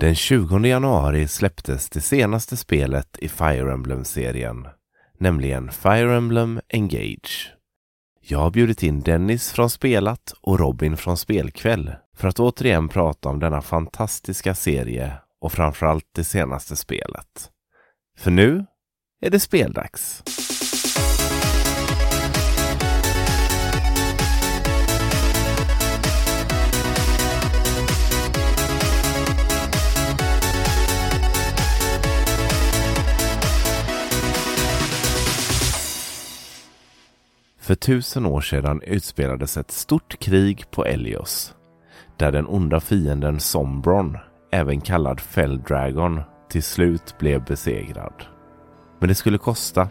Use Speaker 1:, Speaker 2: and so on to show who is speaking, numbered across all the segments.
Speaker 1: Den 20 januari släpptes det senaste spelet i Fire Emblem-serien, nämligen Fire Emblem Engage. Jag har bjudit in Dennis från Spelat och Robin från Spelkväll för att återigen prata om denna fantastiska serie och framförallt det senaste spelet. För nu är det speldags! För tusen år sedan utspelades ett stort krig på Elios, där den onda fienden Sombron, även kallad Felldragon, till slut blev besegrad. Men det skulle kosta.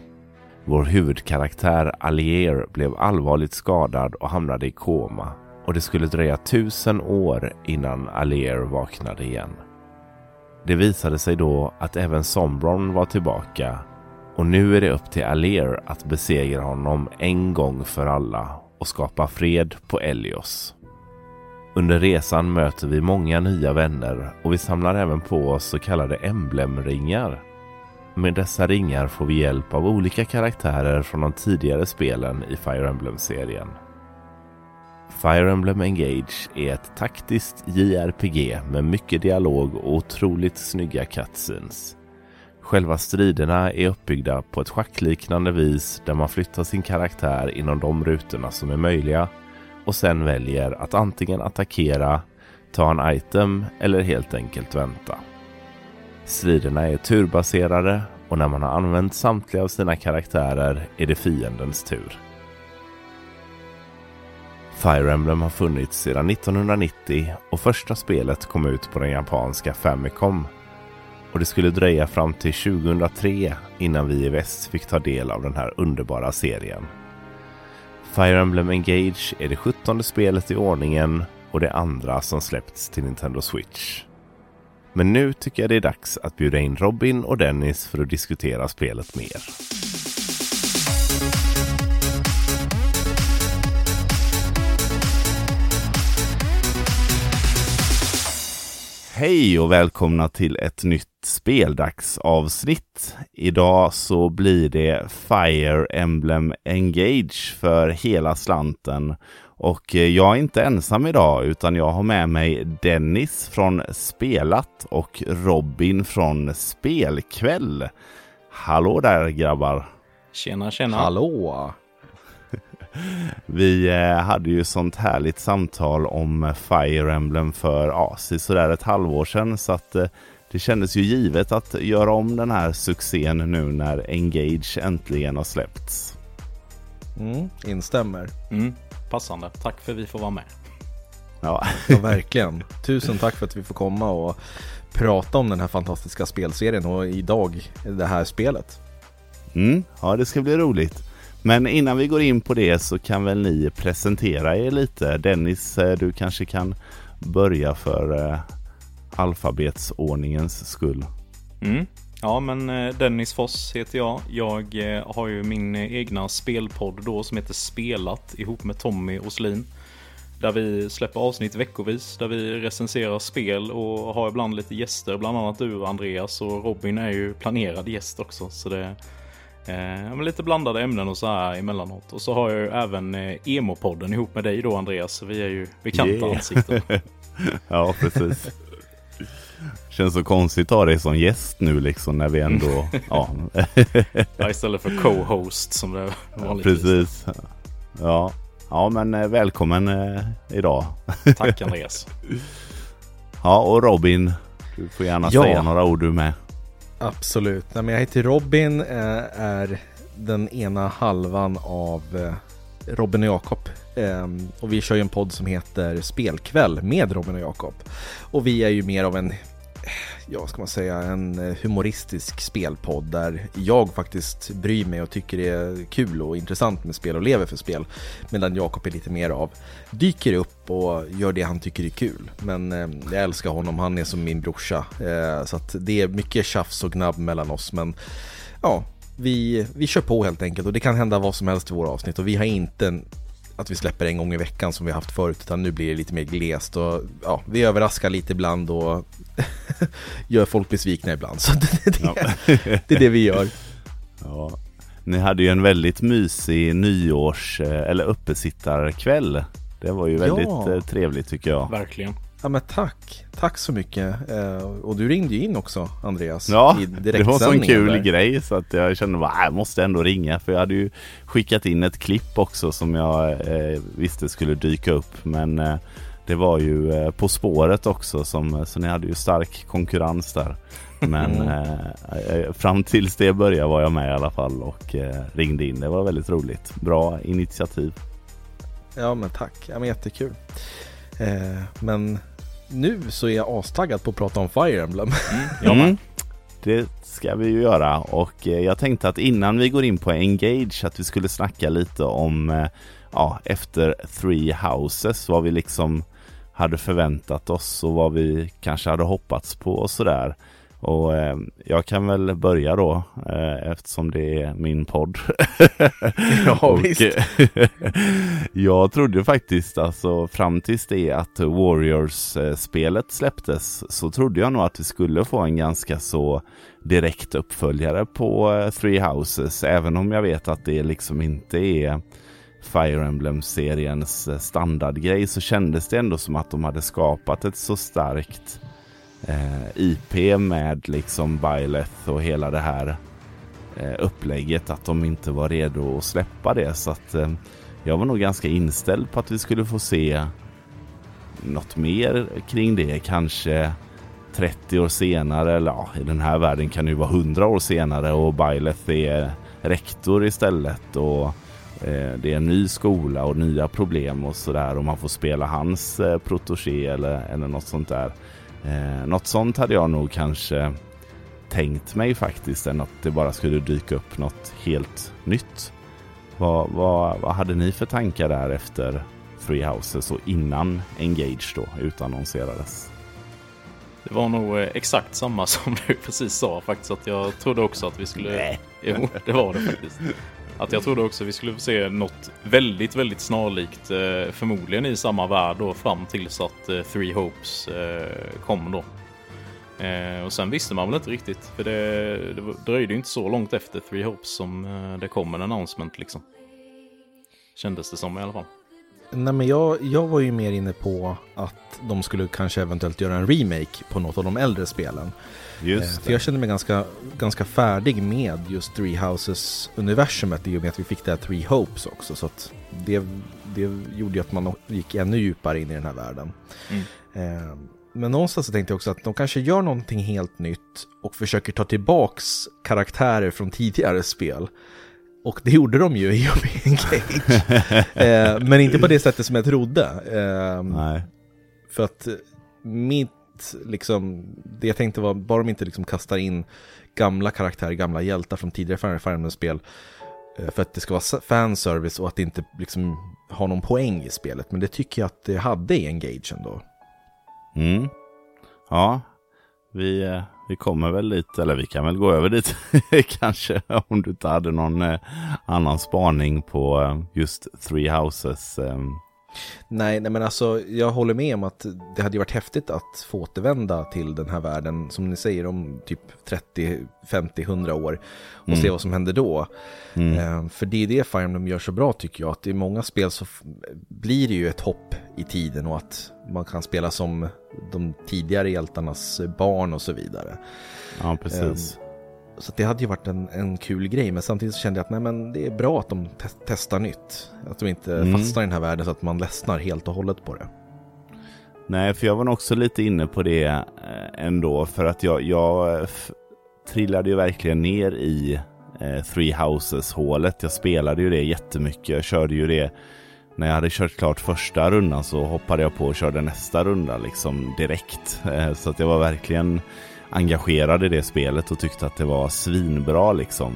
Speaker 1: Vår huvudkaraktär Allier blev allvarligt skadad och hamnade i koma och det skulle dröja tusen år innan Allier vaknade igen. Det visade sig då att även Sombron var tillbaka och nu är det upp till Aler att besegra honom en gång för alla och skapa fred på Elios. Under resan möter vi många nya vänner och vi samlar även på oss så kallade emblemringar. Med dessa ringar får vi hjälp av olika karaktärer från de tidigare spelen i Fire Emblem-serien. Fire Emblem Engage är ett taktiskt JRPG med mycket dialog och otroligt snygga cutscenes. Själva striderna är uppbyggda på ett schackliknande vis där man flyttar sin karaktär inom de rutorna som är möjliga och sen väljer att antingen attackera, ta en item eller helt enkelt vänta. Striderna är turbaserade och när man har använt samtliga av sina karaktärer är det fiendens tur. Fire Emblem har funnits sedan 1990 och första spelet kom ut på den japanska Famicom och det skulle dröja fram till 2003 innan vi i väst fick ta del av den här underbara serien. Fire Emblem Engage är det sjuttonde spelet i ordningen och det andra som släppts till Nintendo Switch. Men nu tycker jag det är dags att bjuda in Robin och Dennis för att diskutera spelet mer. Hej och välkomna till ett nytt speldagsavsnitt. Idag så blir det Fire Emblem Engage för hela slanten. Och eh, jag är inte ensam idag utan jag har med mig Dennis från Spelat och Robin från Spelkväll. Hallå där grabbar!
Speaker 2: Tjena tjena!
Speaker 3: Hallå!
Speaker 1: Vi eh, hade ju sånt härligt samtal om Fire Emblem för ja, sådär ett halvår sedan så att eh, det kändes ju givet att göra om den här succén nu när Engage äntligen har släppts.
Speaker 3: Mm, instämmer.
Speaker 2: Mm, passande. Tack för att vi får vara med.
Speaker 3: Ja. ja, verkligen. Tusen tack för att vi får komma och prata om den här fantastiska spelserien och idag det här spelet.
Speaker 1: Mm, ja, det ska bli roligt. Men innan vi går in på det så kan väl ni presentera er lite. Dennis, eh, du kanske kan börja för eh, alfabetsordningens skull.
Speaker 2: Mm. Ja, men eh, Dennis Foss heter jag. Jag har ju min egna spelpodd då som heter Spelat ihop med Tommy Oslin. Där vi släpper avsnitt veckovis där vi recenserar spel och har ibland lite gäster, bland annat du Andreas och Robin är ju planerad gäst också. Så det Eh, lite blandade ämnen och så här emellanåt. Och så har jag ju även eh, Emo-podden ihop med dig då Andreas. vi är ju bekanta yeah. ansikten.
Speaker 1: ja, precis. Känns så konstigt att ha dig som gäst nu liksom när vi ändå... ja.
Speaker 2: ja, istället för co-host som det
Speaker 1: vanligtvis. Precis. Ja. ja, men eh, välkommen eh, idag.
Speaker 2: Tack Andreas.
Speaker 1: ja, och Robin, du får gärna ja. säga några ord du med.
Speaker 3: Absolut. jag heter Robin, eh, är den ena halvan av eh, Robin och Jakob. Ehm, och vi kör ju en podd som heter Spelkväll med Robin och Jakob. Och vi är ju mer av en ja, ska man säga, en eh, humoristisk spelpodd där jag faktiskt bryr mig och tycker det är kul och intressant med spel och lever för spel. Medan Jakob är lite mer av dyker upp och gör det han tycker är kul. Men eh, jag älskar honom, han är som min brorsa. Eh, så att det är mycket tjafs och gnabb mellan oss. Men ja, vi, vi kör på helt enkelt och det kan hända vad som helst i våra avsnitt och vi har inte att vi släpper en gång i veckan som vi haft förut utan nu blir det lite mer glest och ja, vi överraskar lite ibland och gör folk besvikna ibland. Så det, det, ja. det är det vi gör.
Speaker 4: Ja. Ni hade ju en väldigt mysig nyårs eller uppesittarkväll. Det var ju väldigt ja. trevligt tycker jag.
Speaker 2: Verkligen.
Speaker 3: Ja men tack, tack så mycket. Eh, och du ringde ju in också Andreas.
Speaker 4: Ja, det var en sån kul där. grej så att jag kände att jag måste ändå ringa. För jag hade ju skickat in ett klipp också som jag eh, visste skulle dyka upp. Men eh, det var ju eh, På spåret också som, så ni hade ju stark konkurrens där. Men mm. Eh, eh, fram tills det började var jag med i alla fall och ringde in. Det var väldigt roligt. Bra initiativ.
Speaker 3: Ja men tack, ja, men jättekul. men nu så är jag astaggad på att prata om Fire Emblem.
Speaker 4: Mm. Mm. Det ska vi ju göra och eh, jag tänkte att innan vi går in på Engage att vi skulle snacka lite om eh, ja, efter Three Houses vad vi liksom hade förväntat oss och vad vi kanske hade hoppats på och sådär. Och eh, jag kan väl börja då eh, eftersom det är min podd.
Speaker 3: ja och, visst.
Speaker 4: jag trodde faktiskt alltså fram tills det att Warriors-spelet släpptes så trodde jag nog att vi skulle få en ganska så direkt uppföljare på eh, Three Houses. Även om jag vet att det liksom inte är Fire Emblem-seriens standardgrej så kändes det ändå som att de hade skapat ett så starkt eh, IP med liksom Byleth och hela det här eh, upplägget att de inte var redo att släppa det. Så att eh, jag var nog ganska inställd på att vi skulle få se något mer kring det. Kanske 30 år senare, eller ja, i den här världen kan det ju vara 100 år senare och Byleth är rektor istället. och eh, det är en ny skola och nya problem och sådär och man får spela hans eh, eller, eller något sånt där. Eh, något sånt hade jag nog kanske tänkt mig faktiskt än att det bara skulle dyka upp något helt nytt. Vad, vad, vad hade ni för tankar där efter Three Houses och innan Engage då utannonserades?
Speaker 2: Det var nog eh, exakt samma som du precis sa faktiskt. Att jag trodde också att vi skulle... Nej. Jo, det var det faktiskt. Att jag trodde också vi skulle få se något väldigt, väldigt snarlikt. Eh, förmodligen i samma värld då fram tills att eh, Three Hopes eh, kom då. Eh, och sen visste man väl inte riktigt. För det, det dröjde ju inte så långt efter Three Hopes som eh, det kom en announcement liksom. Kändes det som i alla fall.
Speaker 3: Nej men jag, jag var ju mer inne på att de skulle kanske eventuellt göra en remake på något av de äldre spelen. Just eh, för jag kände mig ganska, ganska färdig med just Three Houses-universumet i och med att vi fick det här Three Hopes också. Så att det, det gjorde ju att man gick ännu djupare in i den här världen. Mm. Eh, men någonstans så tänkte jag också att de kanske gör någonting helt nytt och försöker ta tillbaks karaktärer från tidigare spel. Och det gjorde de ju i och med Engage. eh, men inte på det sättet som jag trodde. Eh,
Speaker 4: Nej.
Speaker 3: För att mitt liksom, det jag tänkte var, bara de inte liksom kastar in gamla karaktärer, gamla hjältar från tidigare Fire Emblem-spel eh, för att det ska vara fanservice och att det inte liksom har någon poäng i spelet. Men det tycker jag att det hade i Engage ändå.
Speaker 4: Mm. Ja, vi, eh, vi kommer väl dit, eller vi kan väl gå över dit kanske om du inte hade någon eh, annan spaning på just Three Houses
Speaker 3: Nej, nej, men alltså jag håller med om att det hade varit häftigt att få återvända till den här världen, som ni säger, om typ 30, 50, 100 år och mm. se vad som händer då. Mm. Eh, för det är det Fire Emblem gör så bra tycker jag, att i många spel så blir det ju ett hopp i tiden och att man kan spela som de tidigare hjältarnas barn och så vidare.
Speaker 4: Ja, precis.
Speaker 3: Så det hade ju varit en, en kul grej, men samtidigt så kände jag att nej, men det är bra att de te testar nytt. Att de inte mm. fastnar i den här världen så att man ledsnar helt och hållet på det.
Speaker 4: Nej, för jag var nog också lite inne på det eh, ändå, för att jag, jag trillade ju verkligen ner i eh, Three Houses-hålet. Jag spelade ju det jättemycket. Jag körde ju det när jag hade kört klart första rundan så hoppade jag på och körde nästa runda liksom direkt. Eh, så att jag var verkligen engagerad i det spelet och tyckte att det var svinbra liksom.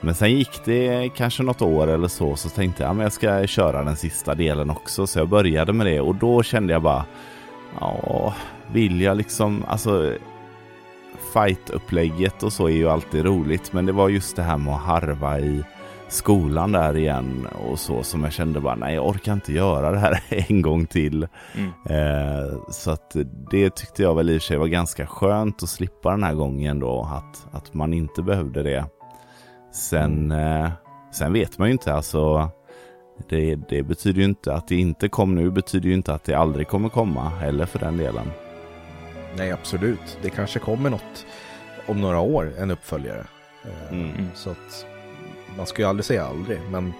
Speaker 4: Men sen gick det kanske något år eller så, så tänkte jag att jag ska köra den sista delen också. Så jag började med det och då kände jag bara, ja, vill jag liksom, alltså fight-upplägget och så är ju alltid roligt. Men det var just det här med att harva i skolan där igen och så som jag kände bara nej jag orkar inte göra det här en gång till.
Speaker 2: Mm.
Speaker 4: Eh, så att det tyckte jag väl i och för sig var ganska skönt att slippa den här gången då att, att man inte behövde det. Sen, eh, sen vet man ju inte alltså det, det betyder ju inte att det inte kom nu betyder ju inte att det aldrig kommer komma heller för den delen.
Speaker 3: Nej, absolut. Det kanske kommer något om några år, en uppföljare. Eh,
Speaker 4: Mm.
Speaker 3: Så att man ska ju aldrig säga aldrig, men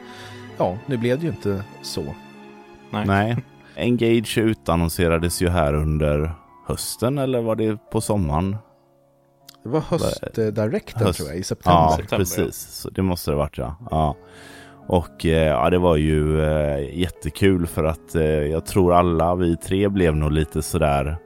Speaker 3: ja, nu blev det ju inte så.
Speaker 2: Nej.
Speaker 4: Nej. Engage utannonserades ju här under hösten eller var det på sommaren?
Speaker 3: Det var höstdirekten
Speaker 4: Höst-
Speaker 3: tror jag, i september.
Speaker 4: Ja,
Speaker 2: September,
Speaker 4: precis. Så det måste det varit ja. ja. Och eh, ja, det var ju eh, jättekul för att eh, jag tror alla vi tre blev nog lite sådär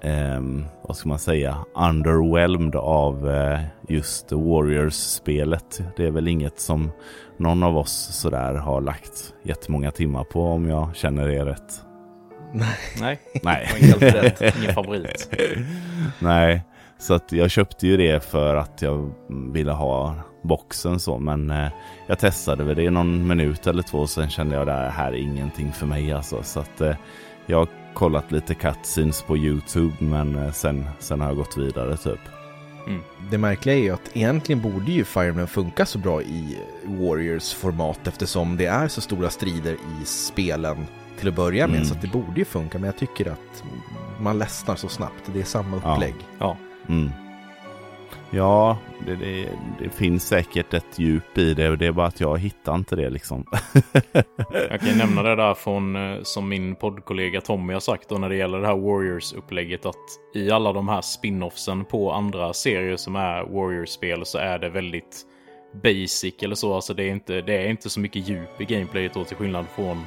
Speaker 4: ehm, vad ska man säga, underwhelmed av eh, just Warriors-spelet. Det är väl inget som någon av oss sådär har lagt jättemånga timmar på om jag känner det rätt.
Speaker 2: Nej,
Speaker 4: Nej.
Speaker 2: helt rätt. Ingen favorit.
Speaker 4: Nej, så att jag köpte ju det för att jag ville ha boxen så. Men eh, jag testade väl det i någon minut eller två. Sen kände jag det här är ingenting för mig alltså. Så att eh, jag kollat lite cutscenes på YouTube. Men eh, sen, sen har jag gått vidare typ.
Speaker 3: Det märkliga är ju att egentligen borde ju Fire Emblem funka så bra i Warriors-format eftersom det är så stora strider i spelen till att börja med.
Speaker 4: Mm.
Speaker 3: Så att det borde ju funka, men jag tycker att man ledsnar så snabbt. Det är samma
Speaker 4: Ja.
Speaker 3: upplägg.
Speaker 2: Ja,
Speaker 4: Mm. Ja, det, det, det finns säkert ett djup i det. Det är bara att jag hittar inte det liksom.
Speaker 2: jag kan nämna det där från eh, som min poddkollega Tommy har sagt då när det gäller det här Warriors-upplägget att i alla de här spin-offsen på andra serier som är Warriors-spel så är det väldigt basic eller så. Alltså det är inte, det är inte så mycket djup i gameplayet då till skillnad från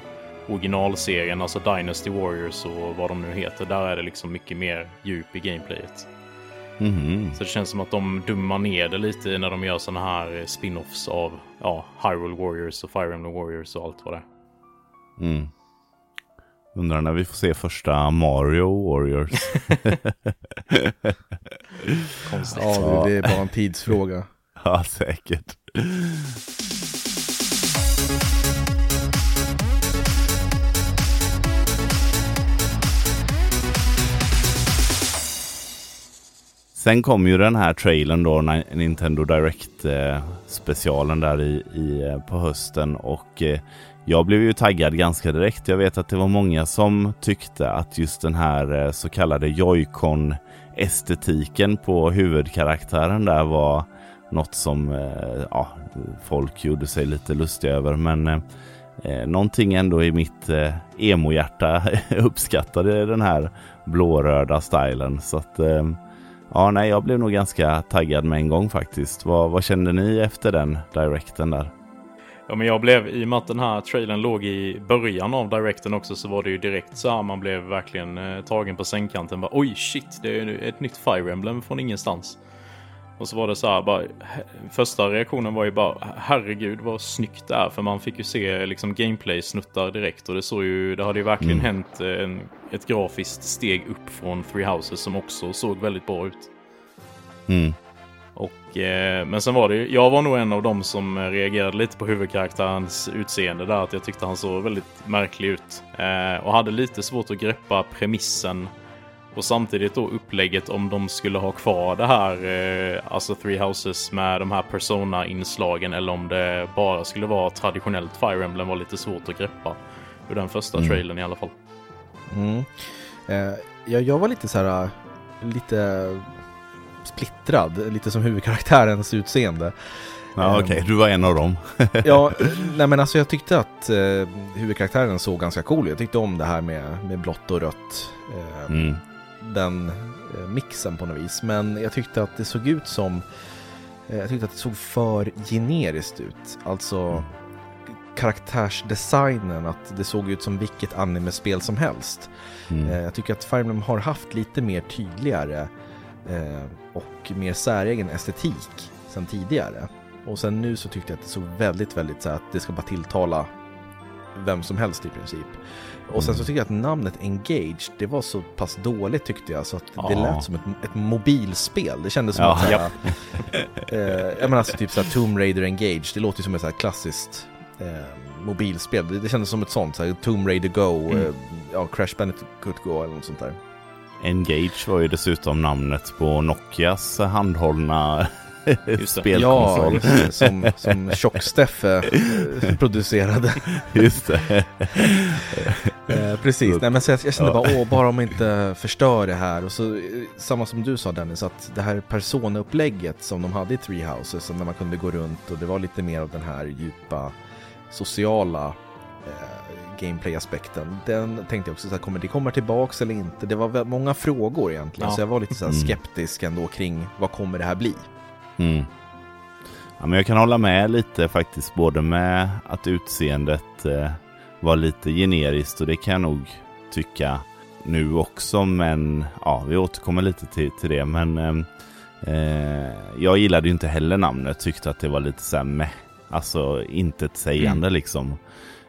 Speaker 2: originalserien, alltså Dynasty Warriors och vad de nu heter. Där är det liksom mycket mer djup i gameplayet.
Speaker 4: Mhm.
Speaker 2: Så det känns som att de dummar ner det lite när de gör såna här spin-offs av ja, Hyrule Warriors och Fire Emblem Warriors och allt vad det är.
Speaker 4: Mm. Undrar när vi får se första Mario Warriors.
Speaker 2: Konstigt.
Speaker 3: Ja, det är bara en tidsfråga.
Speaker 4: ja, säkert. Sen kom ju den här trailern då, Nintendo Direct eh, specialen där i, i, eh, på hösten och eh, jag blev ju taggad ganska direkt. Jag vet att det var många som tyckte att just den här så kallade Joy-Con estetiken på huvudkaraktären där var något som ja, folk gjorde sig lite lustiga över. Men eh, eh, någonting ändå i mitt eh, emo-hjärta uppskattade den här blåröda stilen. Så att eh, ja, nej, jag blev nog ganska taggad med en gång faktiskt. Vad, vad kände ni efter den directen där?
Speaker 2: Ja, men jag blev, i och med att den här trailern låg i början av directen också, så var det ju direkt så här man blev verkligen eh, tagen på sängkanten. Bara, Oj, shit, det är ett nytt Fire Emblem från ingenstans. Och så var det så här, bara, första reaktionen var ju bara, herregud vad snyggt det är. För man fick ju se liksom gameplay-snuttar direkt och det såg ju, det hade ju verkligen
Speaker 4: Mm.
Speaker 2: hänt eh, en, ett grafiskt steg upp från Three Houses som också såg väldigt bra ut.
Speaker 4: Mm.
Speaker 2: Och, eh, men sen var det ju, jag var nog en av dem som reagerade lite på huvudkaraktärens utseende där. Att jag tyckte han såg väldigt märklig ut. Eh, och hade lite svårt att greppa premissen. Och samtidigt då upplägget om de skulle ha kvar det här, eh, alltså Three Houses med de här Persona-inslagen. Eller om det bara skulle vara traditionellt Fire Emblem var lite svårt att greppa. Ur den första
Speaker 4: Mm.
Speaker 2: trailern i alla fall.
Speaker 3: Mm. Eh, jag, jag var lite så här, lite splittrad, lite som huvudkaraktärens utseende.
Speaker 4: Ja,
Speaker 3: Ehm.
Speaker 4: Okej, du var en av dem.
Speaker 3: Ja, nej men alltså jag tyckte att eh, huvudkaraktären såg ganska cool ut. Jag tyckte om det här med, med blått och rött. Eh,
Speaker 4: Mm.
Speaker 3: Den eh, mixen på något vis. Men jag tyckte att det såg ut som... Eh, jag tyckte att det såg för generiskt ut. Alltså karaktärsdesignen, att det såg ut som vilket anime-spel som helst.
Speaker 4: Mm.
Speaker 3: Eh, jag tycker att Fire Emblem har haft lite mer tydligare och mer säregen estetik sen tidigare. Och sen nu så tyckte jag att det såg väldigt, väldigt så att det ska bara tilltala vem som helst i princip. Och sen så tycker jag att namnet Engage, det var så pass dåligt tyckte jag så att det
Speaker 4: Ja.
Speaker 3: lät som ett, ett mobilspel. Det kändes som
Speaker 4: Ja.
Speaker 3: att såhär, eh, jag menar alltså typ såhär Tomb Raider Engage, det låter ju som ett såhär klassiskt eh, mobilspel. Det, det kändes som ett sånt, såhär Tomb Raider Go,
Speaker 2: Mm.
Speaker 3: eh, ja Crash Bandicoot Go eller något sånt där.
Speaker 4: Engage var ju dessutom namnet på Nokias handhållna.
Speaker 3: Ja,
Speaker 4: spelkonsol.
Speaker 3: det, som, som Tjock-Steffe eh, producerade.
Speaker 4: Just det.
Speaker 3: Eh, precis, nej men så jag, jag kände bara åh, bara om inte förstör det här. Och så, eh, samma som du sa Dennis, att det här personaupplägget som de hade i Three Houses, när man kunde gå runt och det var lite mer av den här djupa sociala eh, gameplay-aspekten. Den tänkte jag också, så här, kommer det kommer tillbaks eller inte? Det var många frågor egentligen,
Speaker 2: Ja.
Speaker 3: så jag var lite så här
Speaker 4: Mm.
Speaker 3: skeptisk ändå kring vad kommer det här bli?
Speaker 4: Mm. Ja, men jag kan hålla med lite faktiskt, både med att utseendet eh, var lite generiskt och det kan jag nog tycka nu också, men ja, vi återkommer lite till, till det. Men ehm, eh, jag gillade ju inte heller namnet, tyckte att det var lite så här meh, alltså inte ett sägande liksom.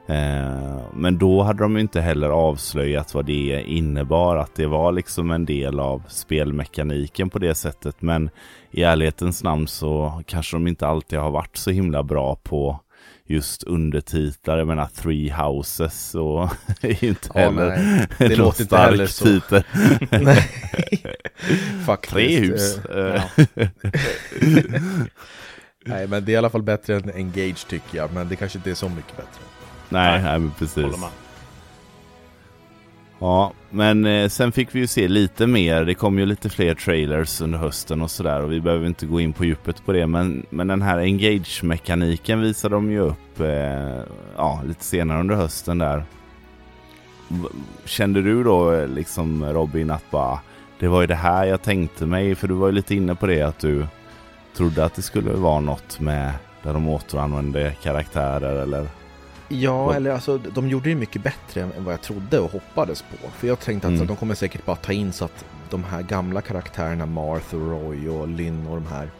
Speaker 4: Eh, men då hade de ju inte heller avslöjat vad det innebar, att det var liksom en del av spelmekaniken på det sättet. Men i ärlighetens namn så kanske de inte alltid har varit så himla bra på just undertitlar. Jag menar Three Houses och inte
Speaker 3: Ja,
Speaker 4: heller
Speaker 3: nej, det
Speaker 4: någon
Speaker 3: låter inte
Speaker 4: stark
Speaker 3: heller så.
Speaker 4: titel.
Speaker 3: Nej, faktiskt.
Speaker 4: Tre hus.
Speaker 3: Eh,
Speaker 4: Eh,
Speaker 3: Nej, men det är i alla fall bättre än Engage tycker jag, men det kanske inte är så mycket bättre.
Speaker 4: Nej, nej, men precis. Ja, men eh, sen fick vi ju se lite mer. Det kom ju lite fler trailers under hösten och sådär och vi behöver inte gå in på djupet på det. Men, men den här engage-mekaniken visade de ju upp eh, ja, lite senare under hösten där. Kände du då eh, liksom Robin att bara det var ju det här jag tänkte mig för du var ju lite inne på det att du trodde att det skulle vara något med där de återanvände karaktärer eller
Speaker 3: Ja,
Speaker 4: Vad-
Speaker 3: eller alltså de gjorde det mycket bättre än vad jag trodde och hoppades på. För jag tänkte att
Speaker 4: Mm.
Speaker 3: de kommer säkert bara ta in så att de här gamla karaktärerna, Marth och Roy och Lynn och de här,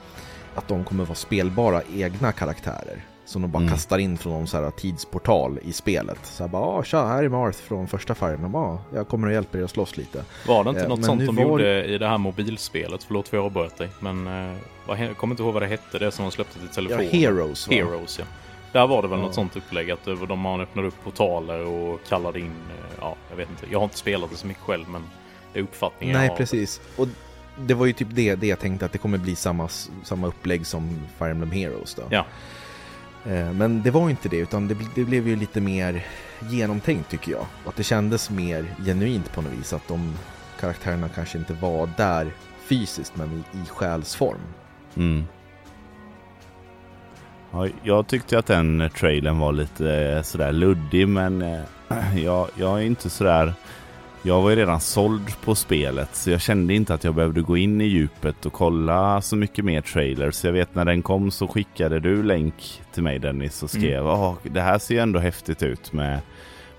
Speaker 3: att de kommer vara spelbara egna karaktärer. Som de bara
Speaker 4: Mm.
Speaker 3: kastar in från någon så här tidsportal i spelet. Så här bara, ah, tja, här är Marth från första Emblem. Ah, jag kommer och hjälper er att slåss lite.
Speaker 2: Var det inte
Speaker 3: Eh,
Speaker 2: något sånt de
Speaker 3: var-
Speaker 2: gjorde i det här mobilspelet? Förlåt för jag avbröt dig. Men eh, jag kommer inte ihåg vad det hette, det som de släppte till
Speaker 3: Ja,
Speaker 2: telefon.
Speaker 3: Heroes va?
Speaker 2: Heroes ja. Där var det väl
Speaker 3: Ja.
Speaker 2: något sånt upplägg att de man öppnade upp portaler och kallade in, eh, ja jag vet inte. Jag har inte spelat det så mycket själv men det är uppfattningen
Speaker 3: Nej,
Speaker 2: jag har.
Speaker 3: precis. Och det var ju typ det, det jag tänkte att det kommer bli samma, samma upplägg som Fire Emblem Heroes då.
Speaker 2: Ja.
Speaker 3: Eh, Men det var ju inte det, utan det, det blev ju lite mer genomtänkt tycker jag. Och att det kändes mer genuint på något vis. Att de karaktärerna kanske inte var där fysiskt, men i, i själsform.
Speaker 4: Mm. Ja, jag tyckte att den trailern var lite eh, sådär luddig men eh, jag, jag är inte sådär Jag var ju redan såld på spelet så jag kände inte att jag behövde gå in i djupet och kolla så mycket mer trailers. Jag vet när den kom så skickade du länk till mig Dennis och skrev "Ah, det här ser ju ändå häftigt ut med,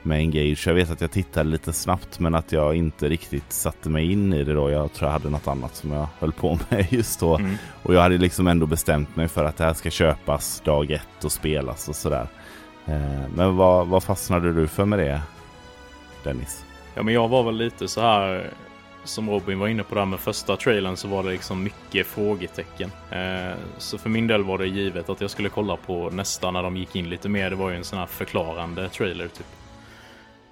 Speaker 4: med Engage. Jag vet att jag tittade lite snabbt men att jag inte riktigt satte mig in i det då. Jag tror jag hade något annat som jag höll på med just då.
Speaker 2: Mm.
Speaker 4: Och jag hade liksom ändå bestämt mig för att det här ska köpas dag ett och spelas och sådär. Eh, Men vad, vad fastnade du för med det Dennis?
Speaker 2: Ja men jag var väl lite så här som Robin var inne på där med första trailern så var det liksom mycket frågetecken. Eh, så för min del var det givet att jag skulle kolla på nästa när de gick in lite mer. Det var ju en sån här förklarande trailer typ.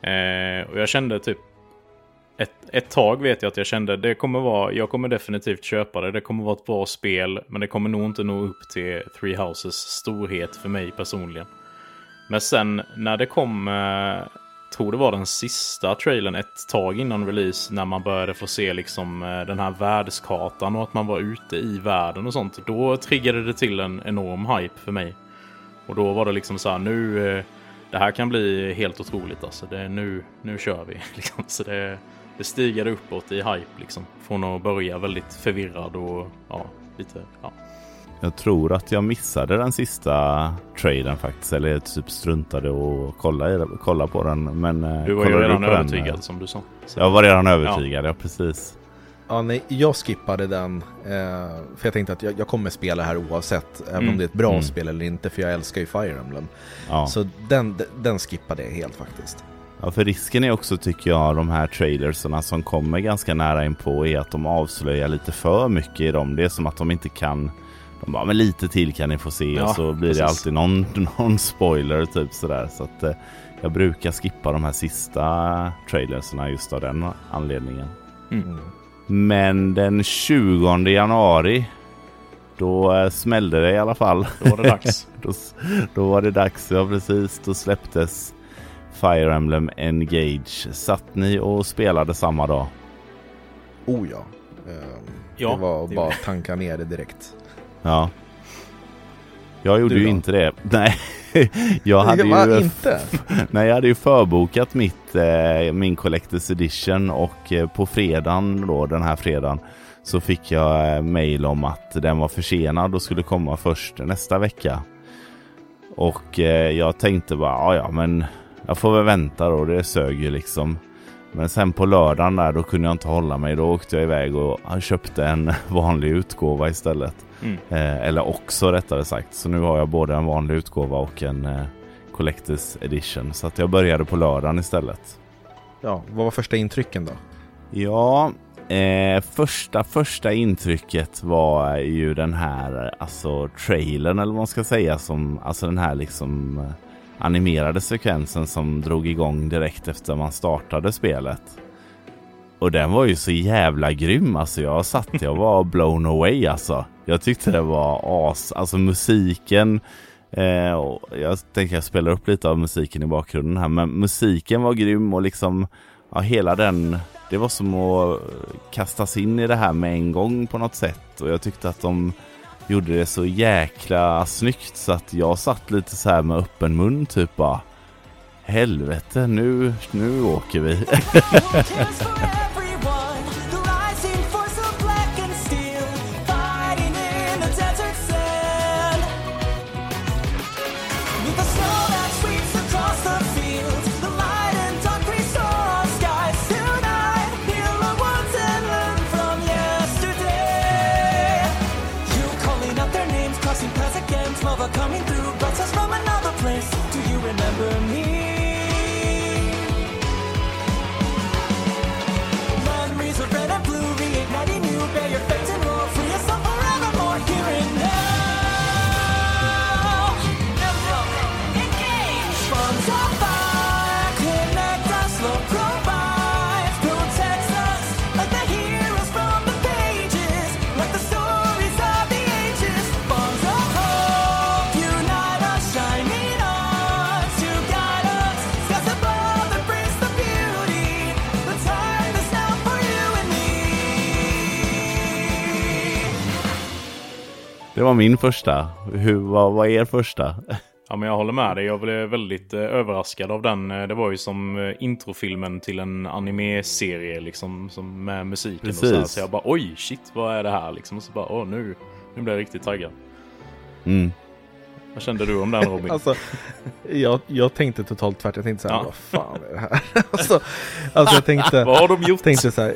Speaker 2: Eh, och jag kände typ ett, ett tag vet jag att jag kände det kommer vara, jag kommer definitivt köpa det. Det kommer vara ett bra spel men det kommer nog inte nå upp till Three Houses storhet för mig personligen. Men sen när det kom eh, tror det var den sista trailern ett tag innan release när man började få se liksom eh, den här världskartan och att man var ute i världen och sånt. Då triggade det till en enorm hype för mig. Och då var det liksom så här nu, eh, det här kan bli helt otroligt alltså. Det är nu, nu kör vi. Liksom. Så det, det stigade uppåt i hype liksom. Från att börja väldigt förvirrad och ja, lite, ja.
Speaker 4: Jag tror att jag missade den sista trailern faktiskt. Eller typ struntade och kolla, i, kolla på den. Men, eh,
Speaker 2: Du var ju redan
Speaker 4: den,
Speaker 2: övertygad
Speaker 4: eh?
Speaker 2: som du sa. Så.
Speaker 4: Jag var redan övertygad, ja, precis.
Speaker 3: Ja, nej, jag skippade den. Eh, för jag tänkte att jag, jag kommer spela här oavsett. Även om det är ett bra
Speaker 4: Mm.
Speaker 3: spel eller inte. För jag älskar ju Fire Emblem.
Speaker 4: Ja.
Speaker 3: Så den, den skippade jag helt faktiskt.
Speaker 4: ja, för risken är också tycker jag de här trailersarna som kommer ganska nära in på är att de avslöjar lite för mycket i dem. Det är som att de inte kan de bara, men lite till kan ni få se
Speaker 2: Ja,
Speaker 4: och så blir det
Speaker 2: precis.
Speaker 4: alltid någon, någon spoiler typ sådär. Så att eh, jag brukar skippa de här sista trailersarna just av den anledningen.
Speaker 3: Mm.
Speaker 4: Men den 20 januari då eh, smällde det i alla fall.
Speaker 2: Då var det dags.
Speaker 4: Då, då var det dags, ja precis. Då släpptes Fire Emblem Engage. Satt ni och spelade samma dag?
Speaker 3: Oh ja. Eh,
Speaker 2: Ja,
Speaker 3: det var
Speaker 2: det
Speaker 3: bara tanka ner det direkt.
Speaker 4: Ja. Jag gjorde
Speaker 3: Du
Speaker 4: ju
Speaker 3: då?
Speaker 4: inte det. Nej, jag hade ju...
Speaker 3: inte?
Speaker 4: Nej, jag hade ju förbokat mitt, eh, min Collector's Edition och eh, på fredagen då, den här fredagen, så fick jag eh, mail om att den var försenad och skulle komma först nästa vecka. Och eh, jag tänkte bara, ja ja men jag får väl vänta då, det sög ju liksom. Men sen på lördagen där, då kunde jag inte hålla mig. Då åkte jag iväg och köpte en vanlig utgåva istället.
Speaker 2: Mm.
Speaker 4: Eh, eller också rättare sagt. Så nu har jag både en vanlig utgåva och en eh, Collector's Edition. Så att jag började på lördagen istället.
Speaker 3: Ja, vad var första intrycken då?
Speaker 4: Ja, eh, första, första intrycket var ju den här alltså trailern eller vad man ska säga som, alltså den här liksom eh, animerade sekvensen som drog igång direkt efter man startade spelet. Och den var ju så jävla grym alltså. Jag satt, jag var blown away alltså. Jag tyckte det var as, alltså musiken. Eh, och jag tänker jag spelar upp lite av musiken i bakgrunden här. Men musiken var grym och liksom ja, hela den. Det var som att kastas in i det här med en gång på något sätt. Och jag tyckte att de gjorde det så jäkla snyggt så att jag satt lite så här med öppen mun typ bara. Helvete, nu, nu åker vi. var min första. Hur, vad var er första?
Speaker 2: Ja men jag håller med dig. Jag blev väldigt eh, överraskad av den. Eh, Det var ju som eh, introfilmen till en anime-serie liksom. Som med musiken och så, här.
Speaker 4: Precis.
Speaker 2: så jag bara oj shit vad är det här liksom. Och så bara åh nu, nu blir jag riktigt taggad.
Speaker 4: Mm.
Speaker 2: Vad kände du om den Robin?
Speaker 3: Alltså, jag, jag tänkte totalt tvärt. Jag tänkte så här,
Speaker 2: Ja.
Speaker 3: vad fan är det här? alltså, alltså jag tänkte...
Speaker 2: vad har de gjort?
Speaker 3: tänkte så här.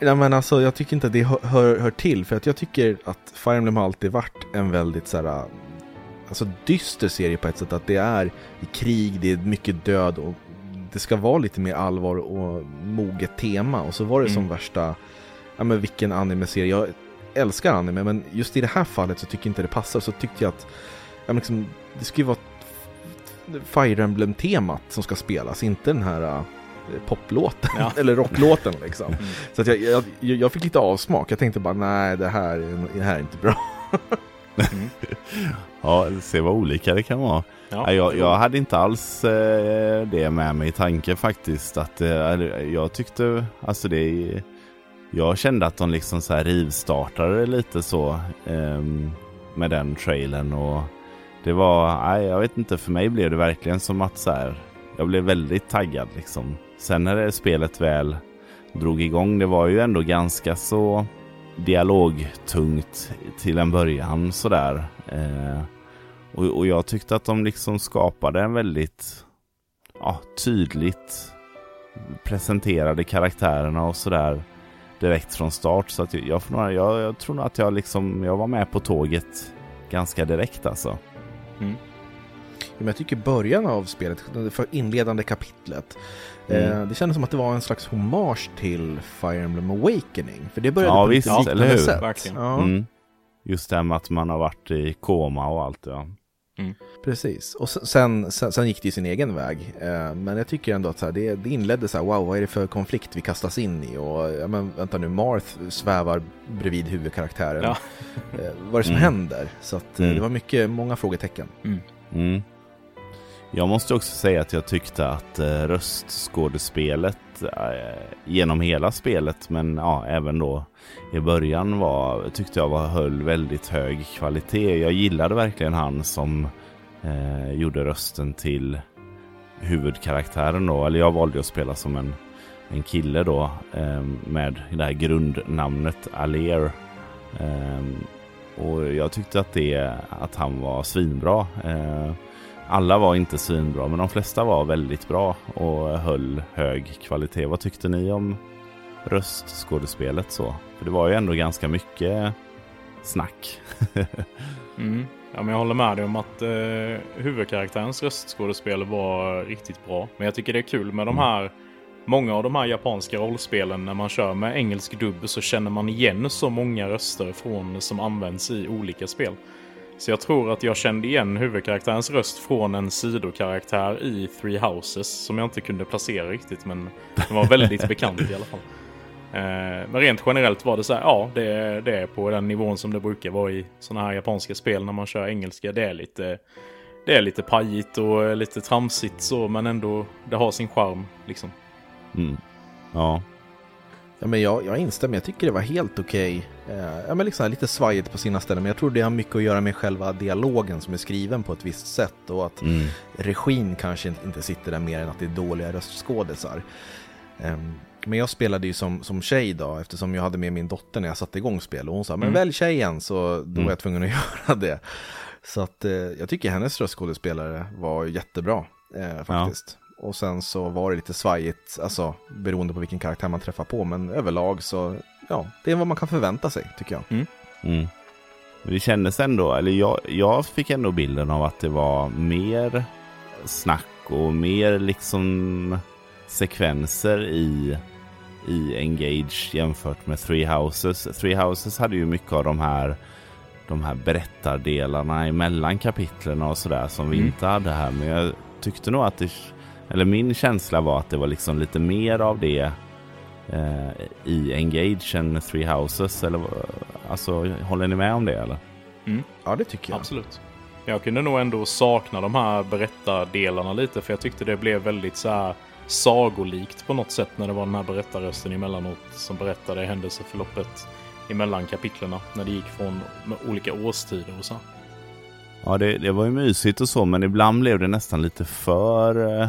Speaker 3: Nej men alltså jag tycker inte att det hör, hör, hör till för att jag tycker att Fire Emblem har alltid varit en väldigt så här, alltså dyster serie på ett sätt att det är i krig, det är mycket död och det ska vara lite mer allvar och moget tema. Och så var det som
Speaker 2: Mm.
Speaker 3: värsta, ja men vilken anime-serie, jag älskar anime men just i det här fallet så tycker jag inte det passar. Så tyckte jag att, ja men liksom, det ska ju vara Fire Emblem-temat som ska spelas, inte den här äh, poplåten
Speaker 2: Ja.
Speaker 3: eller rocklåten liksom.
Speaker 2: Mm.
Speaker 3: Så jag, jag, jag fick lite avsmak. Jag tänkte bara nej, det här, är- det här är inte bra.
Speaker 4: Ja, se vad olika det kan vara.
Speaker 2: Ja,
Speaker 4: Ja, jag, jag hade inte alls eh, det med mig i tanke faktiskt. Att, eh, jag tyckte, alltså det Jag kände att de liksom så här rivstartade lite så ehm, med den trailern och det var, nej jag vet inte, för mig blev det verkligen som att så här, jag blev väldigt taggad liksom. Sen när det spelet väl drog igång, det var ju ändå ganska så dialogtungt till en början sådär. Eh, och, och jag tyckte att de liksom skapade en väldigt ja, tydligt presenterade karaktärerna och sådär. direkt från start. Så att jag, jag, jag, jag tror nog att jag liksom, jag var med på tåget ganska direkt alltså.
Speaker 3: Mm. jag tycker början av spelet, det för inledande kapitlet,
Speaker 4: Mm.
Speaker 3: eh, det kändes som att det var en slags hommage till Fire Emblem Awakening. För det började
Speaker 4: Ja,
Speaker 3: på
Speaker 4: visst,
Speaker 3: lite
Speaker 4: eller hur?
Speaker 3: sätt. Ja,
Speaker 4: Mm. Just det här med att man har varit i koma och allt ja.
Speaker 3: precis. Och sen- sen, sen, gick det ju sin egen väg. Eh, men jag tycker ändå att så här, det, det inledde så här, wow, vad är det för konflikt vi kastas in i? Och ja, men vänta nu, Marth svävar bredvid huvudkaraktären.
Speaker 2: Ja.
Speaker 3: Eh, vad är det som
Speaker 4: Mm.
Speaker 3: händer? Så att,
Speaker 4: Mm.
Speaker 3: det var mycket, många frågetecken.
Speaker 4: Jag måste också säga att jag tyckte att eh, röstskådespelet eh, genom hela spelet, men ja, även då i början var, tyckte jag var, höll väldigt hög kvalitet. Jag gillade verkligen han som eh, gjorde rösten till huvudkaraktären då, eller jag valde att spela som en, en kille då eh, med det här grundnamnet Alier. Eh, och jag tyckte att, det, att han var svinbra. Eh, alla var inte svinbra, men de flesta var väldigt bra och höll hög kvalitet. Vad tyckte ni om röstskådespelet så? För det var ju ändå ganska mycket snack.
Speaker 2: Mm. Ja, men jag håller med dig om att eh, huvudkaraktärens röstskådespel var riktigt bra. Men jag tycker det är kul med de här Många av de här japanska rollspelen när man kör med engelsk dubb så känner man igen så många röster från som används i olika spel. Så jag tror att jag kände igen huvudkaraktärens röst från en sidokaraktär i Three Houses som jag inte kunde placera riktigt men den var väldigt bekant i alla fall. Eh, Men rent generellt var det så här, ja det är, det är på den nivån som det brukar vara i sådana här japanska spel när man kör engelska. Det är lite, det är lite pajigt och lite tramsigt så men ändå det har sin charm liksom.
Speaker 4: Mm. Ja,
Speaker 3: Ja, men jag, jag instämmer, jag tycker det var helt okej. Eh, ja, men liksom lite svajigt på sina ställen, men jag tror det har mycket att göra med själva dialogen som är skriven på ett visst sätt och att
Speaker 4: mm.
Speaker 3: regin kanske inte- sitter där mer än att det är dåliga röstskådisar. Ehm, men jag spelade ju som, som tjej då, eftersom jag hade med min dotter när jag satte igång spel och hon sa men
Speaker 2: Mm.
Speaker 3: välj tjejen, så då var
Speaker 4: Mm.
Speaker 3: jag tvungen att göra det. Så att eh, jag tycker hennes röstskådespelare var jättebra eh, faktiskt. Och sen så var det lite svajigt, alltså beroende på vilken karaktär man träffar på, men överlag så, ja, det är vad man kan förvänta sig tycker jag.
Speaker 4: Mm. Men Det kändes ändå, eller jag, jag fick ändå bilden av att det var mer snack och mer liksom sekvenser i, i Engage jämfört med Three Houses. Three Houses hade ju mycket av de här de här berättardelarna emellan kapitlen och sådär som vi
Speaker 2: Mm.
Speaker 4: inte hade här. Men jag tyckte nog att det, eller min känsla var att det var liksom lite mer av det eh, i Engage än Three Houses. Eller, vad- alltså, håller ni med om det eller?
Speaker 3: Ja, det tycker jag.
Speaker 2: Absolut. Jag kunde nog ändå sakna de här berättardelarna lite för jag tyckte det blev väldigt så här sagolikt på något sätt när det var den här berättarrösten emellanåt som berättade händelseförloppet emellan kapitlerna när det gick från olika årstider och så.
Speaker 4: Ja, det, det var ju mysigt och så, men ibland blev det nästan lite för...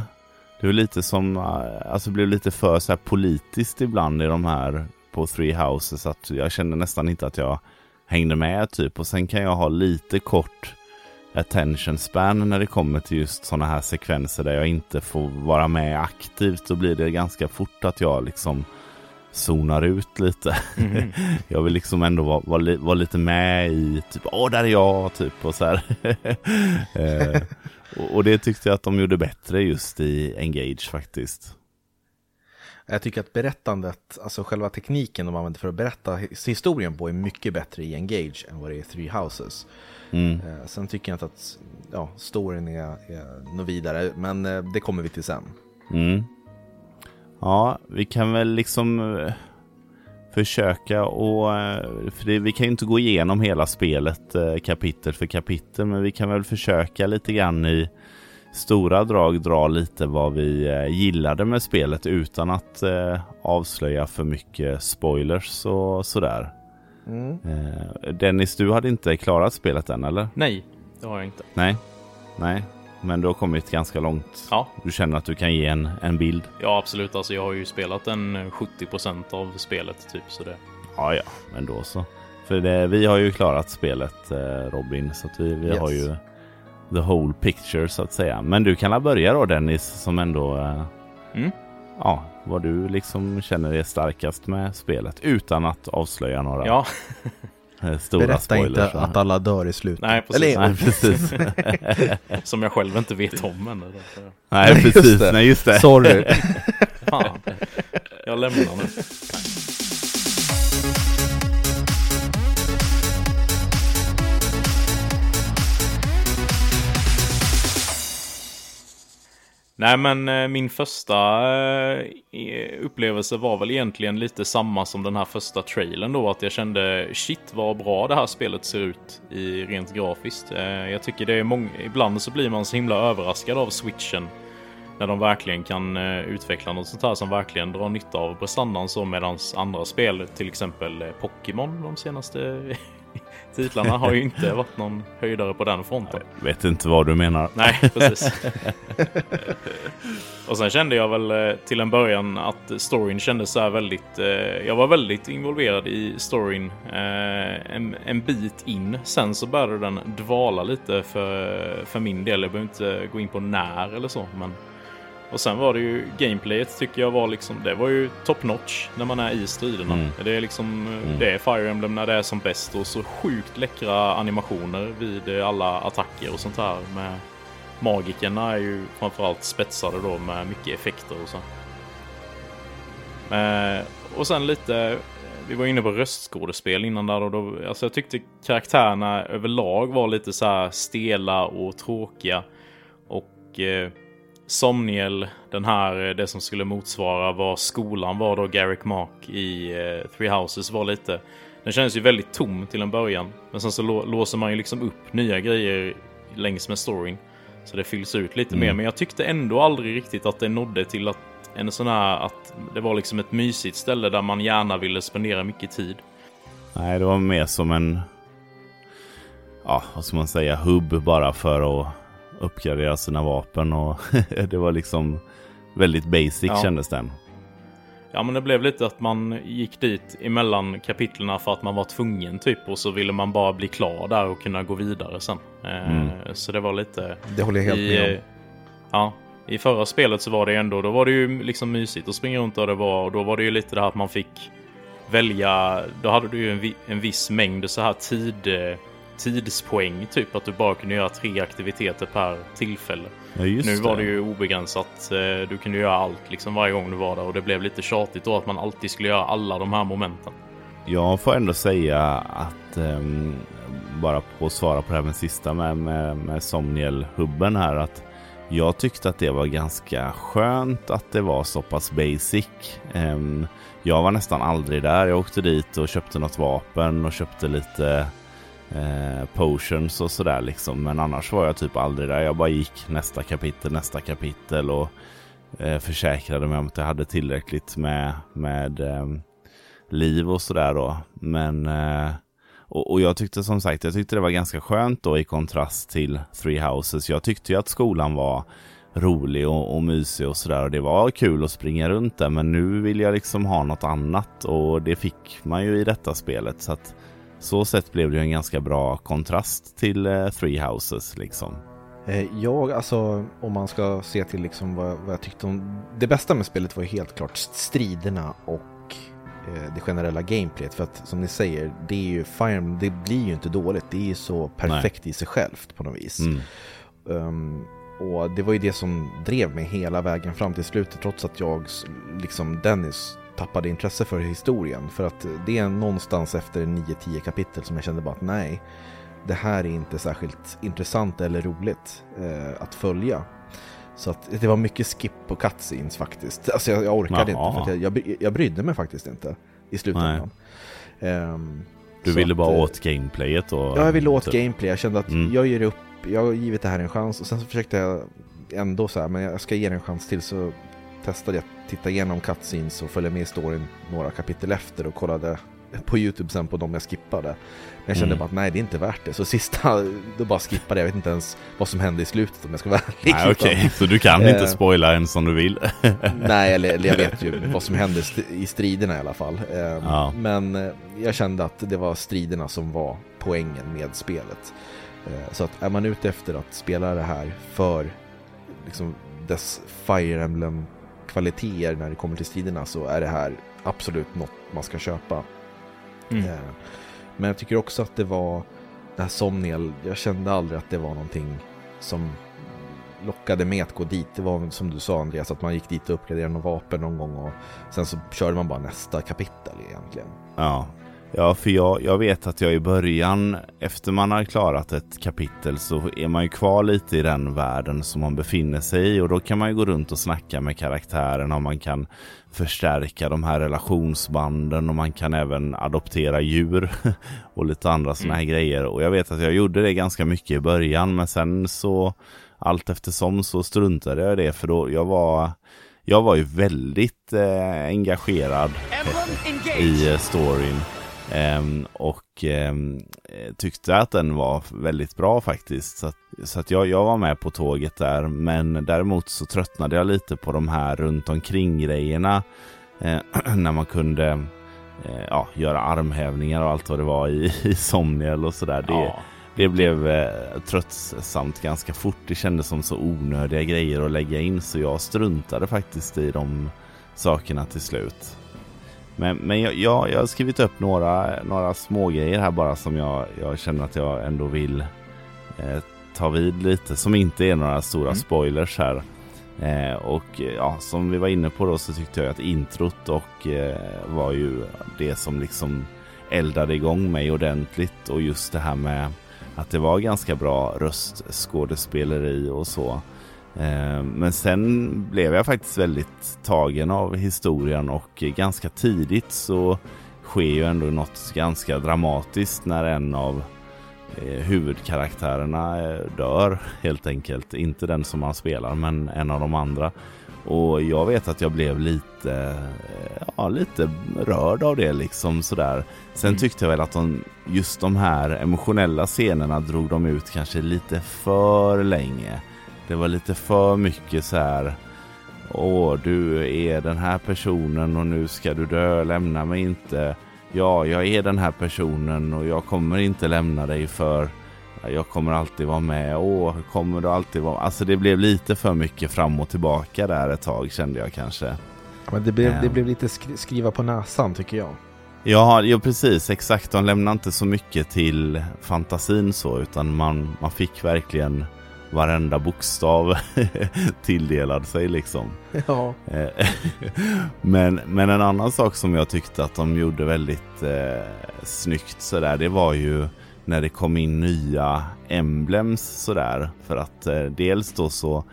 Speaker 4: eh, Det var lite som, eh, alltså blev lite för så här politiskt ibland i de här på Three Houses att jag kände nästan inte att jag hängde med typ. Och sen kan jag ha lite kort attention span när det kommer till just sådana här sekvenser där jag inte får vara med aktivt. Då blir det ganska fort att jag liksom zonar ut lite. jag vill liksom ändå vara, vara, vara lite med i typ, åh där är jag, typ och så här. och, och det tyckte jag att de gjorde bättre just i Engage faktiskt.
Speaker 3: Jag tycker att berättandet, alltså själva tekniken de använder för att berätta his- historien på är mycket bättre i Engage än vad det är i Three Houses.
Speaker 4: Mm.
Speaker 3: Eh, sen tycker jag inte att ja, storyn är, är något vidare, men eh, det kommer vi till sen.
Speaker 4: Mm. Ja, vi kan väl liksom eh, försöka och eh, för det, vi kan ju inte gå igenom hela spelet eh, kapitel för kapitel, men vi kan väl försöka lite grann i stora drag dra lite vad vi eh, gillade med spelet utan att avslöja för mycket spoilers och sådär.
Speaker 3: Mm.
Speaker 4: Dennis, du hade inte klarat spelet än eller?
Speaker 2: Nej, det har jag inte.
Speaker 4: Nej. Nej, men du har kommit ganska långt.
Speaker 2: Ja,
Speaker 4: Du känner att du kan ge en, en bild.
Speaker 2: ja absolut. Alltså jag har ju spelat en eh, 70% av spelet typ så det.
Speaker 4: Ja, ja, men då så. För det, vi har ju klarat spelet eh, Robin, så vi, vi
Speaker 3: Yes.
Speaker 4: har ju the whole picture så att säga. Men du kan börja då Dennis, som ändå... Eh,
Speaker 2: Mm.
Speaker 4: ja, vad du liksom känner är starkast med spelet utan att avslöja några
Speaker 2: Ja,
Speaker 4: stora
Speaker 3: Berätta
Speaker 4: spoilers.
Speaker 3: inte att alla dör i slutet.
Speaker 2: nej precis.
Speaker 3: Eller,
Speaker 4: Nej, precis.
Speaker 2: Som jag själv inte vet om därför-
Speaker 4: Nej,
Speaker 3: just
Speaker 4: precis.
Speaker 3: det.
Speaker 4: Nej, just det.
Speaker 3: sorry.
Speaker 2: Fan. Jag lämnar nu. Nej men eh, min första eh, upplevelse var väl egentligen lite samma som den här första trailern då. Att jag kände shit vad bra det här spelet ser ut i rent grafiskt. Eh, jag tycker det är många, ibland så blir man så himla överraskad av switchen. När de verkligen kan utveckla något sånt här som verkligen drar nytta av prestandan så medans andra spel, till exempel Pokémon de senaste titlarna har ju inte varit någon höjdare på den fronten.
Speaker 4: Vet inte vad du menar.
Speaker 2: Nej, precis. och sen kände jag väl eh, till en början att storyn kändes så här väldigt... Eh, jag var väldigt involverad i storyn eh, en, en bit in. Sen så började den dvala lite för, för min del. Jag behöver inte gå in på när eller så, men... Och sen var det ju gameplayet tycker jag var liksom, det var ju top notch när man är i striderna.
Speaker 4: Mm.
Speaker 2: Det är liksom,
Speaker 4: Mm.
Speaker 2: det är Fire Emblem när det är som bäst och så sjukt läckra animationer vid alla attacker och sånt här med Magikerna är ju framförallt spetsade då med mycket effekter och så. Eh, och sen lite, vi var inne på röstskådespel innan där och då, alltså jag tyckte karaktärerna överlag var lite så här stela och tråkiga. Och eh, Somniel, den här, eh, det som skulle motsvara vad skolan var då, Garrick Mark i eh, Three Houses var lite. Den kändes ju väldigt tom till en början. Men sen så lå- låser man ju liksom upp nya grejer längs med storyn. Så det fylls ut lite
Speaker 4: Mm.
Speaker 2: mer. Men jag tyckte ändå aldrig riktigt att det nådde till att en sån här att det var liksom ett mysigt ställe där man gärna ville spendera mycket tid.
Speaker 4: Nej, det var mer som en, ja, vad ska man säga, hubb bara för att uppgradera sina vapen och det var liksom väldigt basic
Speaker 2: Ja.
Speaker 4: kändes den.
Speaker 2: Ja men det blev lite att man gick dit emellan kapitlerna för att man var tvungen typ och så ville man bara bli klar där och kunna gå vidare sen. Eh,
Speaker 4: Mm.
Speaker 2: Så det var lite...
Speaker 3: Det håller jag helt
Speaker 2: I,
Speaker 3: med
Speaker 2: eh,
Speaker 3: om.
Speaker 2: Ja, i förra spelet så var det ändå, då var det ju liksom mysigt att springa runt där det var och då var det ju lite det här att man fick välja, då hade du ju en, vi, en viss mängd så här tid, eh, tidspoäng typ att du bara kunde göra tre aktiviteter per tillfälle.
Speaker 4: Ja,
Speaker 2: nu var det ju obegränsat, eh, du kunde göra allt liksom varje gång du var där och det blev lite tjatigt då att man alltid skulle göra alla de här momenten.
Speaker 4: Jag får ändå säga att ehm, bara på att svara på det här med sista med, med, med Somniel-hubben här att jag tyckte att det var ganska skönt att det var så pass basic. Ehm, jag var nästan aldrig där. Jag åkte dit och köpte något vapen och köpte lite eh, potions och sådär liksom. Men annars var jag typ aldrig där. Jag bara gick nästa kapitel, nästa kapitel och eh, försäkrade mig om att jag hade tillräckligt med, med eh, liv och sådär då. Men eh, och, och jag tyckte som sagt, jag tyckte det var ganska skönt då i kontrast till Three Houses. Jag tyckte ju att skolan var rolig och, och mysig och sådär och det var kul att springa runt där men nu vill jag liksom ha något annat och det fick man ju i detta spelet så att så sett blev det ju en ganska bra kontrast till eh, Three Houses liksom.
Speaker 3: Eh, Jag, alltså om man ska se till liksom vad, vad jag tyckte om... Det bästa med spelet var ju helt klart striderna och eh, det generella gameplayet. För att som ni säger, det är ju Fire det blir ju inte dåligt. Det är ju så perfekt i sig självt på något vis.
Speaker 4: Mm.
Speaker 3: Um, och det var ju det som drev mig hela vägen fram till slutet trots att jag, liksom Dennis, tappade intresse för historien. För att det är någonstans efter 9-10 kapitel som jag kände bara att nej, det här är inte särskilt intressant eller roligt eh, att följa. Så att det var mycket skip på cutscenes faktiskt. Alltså jag, jag orkade
Speaker 4: Jaha.
Speaker 3: inte, för att jag, jag, jag brydde mig faktiskt inte i slutändan. Ehm,
Speaker 4: Du ville
Speaker 3: att,
Speaker 4: bara
Speaker 3: eh,
Speaker 4: åt gameplayet och...
Speaker 3: Ja, jag ville åt
Speaker 4: typ.
Speaker 3: gameplay. Jag kände att
Speaker 4: Mm.
Speaker 3: jag ger upp, jag har givit det här en chans. Och sen så försökte jag ändå så här, men jag ska ge det en chans till. Så testade jag att titta igenom cutscenes och följa med i storyn några kapitel efter och kollade på YouTube sen på de jag skippade. Men jag kände
Speaker 4: Mm.
Speaker 3: bara att nej, det är inte värt det. Så sista, då bara skippade jag. Jag vet inte ens vad som hände i slutet om jag ska vara ärlig.
Speaker 4: Nej okej,
Speaker 3: Utan-
Speaker 4: så du kan
Speaker 3: Eh.
Speaker 4: inte spoila än som du vill.
Speaker 3: Nej, eller, eller jag vet ju vad som hände i striderna i alla fall. Ehm,
Speaker 4: Ja.
Speaker 3: Men eh, jag kände att det var striderna som var poängen med spelet. Eh, Så att är man ute efter att spela det här för liksom dess Fire Emblem kvaliteter när det kommer till striderna så är det här absolut något man ska köpa.
Speaker 2: Mm.
Speaker 3: Eh, Men jag tycker också att det var det här Somniel, jag kände aldrig att det var någonting som lockade med att gå dit. Det var som du sa Andreas, att man gick dit och uppgraderade något vapen någon gång och sen så körde man bara nästa kapitel egentligen.
Speaker 4: Ja, ja för jag, jag vet att jag i början, efter man har klarat ett kapitel så är man ju kvar lite i den världen som man befinner sig i och då kan man ju gå runt och snacka med karaktärerna och man kan förstärka de här relationsbanden och man kan även adoptera djur och lite andra sådana här grejer. Och jag vet att jag gjorde det ganska mycket i början men sen så allt eftersom så struntade jag i det för då jag var jag var ju väldigt eh, engagerad i eh, storyn. Ehm, och ehm, eh, tyckte att den var väldigt bra faktiskt. Så att, så att jag, jag var med på tåget där. Men däremot så tröttnade jag lite på de här runt omkring grejerna. Eh, när man kunde eh, ja, göra armhävningar och allt vad det var i, i Somniel och sådär. Det,
Speaker 2: Ja.
Speaker 4: det blev eh, tröttsamt ganska fort. Det kändes som så onödiga grejer att lägga in så jag struntade faktiskt i de sakerna till slut. Men, men jag, jag, jag har skrivit upp några, några små grejer här bara som jag, jag känner att jag ändå vill eh, ta vid lite. Som inte är några stora spoilers här. Eh, och ja, som vi var inne på då så tyckte jag att introt och eh, var ju det som liksom eldade igång mig ordentligt. Och just det här med att det var ganska bra röstskådespeleri och så. Eh, Men sen blev jag faktiskt väldigt tagen av historien och ganska tidigt så sker ju ändå något ganska dramatiskt när en av eh, huvudkaraktärerna eh, dör helt enkelt. Inte den som han spelar men en av de andra. Och jag vet att jag blev lite, ja, lite rörd av det liksom sådär. Sen tyckte jag väl att de, just de här emotionella scenerna drog de ut kanske lite för länge. Det var lite för mycket så här. Åh, du är den här personen och nu ska du dö, lämna mig inte. Ja, jag är den här personen och jag kommer inte lämna dig för jag kommer alltid vara med. Åh, kommer du alltid vara Alltså det blev lite för mycket fram och tillbaka där ett tag kände jag kanske.
Speaker 3: Men det blev, det
Speaker 4: Ja.
Speaker 3: blev lite skri- skriva på näsan tycker jag.
Speaker 4: Ja, ja precis, exakt. De lämnar inte så mycket till fantasin så, utan man, man fick verkligen varenda bokstav tilldelad sig liksom.
Speaker 3: Ja.
Speaker 4: Eh, men, men en annan sak som jag tyckte att de gjorde väldigt eh, snyggt sådär, det var ju när det kom in nya emblems sådär. För att eh, dels då så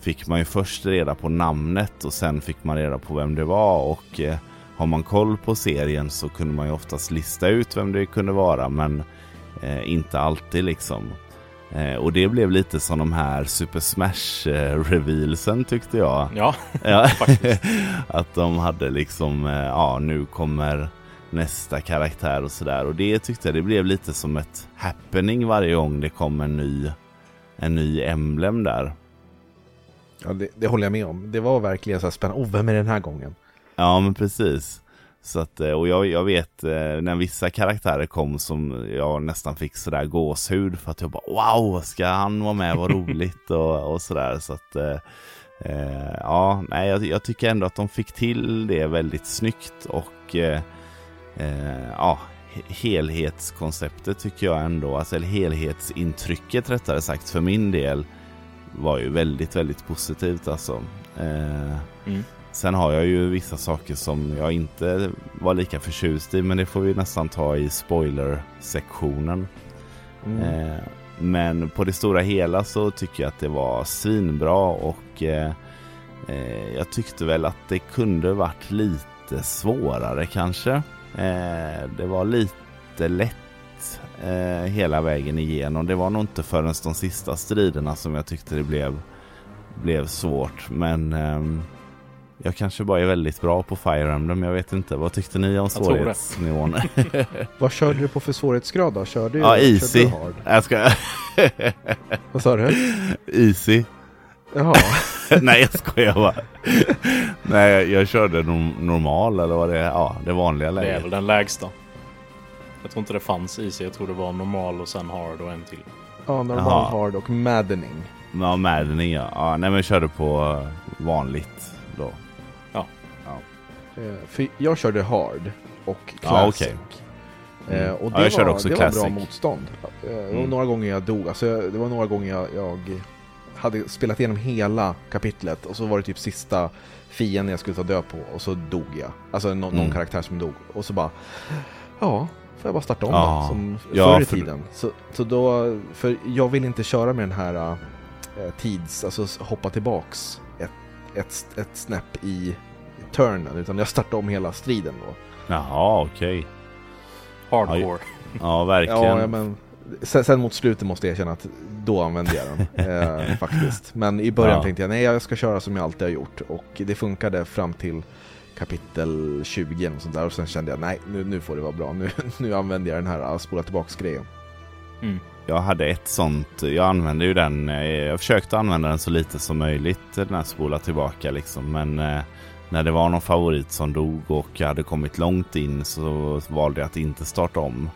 Speaker 4: fick man ju först reda på namnet och sen fick man reda på vem det var och eh, har man koll på serien så kunde man ju oftast lista ut vem det kunde vara men eh, inte alltid liksom. Eh, och det blev lite som de här Super Smash eh, revealsen tyckte jag.
Speaker 2: Ja,
Speaker 4: Ja,
Speaker 2: Faktiskt.
Speaker 4: att de hade liksom, eh, ja nu kommer nästa karaktär och sådär. Och det tyckte jag det blev lite som ett happening varje gång det kom en ny, en ny emblem där.
Speaker 3: Ja, det, det håller jag med om. Det var verkligen så här spännande. Oh, vem är den här gången?
Speaker 4: Ja men precis. Så att, eh, och jag, jag vet eh, när vissa karaktärer kom som jag nästan fick sådär gåshud för att jag bara wow, ska han vara med, vad roligt och, och sådär. Så att eh, eh, ja, nej jag, jag tycker ändå att de fick till det väldigt snyggt och eh, eh, ja, he- helhetskonceptet tycker jag ändå, alltså eller helhetsintrycket rättare sagt för min del var ju väldigt, väldigt positivt alltså.
Speaker 2: Mm.
Speaker 4: Sen har jag ju vissa saker som jag inte var lika förtjust i men det får vi nästan ta i spoiler-sektionen.
Speaker 3: Mm.
Speaker 4: Eh, men på det stora hela så tycker jag att det var svinbra och eh, eh, jag tyckte väl att det kunde varit lite svårare kanske. Eh, det var lite lätt eh, hela vägen igenom. Det var nog inte förrän de sista striderna som jag tyckte det blev, blev svårt. Men ehm, jag kanske bara är väldigt bra på Fire Emblem. Jag vet inte. Vad tyckte ni om svårighetsnivån?
Speaker 3: Vad körde du på för svårighetsgrad då? Körde,
Speaker 4: ja, easy.
Speaker 3: Körde du hard?
Speaker 4: Jag ska...
Speaker 3: Vad sa du?
Speaker 4: easy.
Speaker 3: Jaha.
Speaker 4: Nej, jag skojar bara. Nej, jag, körde nom- normal eller vad det är. Ja, det vanliga
Speaker 2: det är
Speaker 4: läget.
Speaker 2: väl den lägsta. Jag tror inte det fanns easy. Jag tror det var normal och sen hard och en till.
Speaker 3: Ja, normal,
Speaker 4: Jaha.
Speaker 3: hard och maddening.
Speaker 4: Ja, Maddening ja. ja. Nej, men jag körde på vanligt då.
Speaker 3: Eh, för jag körde hard och
Speaker 4: Ja,
Speaker 3: classic.
Speaker 4: okej.
Speaker 3: Eh,
Speaker 4: Mm.
Speaker 3: och
Speaker 4: Ja,
Speaker 3: det,
Speaker 4: jag körde
Speaker 3: var,
Speaker 4: också
Speaker 3: det var
Speaker 4: classic.
Speaker 3: bra motstånd. Eh, var
Speaker 4: Mm.
Speaker 3: några gånger jag dog. Alltså, jag, det var några gånger jag, jag hade spelat igenom hela kapitlet och så var det typ sista fienden jag skulle ta död på och så dog jag. Alltså någon
Speaker 4: Mm.
Speaker 3: karaktär som dog. Och så bara, ja, får jag bara starta om
Speaker 4: Ja.
Speaker 3: då, som
Speaker 4: Ja,
Speaker 3: förr i
Speaker 4: för-
Speaker 3: tiden. Så, så då, för jag vill inte köra med den här eh, tids, alltså hoppa tillbaks ett, ett, ett snäpp i turnen, utan jag startar om hela striden då.
Speaker 4: Jaha, okej.
Speaker 2: Hardcore.
Speaker 4: Ja, verkligen.
Speaker 3: Ja, ja, men sen, sen mot slutet måste jag erkänna att då använde jag den eh, faktiskt. Men i början
Speaker 4: Ja.
Speaker 3: tänkte jag nej jag ska köra som jag alltid har gjort och det funkade fram till kapitel 20 och sånt där och sen kände jag nej nu, nu får det vara bra. Nu, nu använder jag den här att spola tillbaks grejen.
Speaker 2: Mm.
Speaker 4: Jag hade ett sånt, jag använde ju den, eh, jag försökte använda den så lite som möjligt, den här spola tillbaka liksom. Men eh, när det var någon favorit som dog och jag hade kommit långt in så valde jag att inte starta om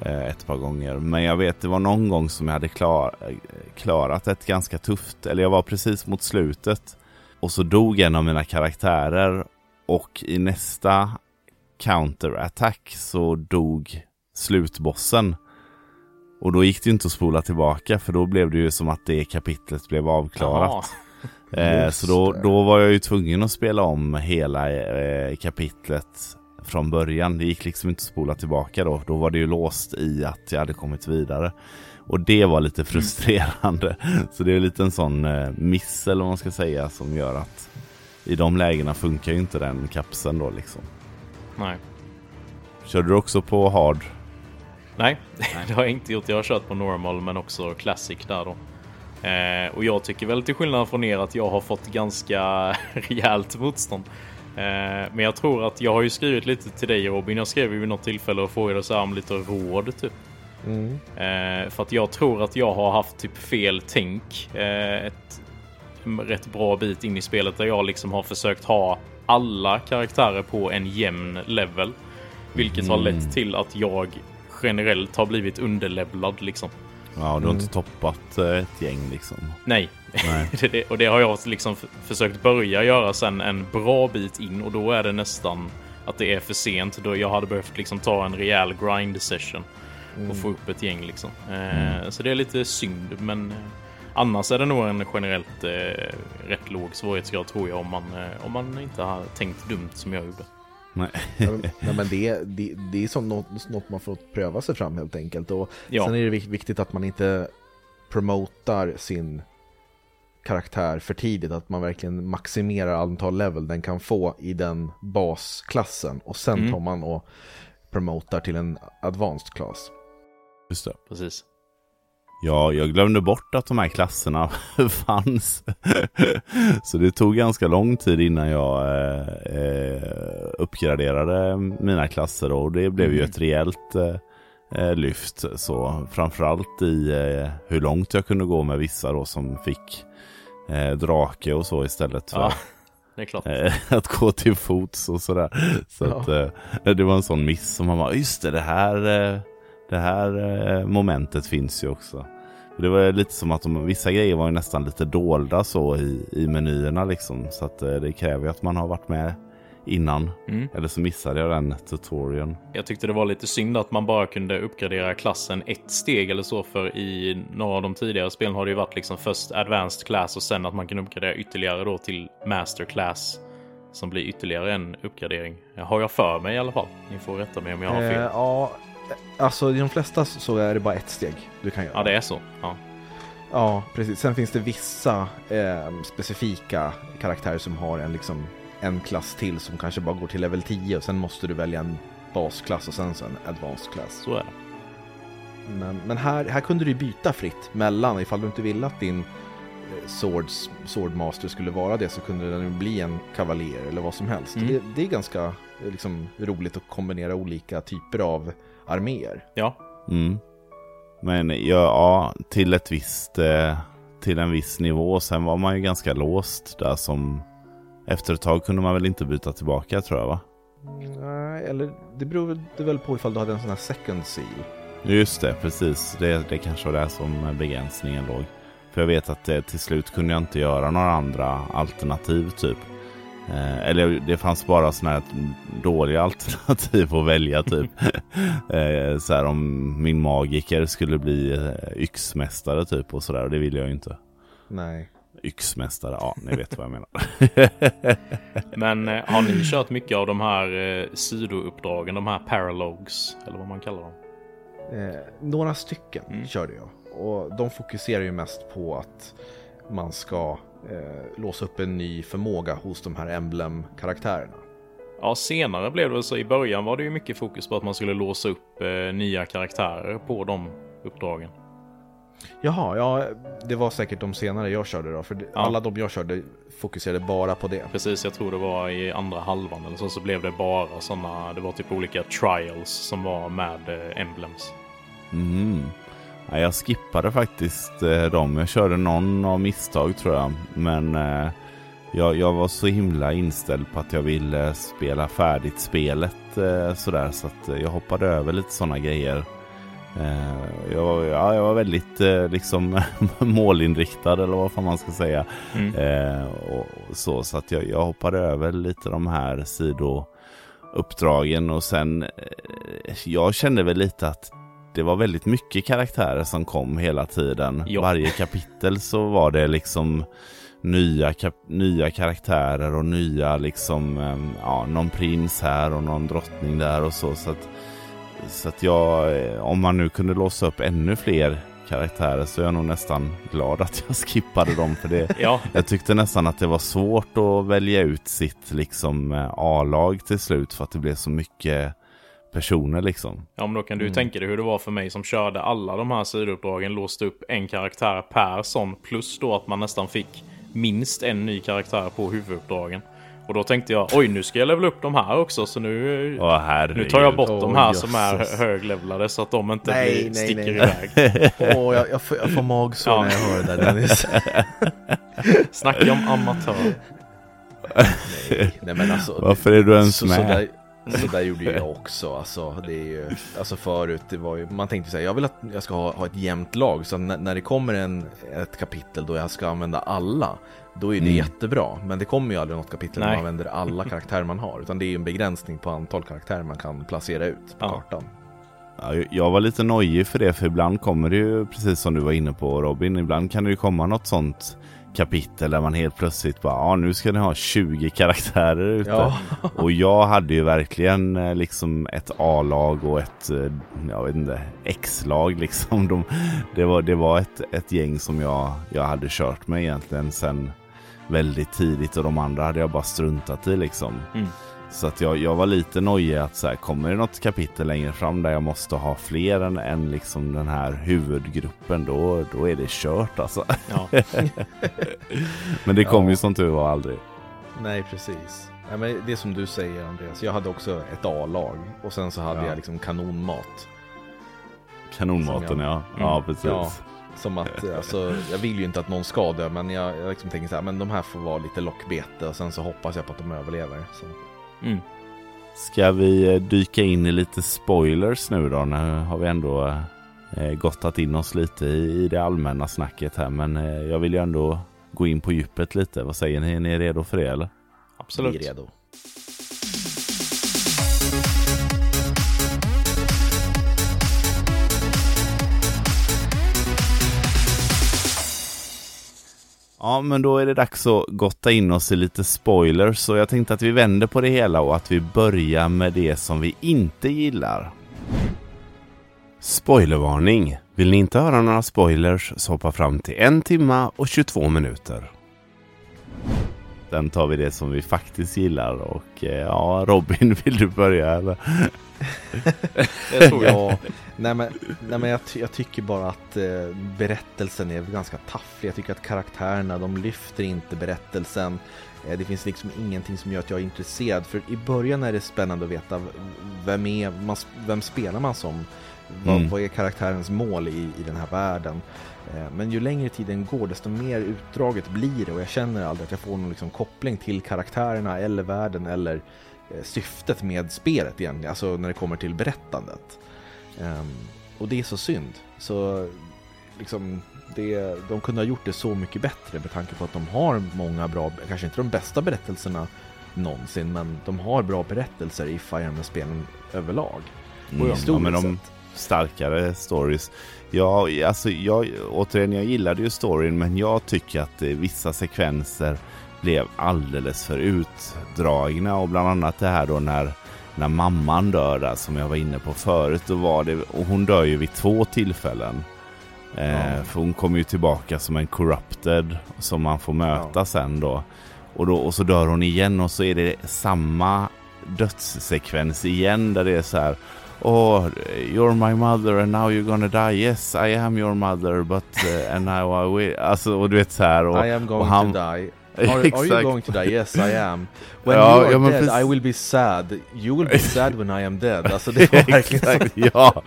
Speaker 4: eh, ett par gånger. Men jag vet, det var någon gång som jag hade klar, eh, klarat ett ganska tufft, eller jag var precis mot slutet. Och så dog en av mina karaktärer och i nästa counterattack så dog slutbossen. Och då gick det ju inte att spola tillbaka för då blev det ju som att det kapitlet blev avklarat. Eh, så då, då var jag ju tvungen att spela om hela eh, kapitlet från början. Det gick liksom inte att spola tillbaka då. Då var det ju låst i att jag hade kommit vidare. Och det var lite frustrerande. Så det är lite en sån eh, miss eller vad man ska säga som gör att i de lägena funkar ju inte den kapseln då liksom.
Speaker 2: Nej.
Speaker 4: Körde du också på hard?
Speaker 2: Nej, det har jag inte gjort. Jag har kört på normal men också classic där då. Eh, och jag tycker väl till skillnad från er att jag har fått ganska rejält motstånd. Eh, men jag tror att jag har ju skrivit lite till dig Robin. Jag skrev ju vid något tillfälle och frågade så här om lite råd typ.
Speaker 3: Mm.
Speaker 2: Eh, för att jag tror att jag har haft typ fel tänk. Eh, ett rätt bra bit in i spelet där jag liksom har försökt ha alla karaktärer på en jämn level. Vilket har
Speaker 4: Mm.
Speaker 2: lett till att jag generellt har blivit underlevlad liksom.
Speaker 4: Ja, du har inte
Speaker 3: Mm.
Speaker 4: toppat eh, ett gäng liksom.
Speaker 2: Nej,
Speaker 4: Nej.
Speaker 2: och det har jag liksom försökt börja göra sen en bra bit in och då är det nästan att det är för sent. Då jag hade behövt liksom ta en rejäl grind session och få upp ett gäng liksom. Eh, Så det är lite synd, men eh, annars är det nog en generellt rätt låg svårighetsgrad tror jag om man, om man inte har tänkt dumt som jag gjorde.
Speaker 4: Nej.
Speaker 3: Nej, men det, det, det är som något, något man får pröva sig fram helt enkelt. Och
Speaker 2: Ja.
Speaker 3: Sen är det vik- viktigt att man inte promotar sin karaktär för tidigt. Att man verkligen maximerar antal level den kan få i den basklassen. Och sen
Speaker 2: Mm.
Speaker 3: tar man och promotar till en advanced class.
Speaker 4: Just det.
Speaker 2: Precis.
Speaker 4: Ja, jag glömde bort att de här klasserna fanns. Så det tog ganska lång tid innan jag eh, eh, uppgraderade mina klasser och det blev ju
Speaker 2: Mm.
Speaker 4: ett rejält eh, eh, lyft. Så framförallt i eh, hur långt jag kunde gå med vissa då som fick eh, drake och så istället för
Speaker 2: Ja, det är klart.
Speaker 4: att gå till fots och sådär. Så
Speaker 3: Ja.
Speaker 4: att, det var en sån miss som man bara, just det, det här, det här eh, momentet finns ju också. Det var lite som att de, vissa grejer var ju nästan lite dolda så i, i menyerna liksom. Så att eh, det kräver ju att man har varit med innan.
Speaker 2: Mm.
Speaker 4: Eller så missade jag den tutorialen.
Speaker 2: Jag tyckte det var lite synd att man bara kunde uppgradera klassen ett steg eller så för i några av de tidigare spelen har det ju varit liksom först advanced class och sen att man kan uppgradera ytterligare då till master class som blir ytterligare en uppgradering. Har jag för mig i alla fall. Ni får rätta mig om jag har
Speaker 3: Eh,
Speaker 2: fel.
Speaker 3: ja, alltså i de flesta så är det bara ett steg du kan göra.
Speaker 2: Ja, det är så. Ja.
Speaker 3: Ja, precis. Sen finns det vissa eh, specifika karaktärer som har en, liksom, en klass till som kanske bara går till level 10 och sen måste du välja en basklass och sen så en advanced class.
Speaker 2: Så är det.
Speaker 3: Men, men här, här kunde du byta fritt mellan, ifall du inte ville att din eh, swords, swordmaster skulle vara det så kunde den ju bli en kavaljer eller vad som helst.
Speaker 2: Mm.
Speaker 3: Det, det är ganska liksom, roligt att kombinera olika typer av arméer.
Speaker 2: Ja,
Speaker 4: Mm. Men ja, ja, till ett visst, eh, till en viss nivå. Sen var man ju ganska låst där som efter ett tag kunde man väl inte byta tillbaka tror jag va?
Speaker 3: Nej, eller det beror väl- det väl på ifall du hade en sån här second seal.
Speaker 4: Just det, precis. Det, det kanske var där som begränsningen låg. För jag vet att eh, till slut kunde jag inte göra några andra alternativ typ. Eh, eller det fanns bara sådana här dåliga alternativ att välja typ. eh, så här om min magiker skulle bli eh, yxmästare typ och sådär. Och det vill jag ju inte.
Speaker 3: Nej.
Speaker 4: Yxmästare, ja ni vet vad jag menar.
Speaker 2: Men eh, har ni kört mycket av de här eh, sidouppdragen, de här paralogs, eller vad man kallar dem?
Speaker 3: Eh, några stycken
Speaker 2: Mm.
Speaker 3: körde jag. Och de fokuserar ju mest på att man ska eh, låsa upp en ny förmåga hos de här emblem-karaktärerna.
Speaker 2: Ja, senare blev det så. I början var det ju mycket fokus på att man skulle låsa upp eh, nya karaktärer på de uppdragen.
Speaker 3: Jaha, ja, det var säkert de senare jag körde då. För
Speaker 2: Ja.
Speaker 3: alla de jag körde fokuserade bara på det.
Speaker 2: Precis, jag tror det var i andra halvan eller så, så blev det bara sådana, det var typ olika trials som var med eh, emblems.
Speaker 4: Mm. Ja, jag skippade faktiskt eh, dem. Jag körde någon av misstag tror jag. Men eh, jag, jag var så himla inställd på att jag ville spela färdigt spelet eh, sådär. Så att eh, jag hoppade över lite sådana grejer. Eh, jag, ja, jag var väldigt eh, liksom målinriktad eller vad fan man ska säga.
Speaker 2: Mm.
Speaker 4: Och så så att jag, jag hoppade över lite de här sidouppdragen och sen jag kände väl lite att det var väldigt mycket karaktärer som kom hela tiden.
Speaker 2: Ja.
Speaker 4: Varje kapitel så var det liksom nya, kap- nya karaktärer och nya liksom, eh, ja, någon prins här och någon drottning där och så. Så att, så att jag, eh, om man nu kunde låsa upp ännu fler karaktärer så är jag nog nästan glad att jag skippade dem för det,
Speaker 2: Ja,
Speaker 4: jag tyckte nästan att det var svårt att välja ut sitt liksom eh, A-lag till slut för att det blev så mycket personer liksom.
Speaker 2: ja, men då kan du
Speaker 3: Mm.
Speaker 2: tänka dig hur det var för mig som körde alla de här sidouppdragen, låste upp en karaktär per sån, plus då att man nästan fick minst en ny karaktär på huvuduppdragen. Och då tänkte jag, oj nu ska jag levela upp de här också, så nu,
Speaker 4: Åh
Speaker 2: nu tar jag bort de
Speaker 3: Åh,
Speaker 2: här som är höglevlade så att de inte
Speaker 3: Nej,
Speaker 2: blir,
Speaker 3: nej,
Speaker 2: sticker
Speaker 3: nej.
Speaker 2: iväg.
Speaker 3: Åh, jag, jag, får, jag får magsår
Speaker 2: Ja.
Speaker 3: när jag hör det där Dennis.
Speaker 2: Snacka om amatör.
Speaker 3: Nej men alltså.
Speaker 4: Varför är du ens
Speaker 3: så,
Speaker 4: med?
Speaker 3: Så där, så där gjorde jag också. Alltså, det är ju, alltså förut, det var ju, man tänkte säga jag vill att jag ska ha, ha ett jämnt lag. Så när, när det kommer en, ett kapitel då jag ska använda alla, då är det
Speaker 4: Mm.
Speaker 3: jättebra. Men det kommer ju aldrig något kapitel där
Speaker 2: Nej.
Speaker 3: man använder alla karaktärer man har. Utan det är ju en begränsning på antal karaktärer man kan placera ut på
Speaker 2: Ja.
Speaker 3: kartan.
Speaker 4: Ja, jag var lite nojig för det för ibland kommer det ju precis som du var inne på Robin. Ibland kan det ju komma något sånt kapitel där man helt plötsligt bara ja nu ska ni ha 20 karaktärer ute.
Speaker 3: Ja.
Speaker 4: Och jag hade ju verkligen eh, liksom ett A-lag och ett eh, jag vet inte, X-lag liksom. De, det var, det var ett, ett gäng som jag, jag hade kört med egentligen sen väldigt tidigt och de andra hade jag bara struntat i liksom.
Speaker 2: Mm.
Speaker 4: Så att jag, jag var lite nojig att så här, kommer det något kapitel längre fram där jag måste ha fler än, än liksom den här huvudgruppen då, då är det kört alltså.
Speaker 2: Ja.
Speaker 4: Men det kom
Speaker 3: Ja.
Speaker 4: ju som tur var aldrig.
Speaker 3: Nej, precis. Ja, men det är som du säger Andreas, jag hade också ett A-lag och sen så hade
Speaker 4: Ja.
Speaker 3: jag liksom kanonmat.
Speaker 4: Kanonmaten
Speaker 3: jag-
Speaker 4: ja. Ja
Speaker 2: Mm.
Speaker 4: precis.
Speaker 3: Ja. Som att, alltså, jag vill ju inte att någon ska dö, men jag, jag liksom tänker så här, men de här får vara lite lockbete och sen så hoppas jag på att de överlever. Så.
Speaker 2: Mm.
Speaker 4: Ska vi eh, dyka in i lite spoilers nu då? Nu har vi ändå eh, gottat in oss lite i, det allmänna snacket här. Men eh, jag vill ju ändå gå in på djupet lite. Vad säger ni? Är ni redo för det eller?
Speaker 2: Absolut.
Speaker 3: Bli redo.
Speaker 4: Ja, men då är det dags att gotta in oss i lite spoilers. Så jag tänkte att vi vänder på det hela och att vi börjar med det som vi inte gillar. Spoilervarning! Vill ni inte höra några spoilers så hoppa fram till en timma och 22 minuter. Sen tar vi det som vi faktiskt gillar och eh, ja, Robin vill du börja eller?
Speaker 2: Det tror jag.
Speaker 3: Nej men, nej men jag, jag tycker bara att eh, berättelsen är ganska tafflig. Jag tycker att karaktärerna, de lyfter inte berättelsen. Eh, det finns liksom ingenting som gör att jag är intresserad. För i början är det spännande att veta vem, är, man, vem spelar man som? Vad,
Speaker 4: Mm.
Speaker 3: vad är karaktärens mål i, i den här världen? Eh, Men ju längre tiden går desto mer utdraget blir det och jag känner aldrig att jag får någon liksom koppling till karaktärerna eller världen eller eh, syftet med spelet egentligen, alltså när det kommer till berättandet. Ehm, och det är så synd. Så liksom, det, de kunde ha gjort det så mycket bättre med tanke på att de har många bra, kanske inte de bästa berättelserna någonsin, men de har bra berättelser i Fire Emblem-spelen överlag.
Speaker 4: Mm, ja,
Speaker 3: Historiskt
Speaker 4: men de starkare stories. Ja, alltså jag, återigen, jag gillade ju storyn, men jag tycker att eh, vissa sekvenser blev alldeles för utdragna och bland annat det här då när, när mamman dör där som jag var inne på förut. Då var det, och hon dör ju vid två tillfällen. Eh, För hon kommer ju tillbaka som en corrupted som man får möta
Speaker 3: Ja.
Speaker 4: sen då. Och, då. och så dör hon igen och så är det samma dödssekvens igen där det är så här Oh, you're my mother and now you're gonna die. Yes, I am your mother, but uh, and now I will. Alltså, och du vet så här. Och,
Speaker 3: I am
Speaker 4: och
Speaker 3: going
Speaker 4: han-
Speaker 3: to die. Are, are you going to die? Yes I am. When
Speaker 4: Ja,
Speaker 3: you are
Speaker 4: ja,
Speaker 3: dead
Speaker 4: precis.
Speaker 3: I will be sad. You will be sad when I am dead. Alltså det var verkligen så.
Speaker 4: Ja.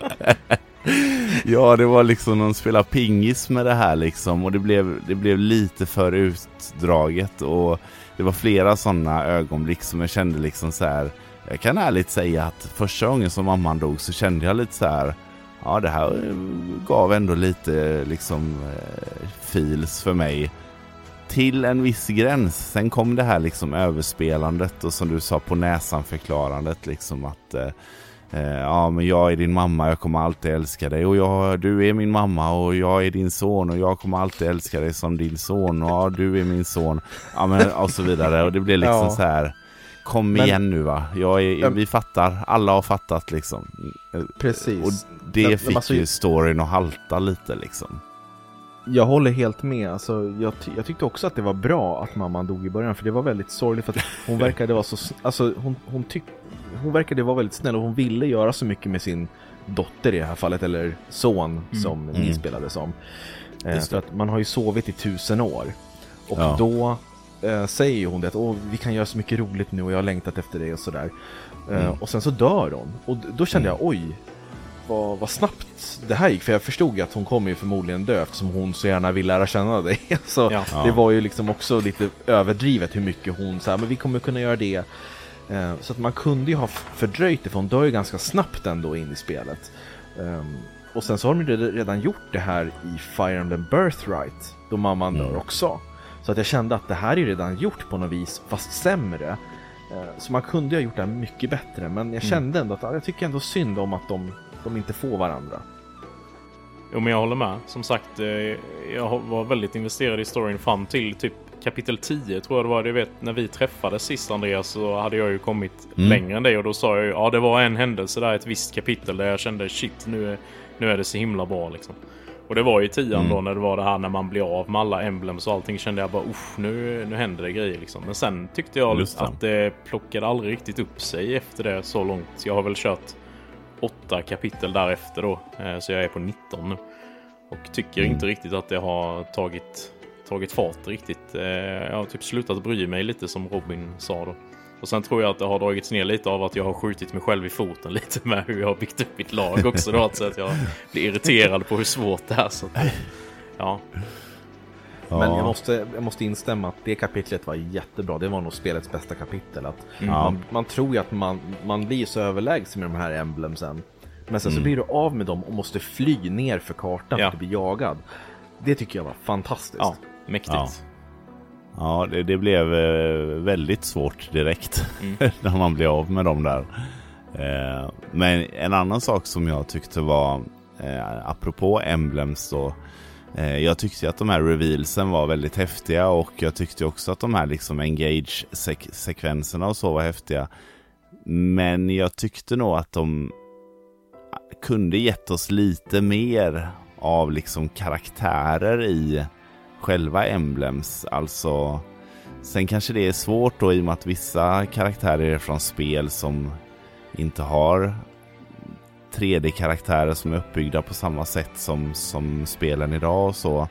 Speaker 4: ja, det var liksom de spelade pingis med det här liksom och det blev, det blev lite för utdraget och det var flera sådana ögonblick som jag kände liksom så här. Jag kan ärligt säga att första gången som mamman dog så kände jag lite så här. Ja, det här gav ändå lite liksom eh, feels för mig till en viss gräns. Sen kom det här liksom överspelandet och som du sa på näsan förklarandet liksom att eh, eh, ja men jag är din mamma, jag kommer alltid älska dig och jag, du är min mamma och jag är din son och jag kommer alltid älska dig som din son och ja, du är min son. Ja men och så vidare och det blir liksom
Speaker 3: Ja.
Speaker 4: så här Kom
Speaker 3: Men-
Speaker 4: igen nu va, jag är, vi fattar, alla har fattat liksom.
Speaker 3: Precis.
Speaker 4: Och det
Speaker 3: men
Speaker 4: fick
Speaker 3: alltså-
Speaker 4: ju storyn att halta lite liksom.
Speaker 3: Jag håller helt med. Alltså, jag, jag tyckte också att det var bra att mamman dog i början för det var väldigt sorgligt för att hon verkade vara så... Alltså hon, hon, tyck, hon verkade vara väldigt snäll och hon ville göra så mycket med sin dotter i det här fallet, eller son som ni
Speaker 4: Mm.
Speaker 3: spelade som. Eh, för att man har ju sovit i tusen år. Och
Speaker 4: Ja.
Speaker 3: då eh, säger ju hon det att Åh, vi kan göra så mycket roligt nu och jag har längtat efter det och sådär. Eh,
Speaker 4: Mm.
Speaker 3: Och sen så dör hon. Och då kände jag oj, vad, vad snabbt det här gick. För jag förstod ju att hon kommer ju förmodligen dö eftersom hon så gärna vill lära känna dig. Så
Speaker 2: Ja.
Speaker 3: det var ju liksom också lite överdrivet hur mycket hon sa, men vi kommer kunna göra det. Eh, Så att man kunde ju ha fördröjt det för hon dör ju ganska snabbt ändå in i spelet. Ehm, Och sen så har de ju redan gjort det här i Fire Emblem Birthright, då mamman
Speaker 4: Mm.
Speaker 3: dör också. Så att jag kände att det här är ju redan gjort på något vis, fast sämre. Eh, Så man kunde ju ha gjort det här mycket bättre, men jag kände ändå att ja, jag tycker ändå synd om att de, de inte får varandra.
Speaker 2: Jo men jag håller med. Som sagt, eh, jag var väldigt investerad i storyn fram till typ kapitel 10 tror jag det var. Du vet när vi träffades sist Andreas så hade jag ju kommit
Speaker 4: Mm.
Speaker 2: längre än dig och då sa jag ju ja det var en händelse där ett visst kapitel där jag kände shit nu är, nu är det så himla bra liksom. Och det var i tian
Speaker 4: Mm.
Speaker 2: då när det var det här när man blir av med alla emblems och allting kände jag bara usch nu, nu händer det grejer liksom. Men sen tyckte jag
Speaker 4: det.
Speaker 2: att det plockade aldrig riktigt upp sig efter det så långt. Jag har väl kört åtta kapitel därefter då. eh, Så jag är på 19 nu. Och tycker
Speaker 4: Mm.
Speaker 2: inte riktigt att det har tagit, tagit fart riktigt. Eh, Jag har typ slutat bry mig lite som Robin sa då. Och sen tror jag att det har dragits ner lite av att jag har skjutit mig själv i foten lite med hur jag har byggt upp mitt lag också då. Så att jag blir irriterad på hur svårt det är. Så att, ja,
Speaker 4: Ja.
Speaker 3: Men jag måste, jag måste instämma att det kapitlet var jättebra. Det var nog spelets bästa kapitel. Att
Speaker 4: Ja.
Speaker 3: man, man tror ju att man, man blir så överlägsen med de här emblemsen. Men sen så
Speaker 4: Mm.
Speaker 3: blir du av med dem och måste fly ner för kartan
Speaker 2: Ja.
Speaker 3: för att bli jagad. Det tycker jag var fantastiskt.
Speaker 2: ja mäktigt.
Speaker 4: Ja. Det, det blev eh, väldigt svårt direkt
Speaker 2: Mm.
Speaker 4: när man blev av med dem där. Eh, men en annan sak som jag tyckte var, eh, apropå emblems då, Eh, jag tyckte att de här revealsen var väldigt häftiga och jag tyckte också att de här liksom engage-sekvenserna och så var häftiga. Men jag tyckte nog att de kunde gett oss lite mer av liksom karaktärer i själva emblems. Alltså, sen kanske det är svårt då i och med att vissa karaktärer är från spel som inte har 3D-karaktärer som är uppbyggda på samma sätt som, som spelen idag och så.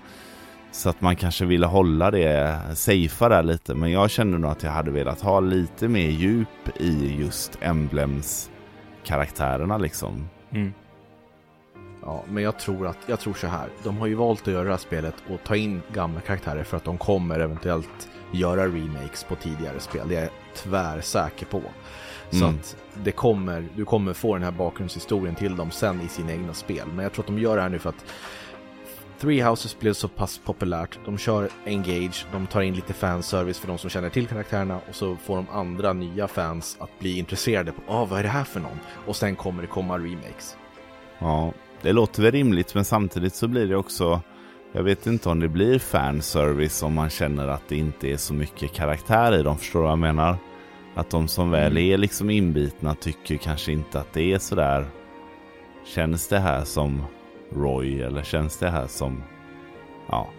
Speaker 4: Så att man kanske ville hålla det, safea där lite. Men jag kände nog att jag hade velat ha lite mer djup i just emblems karaktärerna liksom.
Speaker 2: Mm.
Speaker 3: Ja, men jag tror att, jag tror så här. De har ju valt att göra det här spelet och ta in gamla karaktärer för att de kommer eventuellt göra remakes på tidigare spel. Det är jag tvärsäker på. Så
Speaker 4: Mm.
Speaker 3: att det kommer, du kommer få den här bakgrundshistorien till dem sen i sina egna spel. Men jag tror att de gör det här nu för att Three Houses blev så pass populärt. De kör Engage, de tar in lite fanservice för de som känner till karaktärerna och så får de andra nya fans att bli intresserade. på ah, vad är det här för någon? Och sen kommer det komma remakes.
Speaker 4: Ja, det låter väl rimligt men samtidigt så blir det också jag vet inte om det blir fanservice om man känner att det inte är så mycket karaktär i dem. Förstår du vad jag menar? Att de som väl är liksom inbitna tycker kanske inte att det är sådär. Känns det här som Roy eller känns det här som... Ja.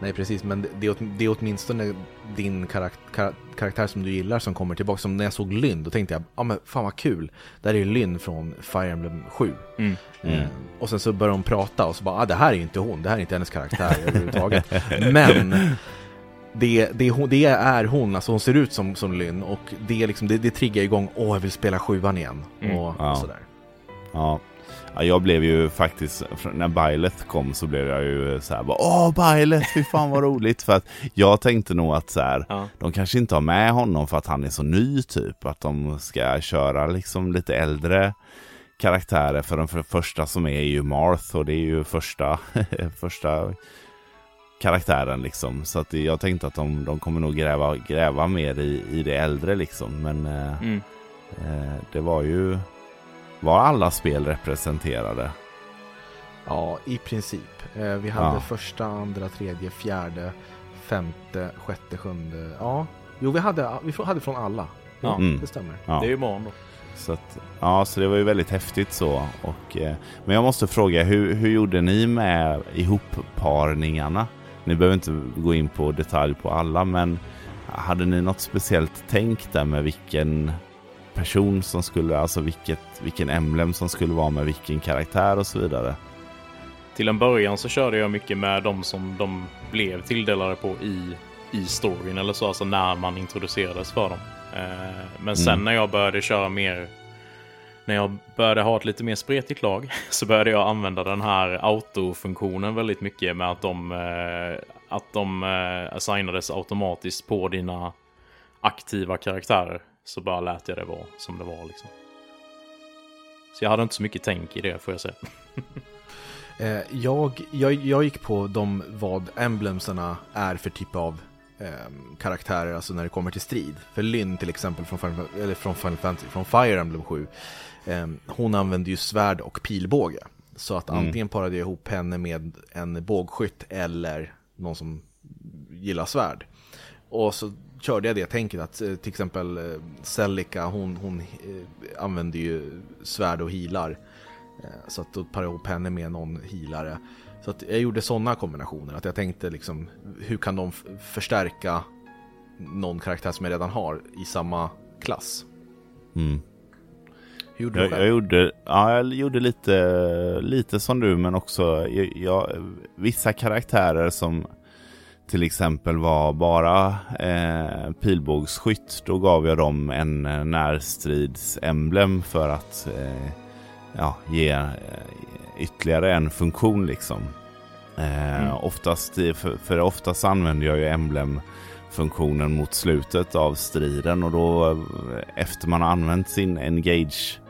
Speaker 3: Nej precis, men det- det är, åtminstone din karak kar karaktär som du gillar som kommer tillbaka. Som när jag såg Lynn, då tänkte jag, ja ah, men fan vad kul. Där är ju Lynn från Fire Emblem 7.
Speaker 2: Mm.
Speaker 3: Eh, och sen så börjar de prata och så bara, ah, det här är ju inte hon, det här är inte hennes karaktär överhuvudtaget. Men det, det, det är hon, alltså hon ser ut som, som Lynn och det, är liksom, det, det triggar igång, åh jag vill spela sjuan igen.
Speaker 2: Mm.
Speaker 3: Och
Speaker 4: Ja.
Speaker 3: sådär.
Speaker 4: Ja. ja, jag blev ju faktiskt, när Byleth kom så blev jag ju så här, bara, åh Byleth, fy fan vad roligt. För att jag tänkte nog att så här,
Speaker 2: Ja.
Speaker 4: de kanske inte har med honom för att han är så ny typ. Att de ska köra liksom lite äldre karaktärer. För den för första som är ju Marth och det är ju första, första karaktären liksom. Så att jag tänkte att de, de kommer nog gräva, gräva mer i, i det äldre liksom. Men eh,
Speaker 2: Mm.
Speaker 4: eh, det var ju, var alla spel representerade?
Speaker 3: Ja, i princip. Eh, vi hade
Speaker 4: Ja.
Speaker 3: första, andra, tredje, fjärde, femte, sjätte, sjunde. Ja, jo vi hade, vi hade från alla. Ja,
Speaker 2: Mm.
Speaker 3: det stämmer.
Speaker 4: Ja.
Speaker 2: Det är ju imorgon då.
Speaker 4: Så, att, ja, så det var ju väldigt häftigt så. Och, eh, men jag måste fråga, hur, hur gjorde ni med ihopparningarna? Ni behöver inte gå in på detalj på alla, men hade ni något speciellt tänk där med vilken person som skulle, alltså vilket, vilken emblem som skulle vara med vilken karaktär och så vidare?
Speaker 2: Till en början så körde jag mycket med de som de blev tilldelade på i, i storyn eller så, alltså när man introducerades för dem. Eh, men sen
Speaker 4: Mm.
Speaker 2: när jag började köra mer, när jag började ha ett lite mer spretigt lag, så började jag använda den här autofunktionen väldigt mycket med att de, eh, att de eh, assignades automatiskt på dina aktiva karaktärer. Så bara lät jag det vara som det var liksom. Så jag hade inte så mycket tänk i det får jag säga.
Speaker 3: Eh, jag, jag, jag gick på de vad emblemsarna är för typ av ehm, karaktärer, alltså när det kommer till strid. För Lynn till exempel från Final, eller från Final Fantasy, från Fire Emblem 7, ehm, hon använde ju svärd och pilbåge. Så att
Speaker 4: Mm.
Speaker 3: antingen parade jag ihop henne med en bågskytt eller någon som gillar svärd. Och så körde jag det tänket att eh, till exempel eh, Celica, hon, hon eh, använder ju svärd och healar. Eh, Så att då parade jag ihop henne med någon healare. Så att jag gjorde sådana kombinationer. Att jag tänkte liksom, hur kan de förstärka någon karaktär som jag redan har i samma klass?
Speaker 4: Mm.
Speaker 3: Hur gjorde du
Speaker 4: Jag,
Speaker 3: själv?
Speaker 4: jag, gjorde, ja, jag gjorde lite, lite som du, men också jag, jag, vissa karaktärer som till exempel var bara eh, pilbågsskytt. Då gav jag dem en eh, närstridsemblem för att eh, ja, ge eh, ytterligare en funktion liksom. Eh,
Speaker 2: Mm.
Speaker 4: oftast, i- för, för oftast använder jag ju emblem funktionen mot slutet av striden och då eh, efter man har använt sin engage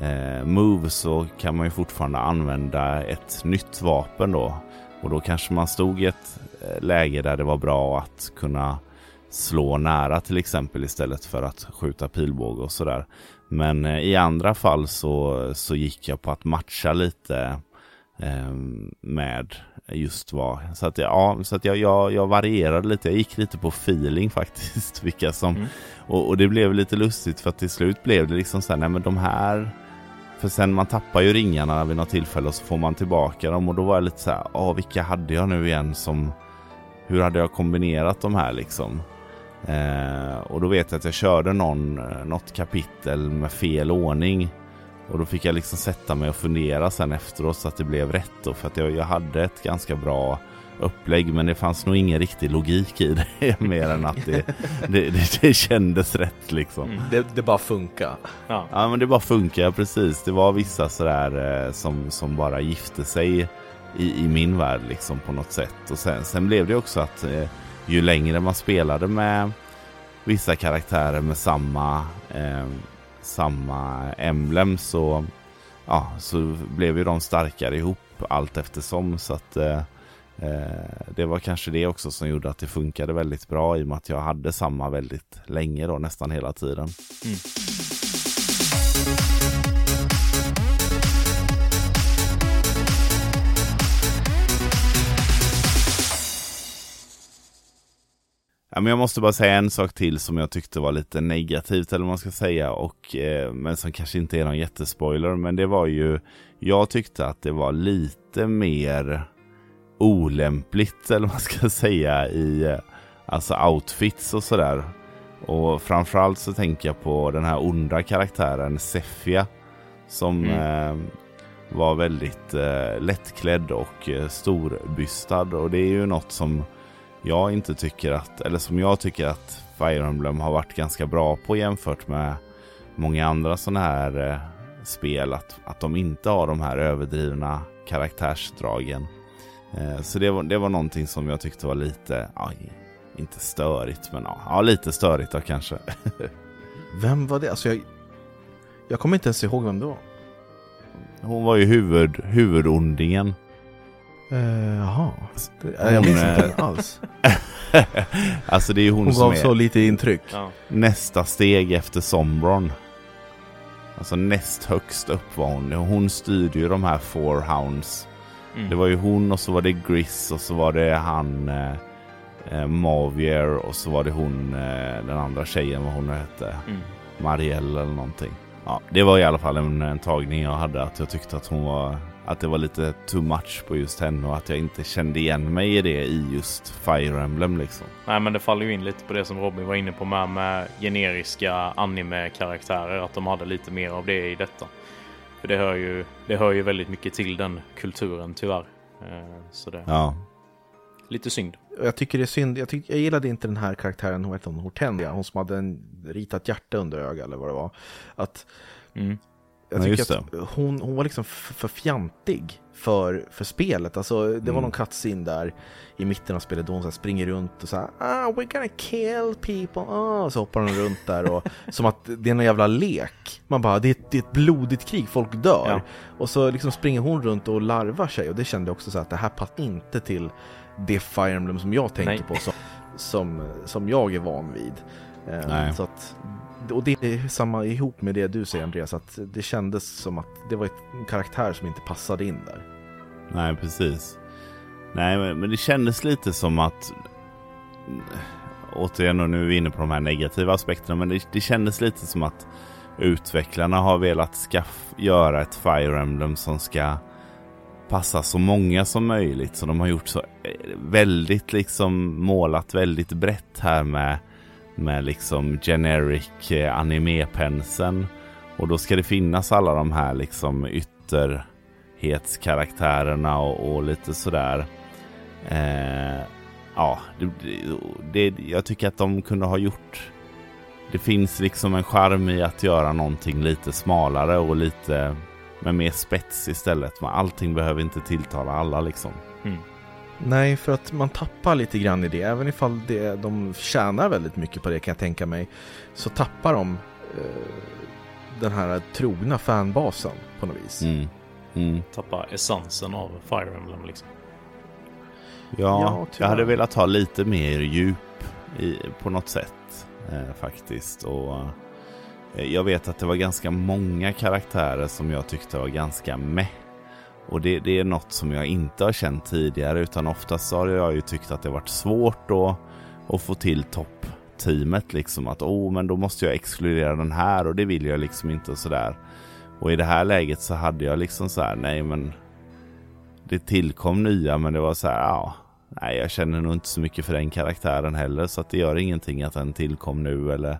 Speaker 4: eh, move så kan man ju fortfarande använda ett nytt vapen då. Och då kanske man stod i ett eh, läge där det var bra att kunna slå nära till exempel istället för att skjuta pilbåge och sådär. Men eh, i andra fall så, så gick jag på att matcha lite eh, med just vad. Så att, jag, ja, så att jag, jag, jag varierade lite. Jag gick lite på feeling faktiskt. Vilka som,
Speaker 2: Mm.
Speaker 4: och, och det blev lite lustigt för att till slut blev det liksom så här, nej men de här för sen man tappar ju ringarna vid något tillfälle och så får man tillbaka dem och då var jag lite så här, ja vilka hade jag nu igen som hur hade jag kombinerat de här liksom? Eh, och då vet jag att jag körde någon, eh, något kapitel med fel ordning. Och då fick jag liksom sätta mig och fundera sen efteråt så att det blev rätt då. För att jag, jag hade ett ganska bra upplägg men det fanns nog ingen riktig logik i det. mer än att det, det, det, det kändes rätt liksom.
Speaker 2: Mm.
Speaker 3: Det, det bara funkar.
Speaker 2: Ja.
Speaker 4: Ja men det bara funkar precis. Det var vissa sådär eh, som, som bara gifte sig i, i min värld liksom på något sätt. Och sen, sen blev det också att eh, ju längre man spelade med vissa karaktärer med samma, eh, samma emblem så, ja, så blev ju de starkare ihop allt eftersom. Så att eh, eh, det var kanske det också som gjorde att det funkade väldigt bra i och med att jag hade samma väldigt länge då, nästan hela tiden.
Speaker 2: Mm.
Speaker 4: Ja, men jag måste bara säga en sak till som jag tyckte var lite negativt eller vad man ska säga. Och, eh, men som kanske inte är någon jättespoiler. Men det var ju, jag tyckte att det var lite mer olämpligt eller vad man ska säga i eh, alltså outfits och sådär. Och framförallt så tänker jag på den här onda karaktären Sefia. Som eh, var väldigt eh, lättklädd och eh, storbystad. Och det är ju något som jag inte tycker att, eller som jag tycker att Fire Emblem har varit ganska bra på jämfört med många andra sådana här eh, spel. Att, att de inte har de här överdrivna karaktärsdragen. Eh, så det var, det var någonting som jag tyckte var lite, ja, inte störigt, men ja, ja lite störigt då kanske.
Speaker 3: Vem var det? Alltså jag, jag kommer inte ens ihåg vem det var.
Speaker 4: Hon var ju huvud, huvudondingen.
Speaker 3: Uh, jaha.
Speaker 4: Hon,
Speaker 3: Jag minns inte alls.
Speaker 4: alltså det är ju hon,
Speaker 3: Hon
Speaker 4: som
Speaker 3: gav
Speaker 4: är
Speaker 3: så lite intryck.
Speaker 2: Ja.
Speaker 4: nästa steg efter Sombron. Alltså näst högst upp var hon. Hon styrde ju de här Four Hounds.
Speaker 2: Mm.
Speaker 4: Det var ju hon och så var det Gris och så var det han eh, eh, Mavier och så var det hon, eh, den andra tjejen, vad hon nu hette.
Speaker 2: Mm.
Speaker 4: Marielle eller någonting. Ja, det var i alla fall en, en tagning jag hade att jag tyckte att hon var att det var lite too much på just henne och att jag inte kände igen mig i det i just Fire Emblem liksom.
Speaker 2: Nej men det faller ju in lite på det som Robin var inne på med, med generiska anime-karaktärer. Att de hade lite mer av det i detta. För det hör ju, det hör ju väldigt mycket till den kulturen tyvärr. Eh, Så det
Speaker 4: Ja,
Speaker 2: lite synd.
Speaker 3: Jag tycker det är synd. Jag, tyck, jag gillade inte den här karaktären, hon hette hon Hortensia. Hon som hade en ritat hjärta under ögat eller vad det var. Att
Speaker 2: Mm.
Speaker 3: Jag
Speaker 4: Ja,
Speaker 3: tycker att hon, hon var liksom för fjantig för, för spelet. Alltså, det var
Speaker 4: Mm.
Speaker 3: någon cutscene där i mitten av spelet då hon så springer runt och så här, ah, we're gonna kill people. Ah, och så hoppar hon runt där och som att det är någon jävla lek. Man bara, det är, ett- det är ett blodigt krig, folk dör.
Speaker 2: Ja.
Speaker 3: Och så liksom springer hon runt och larvar sig och det kände jag också så att det här passar inte till det Fire Emblem som jag tänker
Speaker 2: Nej.
Speaker 3: på som, som, som jag är van vid.
Speaker 4: Nej.
Speaker 3: Så att, och det är samma ihop med det du säger Andreas, att det kändes som att det var ett- en karaktär som inte passade in där.
Speaker 4: nej precis. Nej, men, men det kändes lite som att återigen och nu är vi inne på de här negativa aspekterna, men det, det kändes lite som att utvecklarna har velat skaff, göra ett Fire Emblem som ska passa så många som möjligt. Så de har gjort så eh, väldigt liksom målat väldigt brett här med, med liksom generic eh, anime-penseln. Och då ska det finnas alla de här liksom ytterhetskaraktärerna och, och lite sådär. Eh, ja, det, det, jag tycker att de kunde ha gjort det finns liksom en charm i att göra någonting lite smalare och lite med mer spets istället. Men allting behöver inte tilltala alla liksom.
Speaker 2: Mm.
Speaker 3: Nej, för att man tappar lite grann i det. Även ifall det, de tjänar väldigt mycket på det kan jag tänka mig. Så tappar de eh, den här trogna fanbasen på något vis.
Speaker 4: Mm. Mm.
Speaker 2: Tappa essensen av Fire Emblem liksom.
Speaker 4: Ja,
Speaker 3: Ja,
Speaker 4: jag hade velat ha lite mer djup i, på något sätt eh, faktiskt. Och eh, jag vet att det var ganska många karaktärer som jag tyckte var ganska meh. Och det, det är något som jag inte har känt tidigare utan oftast har jag ju tyckt att det varit svårt då att få till toppteamet liksom att oh men då måste jag exkludera den här och det vill jag liksom inte och sådär. Och i det här läget så hade jag liksom så här nej men det tillkom nya men det var så här ja nej jag känner nog inte så mycket för den karaktären heller så att det gör ingenting att den tillkom nu eller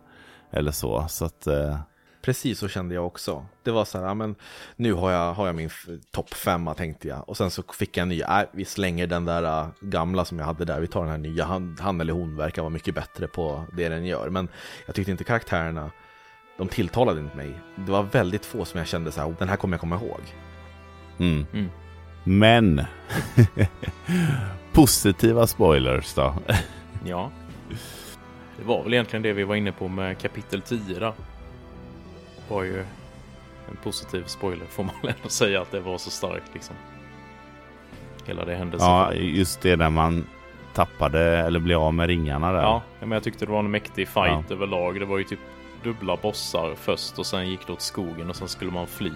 Speaker 4: eller så så att eh,
Speaker 3: Precis så kände jag också. Det var så här, ja, men nu har jag, har jag min topp femma tänkte jag. Och sen så fick jag en ny, nej vi slänger den där äh, gamla som jag hade där, vi tar den här nya. Han, han eller hon verkar vara mycket bättre på det den gör. Men jag tyckte inte karaktärerna, de tilltalade inte mig. Det var väldigt få som jag kände så här, den här kommer jag komma ihåg.
Speaker 4: mm.
Speaker 2: Mm.
Speaker 4: Men positiva spoilers då.
Speaker 2: Ja. Det var väl egentligen det vi var inne på med kapitel 10 där. Var ju en positiv spoiler får man ändå säga att det var så starkt liksom. Hela det
Speaker 4: Ja,
Speaker 2: händelseförloppet.
Speaker 4: just det där man tappade eller blev av med ringarna där.
Speaker 2: Ja, men jag tyckte det var en mäktig fight
Speaker 4: Ja.
Speaker 2: överlag. Det var ju typ dubbla bossar först och sen gick det åt skogen och sen skulle man fly.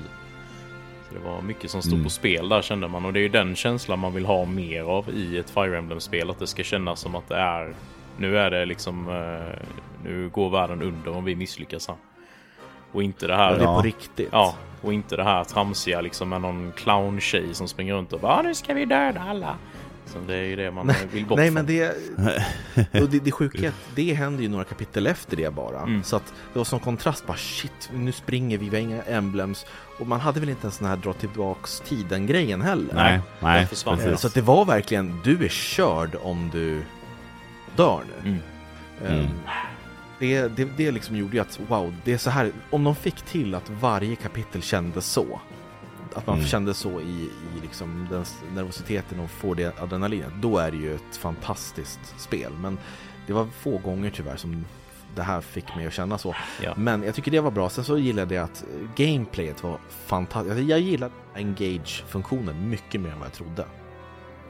Speaker 2: Så det var mycket som stod
Speaker 4: Mm.
Speaker 2: på spel där kände man och det är ju den känslan man vill ha mer av i ett Fire Emblem-spel. Att det ska kännas som att det är nu är det liksom eh, nu går världen under om vi misslyckas här. Och inte det här.
Speaker 3: Ja, det är på riktigt.
Speaker 2: Ja, och inte det här tramsiga liksom med någon clowntjej som springer runt och bara "Ah, nu ska vi döda alla. Så det är ju det man vill bort
Speaker 3: Nej
Speaker 2: från.
Speaker 3: men det, och det, det sjuka är att det händer ju några kapitel efter det bara.
Speaker 2: Mm.
Speaker 3: Så att det var som kontrast, bara shit, nu springer vi, vi har inga emblems. Och man hade väl inte ens den här dra tillbaks tiden-grejen heller.
Speaker 4: Nej, nej. Precis.
Speaker 3: Så att det var verkligen, du är körd om du dör nu.
Speaker 2: Mm.
Speaker 3: Ehm,
Speaker 4: Mm.
Speaker 3: Det, det, det liksom gjorde ju att, wow, det är så här, om de fick till att varje kapitel kändes så. Att man
Speaker 4: Mm.
Speaker 3: kände så i, i liksom den nervositeten och får det adrenalinet. Då är det ju ett fantastiskt spel. Men det var få gånger tyvärr som det här fick mig att känna så.
Speaker 2: Ja.
Speaker 3: Men jag tycker det var bra. Sen så gillade jag att eh, gameplayet var fantastiskt. Jag gillade engage-funktionen mycket mer än vad jag trodde.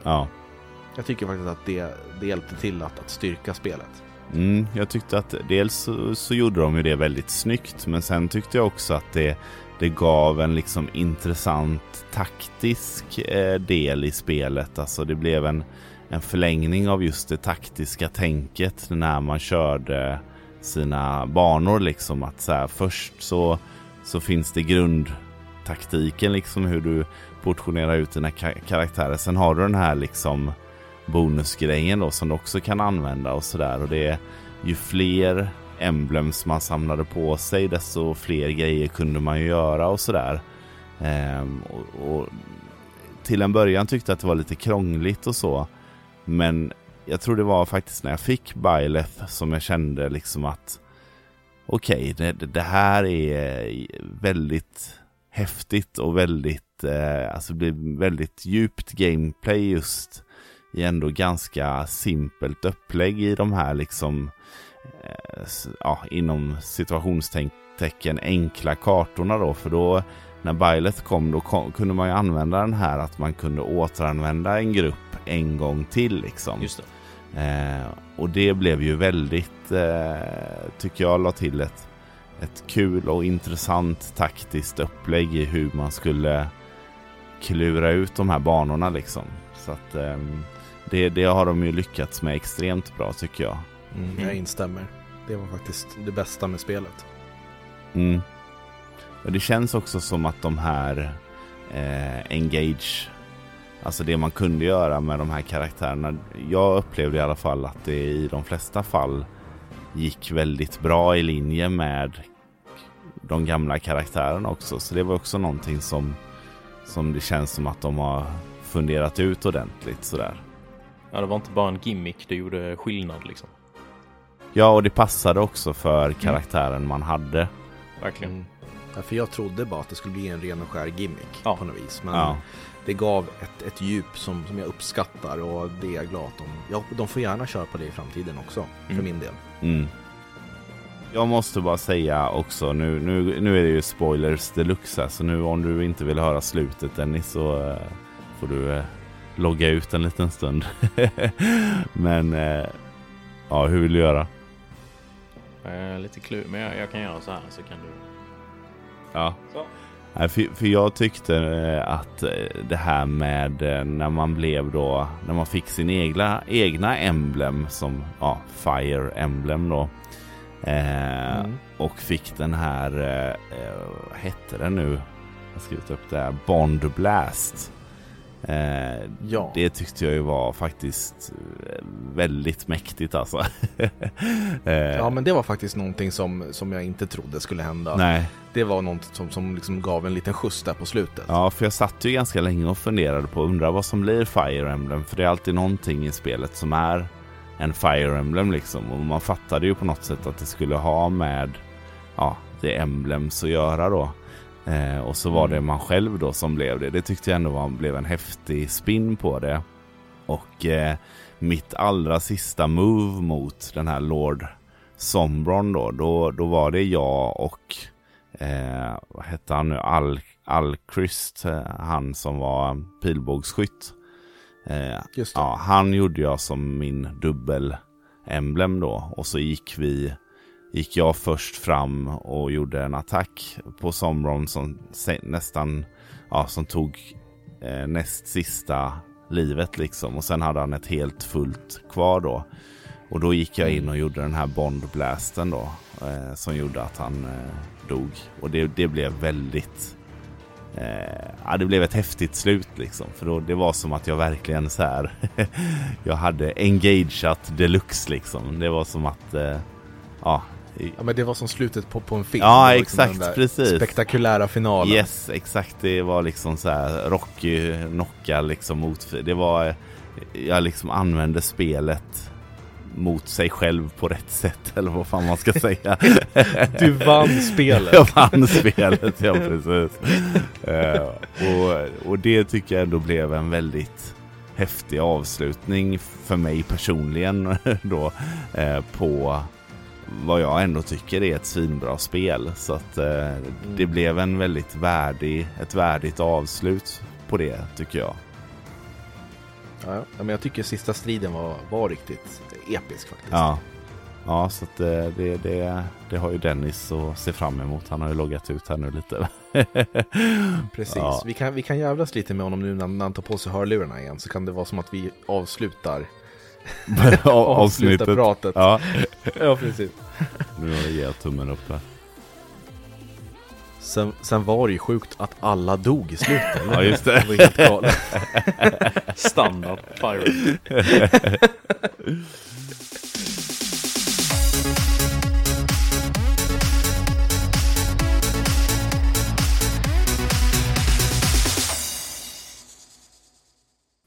Speaker 4: Ja.
Speaker 3: Jag tycker faktiskt att det, det hjälpte till att, att styrka spelet.
Speaker 4: Mm, jag tyckte att dels så, så gjorde de ju det väldigt snyggt men sen tyckte jag också att det, det gav en liksom intressant taktisk eh, del i spelet. Alltså det blev en, en förlängning av just det taktiska tänket när man körde sina banor liksom. Att så här, först så, så finns det grundtaktiken liksom hur du portionerar ut dina ka- karaktärer. Sen har du den här liksom bonusgrejen då som du också kan använda och sådär. Och det är ju fler emblems man samlade på sig desto fler grejer kunde man ju göra och sådär. Ehm, och, och till en början tyckte jag att det var lite krångligt och så. Men jag tror det var faktiskt när jag fick Byleth som jag kände liksom att okej, det, det- det här är väldigt häftigt och väldigt, eh, alltså det blir väldigt djupt gameplay just i ändå ganska simpelt upplägg i de här liksom, eh, ja, inom situationstecken enkla kartorna då. För då när Byleth kom då kom, kunde man ju använda den här att man kunde återanvända en grupp en gång till liksom.
Speaker 2: Det.
Speaker 4: Eh, och det blev ju väldigt, eh, tycker jag, la till ett, ett kul och intressant taktiskt upplägg i hur man skulle klura ut de här banorna liksom. Så att ehm, det, det har de ju lyckats med extremt bra tycker jag.
Speaker 3: Mm, jag
Speaker 2: Mm.
Speaker 3: instämmer. Det var faktiskt det bästa med spelet.
Speaker 4: Mm. Och det känns också som att de här eh, Engage, alltså det man kunde göra med de här karaktärerna. Jag upplevde i alla fall att det i de flesta fall gick väldigt bra i linje med de gamla karaktärerna också. Så det var också någonting som, som det känns som att de har funderat ut ordentligt sådär.
Speaker 2: Ja, det var inte bara en gimmick, det gjorde skillnad liksom.
Speaker 4: Ja, och det passade också för karaktären man hade.
Speaker 2: Verkligen.
Speaker 3: Mm. Ja, för jag trodde bara att det skulle bli en ren och skär gimmick
Speaker 2: Ja.
Speaker 3: på något vis. Men
Speaker 4: Ja.
Speaker 3: det gav ett, ett djup som, som jag uppskattar och det är jag glad att de... Ja, de får gärna köra på det i framtiden också, för
Speaker 2: Mm.
Speaker 3: min del.
Speaker 4: Mm. Jag måste bara säga också, nu, nu, nu är det ju spoilers deluxe här, så nu om du inte vill höra slutet Dennis så eh, får du eh, logga ut en liten stund. Men eh, ja, hur vill du göra?
Speaker 2: Eh, lite klur, men jag, jag kan göra så här så kan du...
Speaker 4: Ja.
Speaker 2: Så.
Speaker 4: Nej, för, för jag tyckte eh, att eh, det här med när man blev då, när man fick sin egna, egna emblem som ja, Fire Emblem då. Eh,
Speaker 3: Mm.
Speaker 4: Och fick den här, eh, vad hette den nu? Jag har skrivit upp det här, Bond Blast. Eh,
Speaker 3: Ja.
Speaker 4: Det tyckte jag ju var faktiskt eh, väldigt mäktigt alltså. eh,
Speaker 3: Ja, men det var faktiskt någonting som, som jag inte trodde skulle hända.
Speaker 4: Nej,
Speaker 3: Det var något som, som liksom gav en liten skjuts där på slutet.
Speaker 4: Ja, för jag satt ju ganska länge och funderade på undra vad som blir Fire Emblem. För det är alltid någonting i spelet som är en Fire Emblem liksom. Och man fattade ju på något sätt att det skulle ha med ja, det Emblems att göra då. Eh, och så var det man själv då som blev det. Det tyckte jag ändå var, blev en häftig spin på det. Och eh, mitt allra sista move mot den här Lord Sombron då, då, då var det jag och eh, vad hette han nu? Al Alchrist, eh, han som var pilbågsskytt.
Speaker 3: Mm.
Speaker 4: Eh, ja, han gjorde jag som min dubbel emblem då. Och så gick vi gick jag först fram och gjorde en attack på Sombron som nästan ja, som tog eh, näst sista livet liksom. Och sen hade han ett helt fullt kvar då. Och då gick jag in och gjorde den här bondblasten då. Eh, som gjorde att han eh, dog. Och det, det blev väldigt... Eh, ja, det blev ett häftigt slut liksom. För då, det var som att jag verkligen så här... jag hade engageat deluxe liksom. Det var som att... Eh, ja,
Speaker 3: Ja men det var som slutet på, på en film.
Speaker 4: Ja,
Speaker 3: liksom
Speaker 4: exakt, precis.
Speaker 3: Spektakulära finalen.
Speaker 4: Yes, exakt. Det var liksom så här Rocky knocka liksom mot... Det var... Jag liksom använde spelet mot sig själv på rätt sätt eller vad fan man ska säga.
Speaker 3: Du vann spelet.
Speaker 4: Jag vann spelet, ja precis. Eh, och, och det tycker jag ändå blev en väldigt häftig avslutning för mig personligen då eh, på vad jag ändå tycker är ett svinbra spel. Så att eh, det blev en väldigt värdig, ett värdigt avslut på det tycker jag.
Speaker 3: Ja, men jag tycker sista striden var, var riktigt episk faktiskt.
Speaker 4: Ja, ja så att eh, det, det, det har ju Dennis att se fram emot. Han har ju loggat ut här nu lite.
Speaker 3: Precis.
Speaker 4: Ja.
Speaker 3: Vi, kan, vi kan jävlas lite med honom nu när han tar på sig hörlurarna igen. Så kan det vara som att vi avslutar
Speaker 4: Avsnittet.
Speaker 3: pratet.
Speaker 4: Ja,
Speaker 3: ja, precis.
Speaker 4: nu har jag gett tummen upp här.
Speaker 3: Sen, sen var det ju sjukt att alla dog i slutet.
Speaker 4: Ja, just det.
Speaker 3: Det var helt galet.
Speaker 2: Standard Pirate.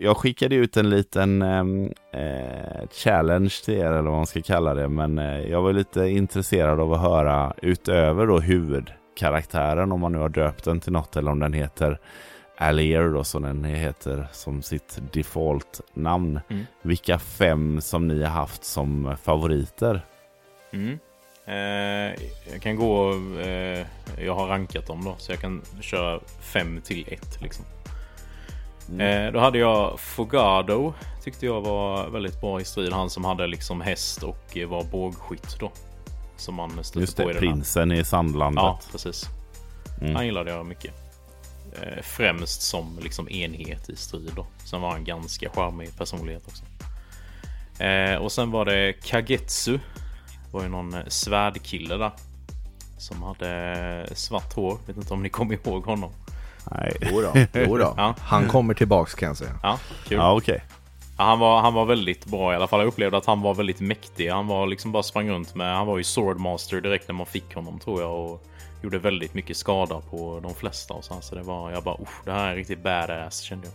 Speaker 4: Jag skickade ut en liten ehm, eh, challenge till er eller vad man ska kalla det. Men eh, jag var lite intresserad av att höra utöver då huvudkaraktären om man nu har döpt den till något eller om den heter Allier då som den heter som sitt default-namn.
Speaker 2: Mm.
Speaker 4: Vilka fem som ni har haft som favoriter?
Speaker 2: Mm. Eh, jag kan gå... Eh, jag har rankat dem då, så jag kan köra 5 till 1 liksom. Eh, då hade jag Fogado. Tyckte jag var väldigt bra i strid. Han som hade liksom häst och var bågskytt då. Som man stötte
Speaker 4: Just
Speaker 2: på
Speaker 4: det,
Speaker 2: i den här.
Speaker 4: prinsen i Sandlandet.
Speaker 2: Ja, precis.
Speaker 4: Mm.
Speaker 2: Han gillade jag mycket. Eh, främst som liksom enhet i strid då. Sen var han ganska charmig personlighet också. Eh, och sen var det Kagetsu. Det var ju någon svärdkille där. Som hade svart hår. Vet inte om ni kommer ihåg honom.
Speaker 4: Nej.
Speaker 3: Jo då, jo då.
Speaker 2: Ja.
Speaker 3: Han kommer tillbaks kan jag säga.
Speaker 2: Ja, kul.
Speaker 4: Ja, okej.
Speaker 2: Ja, han, var, han var väldigt bra i alla fall. Jag upplevde att han var väldigt mäktig. Han var liksom bara sprang runt med. Han var ju Swordmaster direkt när man fick honom tror jag. Och gjorde väldigt mycket skada på de flesta. Och så, här. så det var, jag bara Usch, det här är riktigt badass kände jag.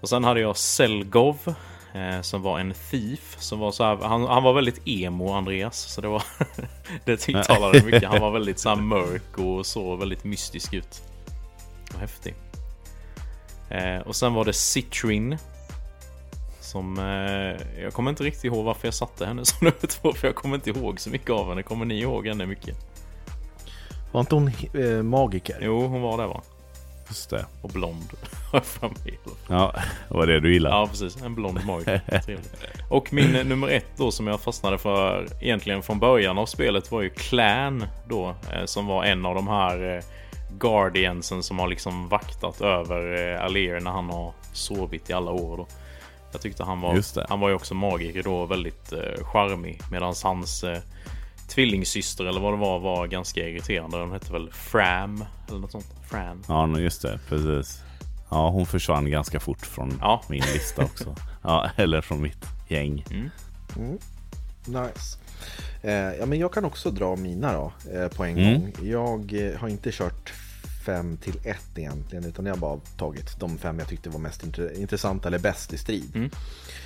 Speaker 2: Och sen hade jag Selgov. Eh, som var en thief. Som var så här, han, han var väldigt emo Andreas. Så det var det tilltalade mycket. Han var väldigt så här mörk och så väldigt mystisk ut. Och häftig. Eh, och sen var det Citrin. Som... Eh, jag kommer inte riktigt ihåg varför jag satte henne som nummer två. För jag kommer inte ihåg så mycket av henne. Kommer ni ihåg henne mycket?
Speaker 3: Var inte hon eh, magiker?
Speaker 2: Jo, hon var det va?
Speaker 4: Just det.
Speaker 2: Och blond.
Speaker 4: Ja, det var det du gillade.
Speaker 2: Ja, precis. En blond magiker. Och min eh, nummer ett då som jag fastnade för egentligen från början av spelet var ju Clan då. Eh, som var en av de här eh, Guardiansen som har liksom vaktat över eh, Alir när han har sovit i alla år då. Jag tyckte han var, han var ju också magiker då väldigt eh, charmig. Medan hans eh, tvillingsyster eller vad det var var ganska irriterande. De hette väl Fram eller något sånt. Fran.
Speaker 4: Ja, just det. Precis. Ja, hon försvann ganska fort från
Speaker 2: Ja.
Speaker 4: min lista också. Ja, eller från mitt gäng.
Speaker 3: Nice. Eh, ja, men jag kan också dra mina då eh, på en
Speaker 4: Mm.
Speaker 3: gång. Jag eh, har inte kört 5 till 1 egentligen utan jag har bara tagit de fem jag tyckte var mest intre- intressanta eller bäst i strid.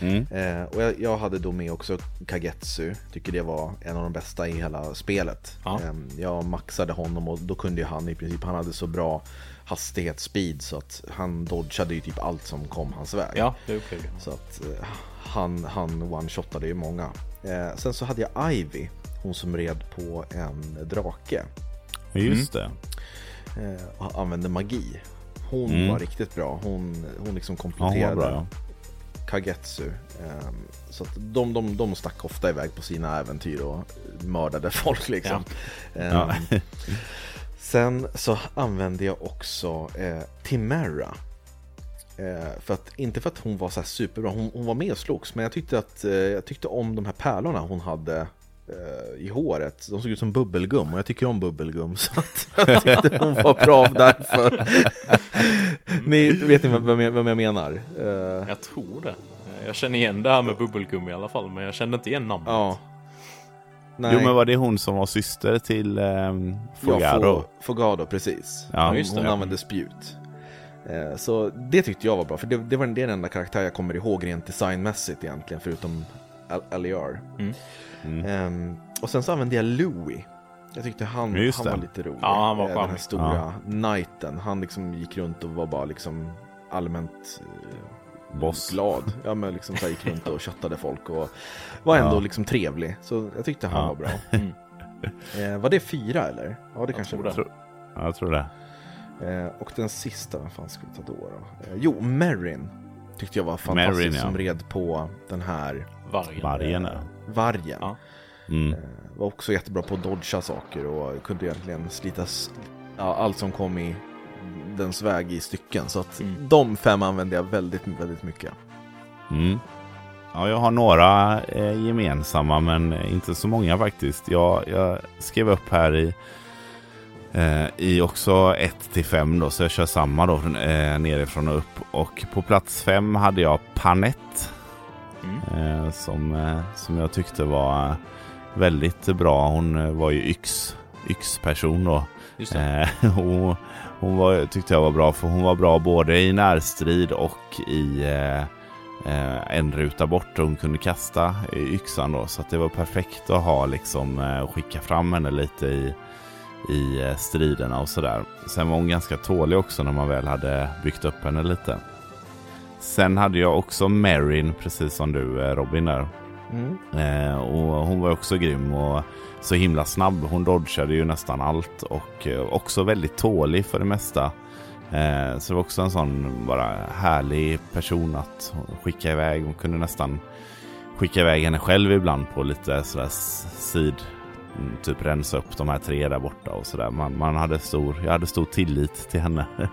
Speaker 4: Mm.
Speaker 3: Eh, och jag, jag hade då med också Kagetsu. Tycker det var en av de bästa i hela spelet.
Speaker 2: Ja.
Speaker 3: Eh, jag maxade honom och då kunde ju han i princip, han hade så bra hastighetsspeed så att han dodgade ju typ allt som kom hans väg.
Speaker 2: Ja, det upplevde jag.
Speaker 3: Så att eh, han, han one-shotade ju många. Eh, sen så hade jag Ivy, hon som red på en drake
Speaker 4: Just det.
Speaker 3: eh, och använde magi. hon
Speaker 4: Mm.
Speaker 3: var riktigt bra. Hon, hon liksom
Speaker 4: Ja, hon
Speaker 3: kompletterade
Speaker 4: bra ja.
Speaker 3: Kagetsu. Ehm, så att de, de, de stack ofta iväg på sina äventyr och mördade folk liksom. Ehm,
Speaker 4: Ja.
Speaker 3: Sen så använde jag också eh, Timera. Eh, för att, inte för att hon var så här superbra, hon, hon var med och slogs, men jag tyckte, att, eh, jag tyckte om de här pärlorna hon hade eh, i håret. De såg ut som bubbelgum och jag tycker om bubbelgum så att jag tyckte hon var bra därför. ni vet ni vem jag, vem jag menar? Eh,
Speaker 2: Jag tror det. Jag känner igen det här med bubbelgum i alla fall, men jag kände inte igen namnet.
Speaker 3: ja. Nej,
Speaker 4: Jo men var det hon som var syster till um,
Speaker 3: ja,
Speaker 4: Fogaro?
Speaker 3: Fo- Fogado, precis.
Speaker 4: Ja,
Speaker 3: hon
Speaker 2: just det,
Speaker 3: hon
Speaker 2: ja.
Speaker 3: använde spjut. Eh, Så det tyckte jag var bra, för det, det var den enda karaktär jag kommer ihåg rent designmässigt egentligen, förutom Aliar.
Speaker 2: Mm.
Speaker 4: Mm.
Speaker 3: Ehm, och sen så använde jag Louis. Jag tyckte han, han var lite rolig.
Speaker 2: Ja, han var
Speaker 3: Eh, Den här stora knighten. Han liksom gick runt och var bara liksom allmänt eh,
Speaker 4: Boss.
Speaker 3: glad. Ja, men liksom så gick runt och chattade folk och var ändå
Speaker 4: Ja.
Speaker 3: liksom trevlig. Så jag tyckte han
Speaker 4: Ja.
Speaker 3: var bra.
Speaker 2: Mm.
Speaker 3: Eh, var det fyra eller? Ja, det kanske
Speaker 2: tror
Speaker 3: var.
Speaker 2: det.
Speaker 4: Ja, jag tror det.
Speaker 3: Eh, och den sista, vad fan skulle vi ta då? då? Eh, jo, Merrin. Tyckte jag var fantastisk
Speaker 4: Merrin, ja.
Speaker 3: som red på den här
Speaker 2: Vargen.
Speaker 4: Vargen
Speaker 3: eh, vargen.
Speaker 2: Ja.
Speaker 4: Mm.
Speaker 3: Eh, var också jättebra på att dodga saker och kunde egentligen slitas ja, allt som kom i dens väg i stycken. Så att
Speaker 2: Mm.
Speaker 3: de fem använde jag väldigt, väldigt mycket.
Speaker 4: Mm. Ja, jag har några eh, gemensamma men inte så många faktiskt. Jag, jag skrev upp här i, eh, i också 1 till 5 då, så jag kör samma då eh, nerifrån och upp. Och på plats 5 hade jag Panett
Speaker 2: Mm.
Speaker 4: eh, som, eh, som jag tyckte var väldigt bra. Hon eh, var ju yx, yxperson då.
Speaker 2: Just.
Speaker 4: Eh, hon hon var, tyckte jag var bra för hon var bra både i närstrid och i eh, eh, en ruta bort. Hon kunde kasta i yxan då så det var perfekt att ha liksom eh, skicka fram henne lite i, i eh, striderna och sådär. Sen var hon ganska tålig också när man väl hade byggt upp henne lite. Sen hade jag också Marin, precis som du eh, Robin där.
Speaker 3: Mm.
Speaker 4: Eh, och hon var också grym och så himla snabb. Hon dodgade ju nästan allt och eh, också väldigt tålig för det mesta. Eh, så det var också en sån bara härlig person att skicka iväg. Hon kunde nästan skicka iväg henne själv ibland på lite sådär sid. Mm, Typ rensa upp de här tre där borta och sådär. Man, man hade stor, jag hade stor tillit till henne.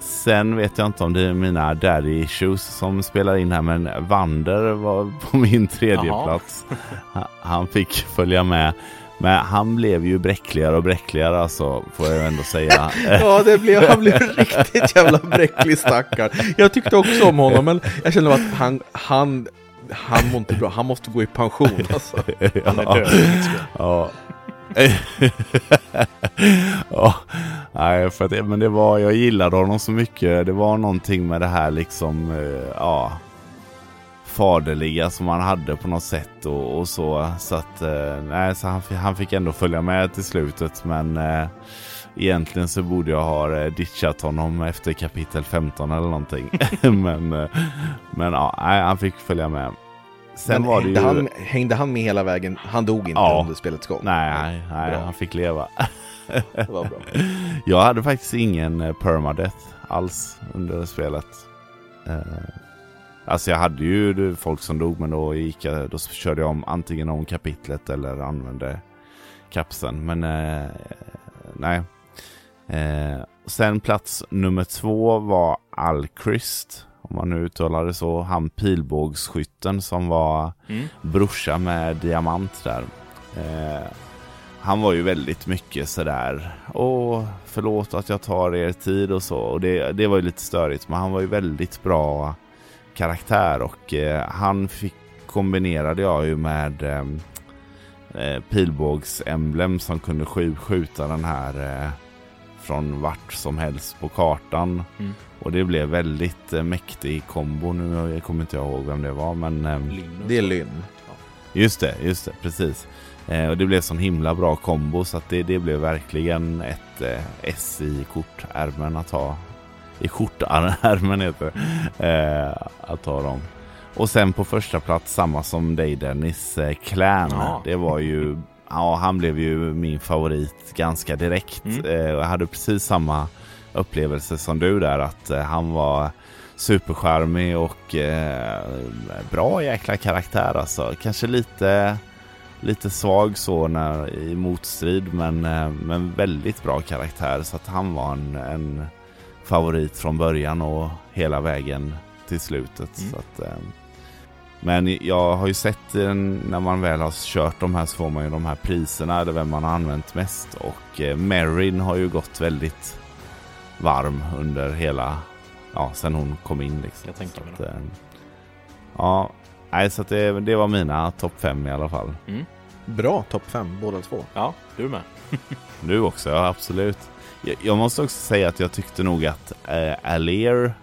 Speaker 4: Sen vet jag inte om det är mina daddy issues som spelar in här men Vander var på min tredje
Speaker 2: Jaha.
Speaker 4: plats. Ha- Han fick följa med. Men han blev ju bräckligare och bräckligare alltså, får jag ändå säga.
Speaker 3: Ja, det blev, han blev riktigt jävla bräcklig stackare. Jag tyckte också om honom, men jag kände att han, han, han mår inte bra. Han måste gå i pension alltså.
Speaker 2: Han är död.
Speaker 4: Ja. ja. Nej, för att men det var, jag gillade honom så mycket. Det var någonting med det här liksom, eh, ja, faderliga som han hade på något sätt och, och så. Så att, eh, nej, så han, han fick ändå följa med till slutet, men eh, egentligen så borde jag ha eh, ditchat honom efter kapitel 15 eller någonting. men, eh, men ja, han fick följa med. Sen
Speaker 3: Men
Speaker 4: var det
Speaker 3: hängde,
Speaker 4: ju...
Speaker 3: han, hängde han med hela vägen? Han dog inte
Speaker 4: Ja.
Speaker 3: under spelets gång?
Speaker 4: Nej, nej
Speaker 3: Bra.
Speaker 4: han fick leva.
Speaker 3: Det var bra.
Speaker 4: Jag hade faktiskt ingen eh, permadeath alls under spelet. Alltså jag hade ju folk som dog men då, gick jag, då körde jag om antingen om kapitlet eller använde kapseln. Men eh, nej. Eh, sen plats nummer två var Alchrist. Om man nu uttalar det så. Han pilbågsskytten som var
Speaker 2: Mm.
Speaker 4: brorsa med diamant där. Eh, han var ju väldigt mycket sådär, åh förlåt att jag tar er tid och så. Och det, det var ju lite störigt men han var ju väldigt bra karaktär och eh, han fick, kombinerade jag ju med ehm, eh, pilbågsemblem som kunde skj- skjuta den här eh, från vart som helst på kartan.
Speaker 2: Mm.
Speaker 4: Och det blev väldigt eh, mäktig kombo nu. Jag kommer inte ihåg vem det var men
Speaker 2: och
Speaker 3: Det är. Lynn.
Speaker 4: Just det, just det, precis. Eh, och det blev sån himla bra kombo så att det, det blev verkligen ett eh, S i kortärmen att ha. I skjortärmen heter det. Eh, att ha dem. Och sen på första plats samma som dig Dennis, eh, Clan.
Speaker 2: Ja.
Speaker 4: Det var ju, ja han blev ju min favorit ganska direkt.
Speaker 2: Mm.
Speaker 4: Eh, jag hade precis samma upplevelse som du där att eh, han var supercharmig och eh, bra jäkla karaktär alltså. Kanske lite, lite svag så när, i motstrid men, eh, men väldigt bra karaktär så att han var en, en favorit från början och hela vägen till slutet.
Speaker 2: Mm.
Speaker 4: Så att, eh, men jag har ju sett eh, när man väl har kört de här så får man ju de här priserna eller vem man har använt mest och eh, Marin har ju gått väldigt varm under hela, ja sen hon kom in liksom.
Speaker 2: Jag tänker mig
Speaker 4: Så att, eh, Ja, nej så att det, det var mina topp fem i alla fall.
Speaker 3: Bra topp 5 båda två.
Speaker 2: Ja, du med.
Speaker 4: Du också, ja absolut. Jag, jag måste också säga att jag tyckte nog att eh, Alier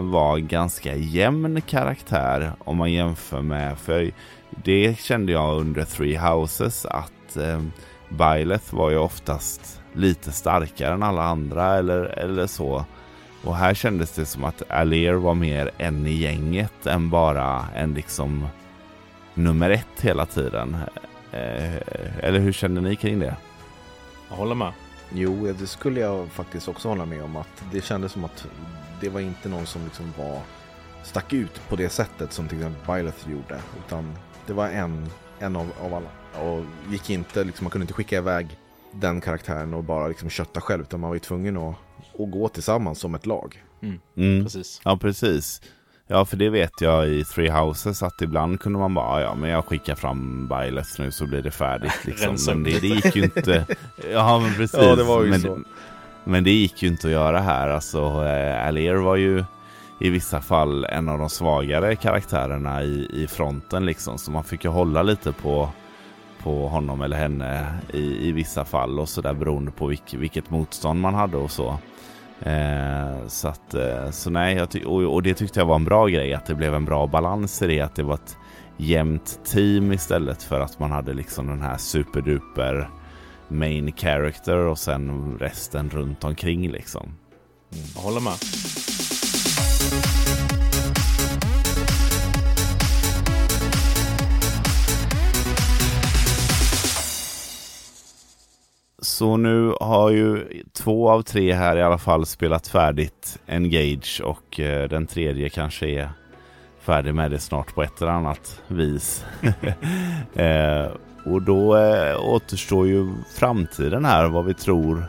Speaker 4: var ganska jämn karaktär om man jämför med, för det kände jag under Three Houses att eh, Byleth var ju oftast lite starkare än alla andra eller, eller så. Och här kändes det som att Alier var mer en i gänget än bara en liksom nummer ett hela tiden. Eh, eller hur kände ni kring det?
Speaker 2: Jag håller med.
Speaker 3: Jo, det skulle jag faktiskt också hålla med om att det kändes som att det var inte någon som liksom var stack ut på det sättet som till exempel Byleth gjorde. Utan det var en, en av, av alla. Och gick inte, liksom, man kunde inte skicka iväg den karaktären och bara liksom kötta själv. Utan man var ju tvungen att, att gå tillsammans som ett lag.
Speaker 4: Mm.
Speaker 2: Precis.
Speaker 4: Ja, precis. Ja, för det vet jag i Three Houses att ibland kunde man bara, ja men jag skickar fram Byleth nu så blir det färdigt liksom. Men det, det gick ju inte. Ja, men precis.
Speaker 3: Ja, det var ju
Speaker 4: men,
Speaker 3: så
Speaker 4: men det gick ju inte att göra här. Alltså, eh, Alier var ju i vissa fall en av de svagare karaktärerna i, i fronten liksom. Så man fick ju hålla lite på, på honom eller henne i, i vissa fall och sådär beroende på vilk, vilket motstånd man hade och så. Eh, så att, eh, så nej, jag ty- och, och det tyckte jag var en bra grej att det blev en bra balans i det, att det var ett jämnt team istället för att man hade liksom den här superduper main character och sen resten runt omkring liksom.
Speaker 2: Jag håller med.
Speaker 4: Så nu har ju två av tre här i alla fall spelat färdigt Engage och eh, den tredje kanske är färdig med det snart på ett eller annat vis. eh, och då eh, återstår ju framtiden här, vad vi tror,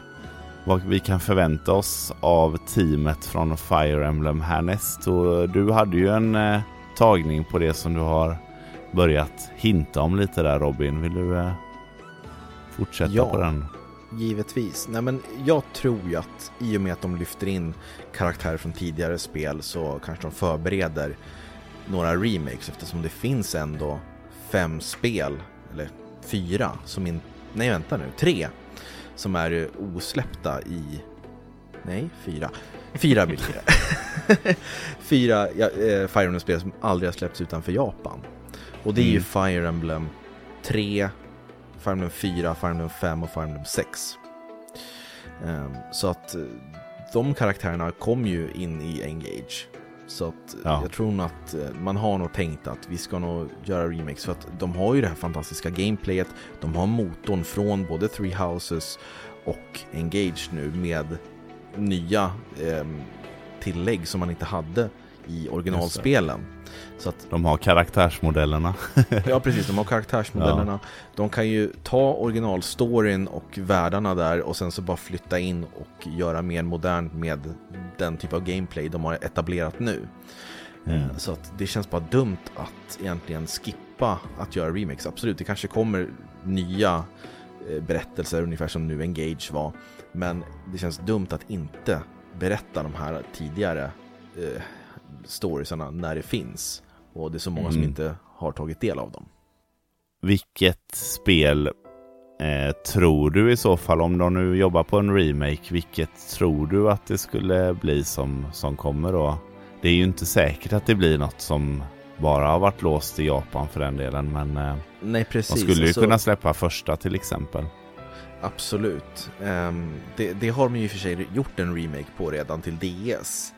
Speaker 4: vad vi kan förvänta oss av teamet från Fire Emblem härnäst. Och du hade ju en eh, tagning på det som du har börjat hinta om lite där Robin. Vill du eh, fortsätta
Speaker 3: Ja.
Speaker 4: på den?
Speaker 3: Givetvis. Nej, men jag tror ju att i och med att de lyfter in karaktärer från tidigare spel så kanske de förbereder några remakes eftersom det finns ändå fem spel, eller fyra, som in... Nej, vänta nu, tre som är osläppta i... Nej, fyra. Fyra blir det. fyra ja, eh, Fire Emblem-spel som aldrig har släppts utanför Japan. Och det är ju
Speaker 4: Mm.
Speaker 3: Fire Emblem 3, Fire Emblem 4, Fire Emblem 5 och Fire Emblem 6. Ehm, så att eh, de karaktärerna kom ju in i Engage. Så att eh,
Speaker 4: Ja.
Speaker 3: jag tror nog att eh, man har nog tänkt att vi ska nog göra remakes för att de har ju det här fantastiska gameplayet. De har motorn från både Three Houses och Engage nu med nya ehm, tillägg som man inte hade i originalspelen. Så att
Speaker 4: De har karaktärsmodellerna.
Speaker 3: Ja precis, de har karaktärsmodellerna. De kan ju ta originalstoryn och världarna där och sen så bara flytta in och göra mer modernt med den typ av gameplay de har etablerat nu.
Speaker 4: Mm.
Speaker 3: Så att det känns bara dumt att egentligen skippa att göra remakes. Absolut, det kanske kommer nya eh, berättelser ungefär som nu Engage var. Men det känns dumt att inte berätta de här tidigare eh, storiesarna när det finns. Och det är så många som
Speaker 4: Mm.
Speaker 3: inte har tagit del av dem.
Speaker 4: Vilket spel eh, tror du i så fall, om de nu jobbar på en remake, vilket tror du att det skulle bli som, som kommer då? Det är ju inte säkert att det blir något som bara har varit låst i Japan för den delen, men eh,
Speaker 3: Nej,
Speaker 4: de
Speaker 3: precis.
Speaker 4: skulle ju
Speaker 3: Alltså,
Speaker 4: kunna släppa första till exempel.
Speaker 3: Absolut. Ehm, det, det har de ju i och för sig gjort en remake på redan till DS.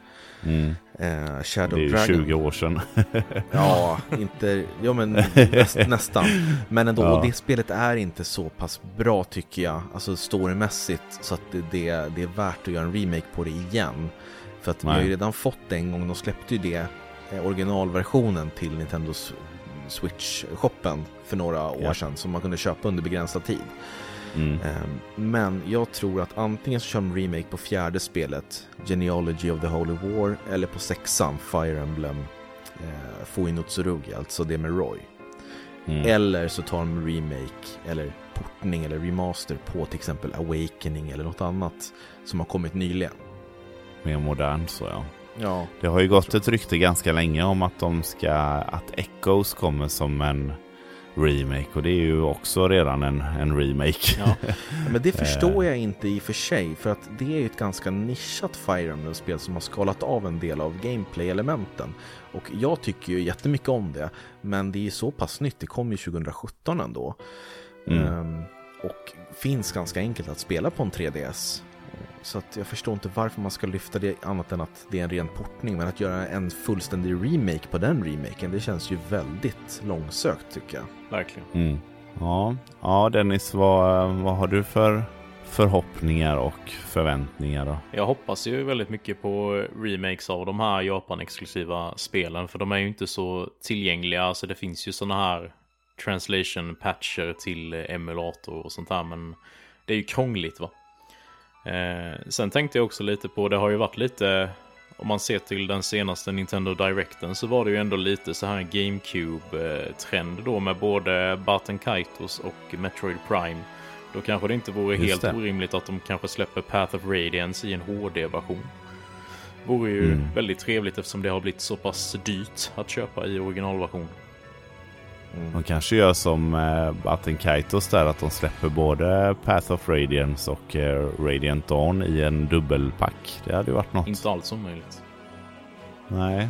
Speaker 4: Mm.
Speaker 3: Eh, Shadow
Speaker 4: Det är ju
Speaker 3: Dragon.
Speaker 4: 20 år sedan.
Speaker 3: Ja, inte, ja men näst, nästan. Men ändå,
Speaker 4: Ja.
Speaker 3: det spelet är inte så pass bra tycker jag, alltså storymässigt, så att det, det, det är värt att göra en remake på det igen. För att vi har ju
Speaker 4: Nej.
Speaker 3: redan fått det en gång, de släppte ju det, eh, originalversionen till Nintendos Switch-shoppen för några år
Speaker 4: Ja.
Speaker 3: sedan, som man kunde köpa under begränsad tid.
Speaker 4: Mm.
Speaker 3: Ehm, Men jag tror att antingen så kör de remake på fjärde spelet, Genealogy of the Holy War, eller på sexan, Fire Emblem eh, Fuinutsurugi, alltså det med Roy.
Speaker 4: Mm.
Speaker 3: Eller så tar de remake, eller portning, eller remaster på till exempel Awakening eller något annat som har kommit nyligen.
Speaker 4: Mer modern så ja.
Speaker 3: Ja,
Speaker 4: Det har ju gått ett rykte ganska länge om att de ska, att Echoes kommer som en remake och det är ju också redan en, en remake.
Speaker 2: Ja.
Speaker 3: men det förstår jag inte i och för sig, för att det är ju ett ganska nischat Fire Emblem-spel som har skalat av en del av gameplay-elementen. Och jag tycker ju jättemycket om det, men det är ju så pass nytt, det kom ju 2017 ändå.
Speaker 4: Mm.
Speaker 3: Ehm, och finns ganska enkelt att spela på en 3DS. Så att jag förstår inte varför man ska lyfta det annat än att det är en ren portning. Men att göra en fullständig remake på den remaken, det känns ju väldigt långsökt tycker jag.
Speaker 2: Verkligen.
Speaker 4: Mm. Ja. ja, Dennis, vad, vad har du för förhoppningar och förväntningar då?
Speaker 2: Jag hoppas ju väldigt mycket på remakes av de här Japan-exklusiva spelen. För de är ju inte så tillgängliga. Alltså det finns ju sådana här translation patcher till emulator och sånt här. Men det är ju krångligt va. Eh, sen tänkte jag också lite på, det har ju varit lite, om man ser till den senaste Nintendo Directen så var det ju ändå lite så här GameCube-trend då med både Baten Kaitos och Metroid Prime. Då kanske det inte vore
Speaker 4: Just
Speaker 2: helt
Speaker 4: det.
Speaker 2: orimligt att de kanske släpper Path of Radiance i en HD-version. Vore ju
Speaker 4: Mm.
Speaker 2: väldigt trevligt eftersom det har blivit så pass dyrt att köpa i originalversion.
Speaker 4: De kanske gör som eh, Batten Kaitos där att de släpper både Path of Radiance och eh, Radiant Dawn i en dubbelpack. Det hade ju varit något.
Speaker 2: Inte alls omöjligt.
Speaker 4: Nej.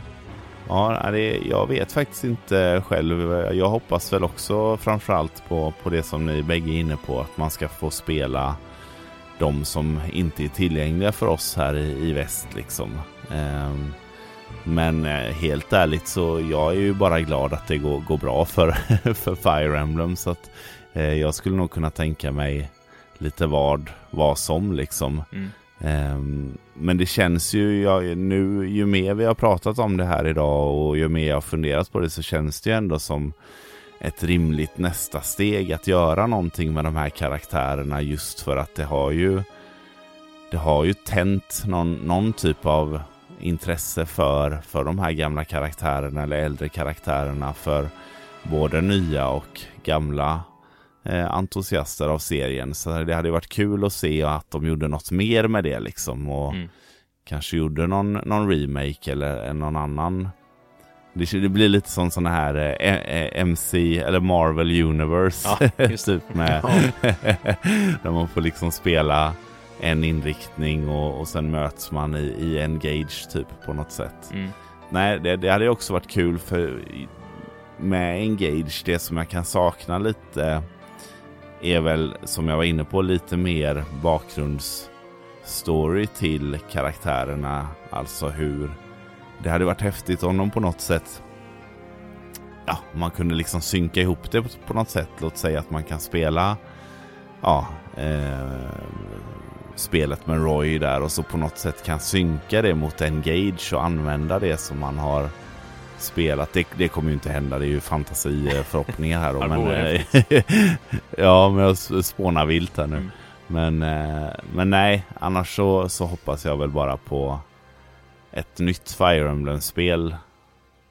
Speaker 4: Ja, det, jag vet faktiskt inte själv. Jag hoppas väl också framförallt på, på det som ni bägge är inne på. Att man ska få spela de som inte är tillgängliga för oss här i, i väst liksom. Ehm, men eh, helt ärligt så jag är ju bara glad att det går, går bra för, för Fire Emblem. Så att eh, jag skulle nog kunna tänka mig lite vad, vad som liksom.
Speaker 2: Mm.
Speaker 4: Ehm, men det känns ju, jag, nu ju mer vi har pratat om det här idag och ju mer jag har funderat på det så känns det ju ändå som ett rimligt nästa steg att göra någonting med de här karaktärerna just för att det har ju det har ju tänt någon, någon typ av intresse för, för de här gamla karaktärerna eller äldre karaktärerna för både nya och gamla eh, entusiaster av serien. Så det hade varit kul att se att de gjorde något mer med det liksom. Och
Speaker 2: Mm.
Speaker 4: kanske gjorde någon, någon remake eller någon annan. Det, blir lite som sådana här eh, eh, MC eller Marvel Universe.
Speaker 2: Ja,
Speaker 4: typ med. där man får liksom spela en inriktning och, och sen möts man i, i Engage typ på något sätt.
Speaker 2: Mm.
Speaker 4: Nej, det, det hade också varit kul för med Engage, det som jag kan sakna lite är väl som jag var inne på lite mer bakgrundsstory till karaktärerna. Alltså hur det hade varit häftigt om de på något sätt ja, man kunde liksom synka ihop det på, på något sätt. Låt säga att man kan spela ja, eh, spelet med Roy där och så på något sätt kan synka det mot Engage och använda det som man har spelat. Det, det kommer ju inte hända, det är ju fantasiförhoppningar här då. Men, eh, ja, men jag spånar vilt här nu.
Speaker 2: Mm.
Speaker 4: Men, eh, men nej, annars så, så hoppas jag väl bara på ett nytt Fire Emblem-spel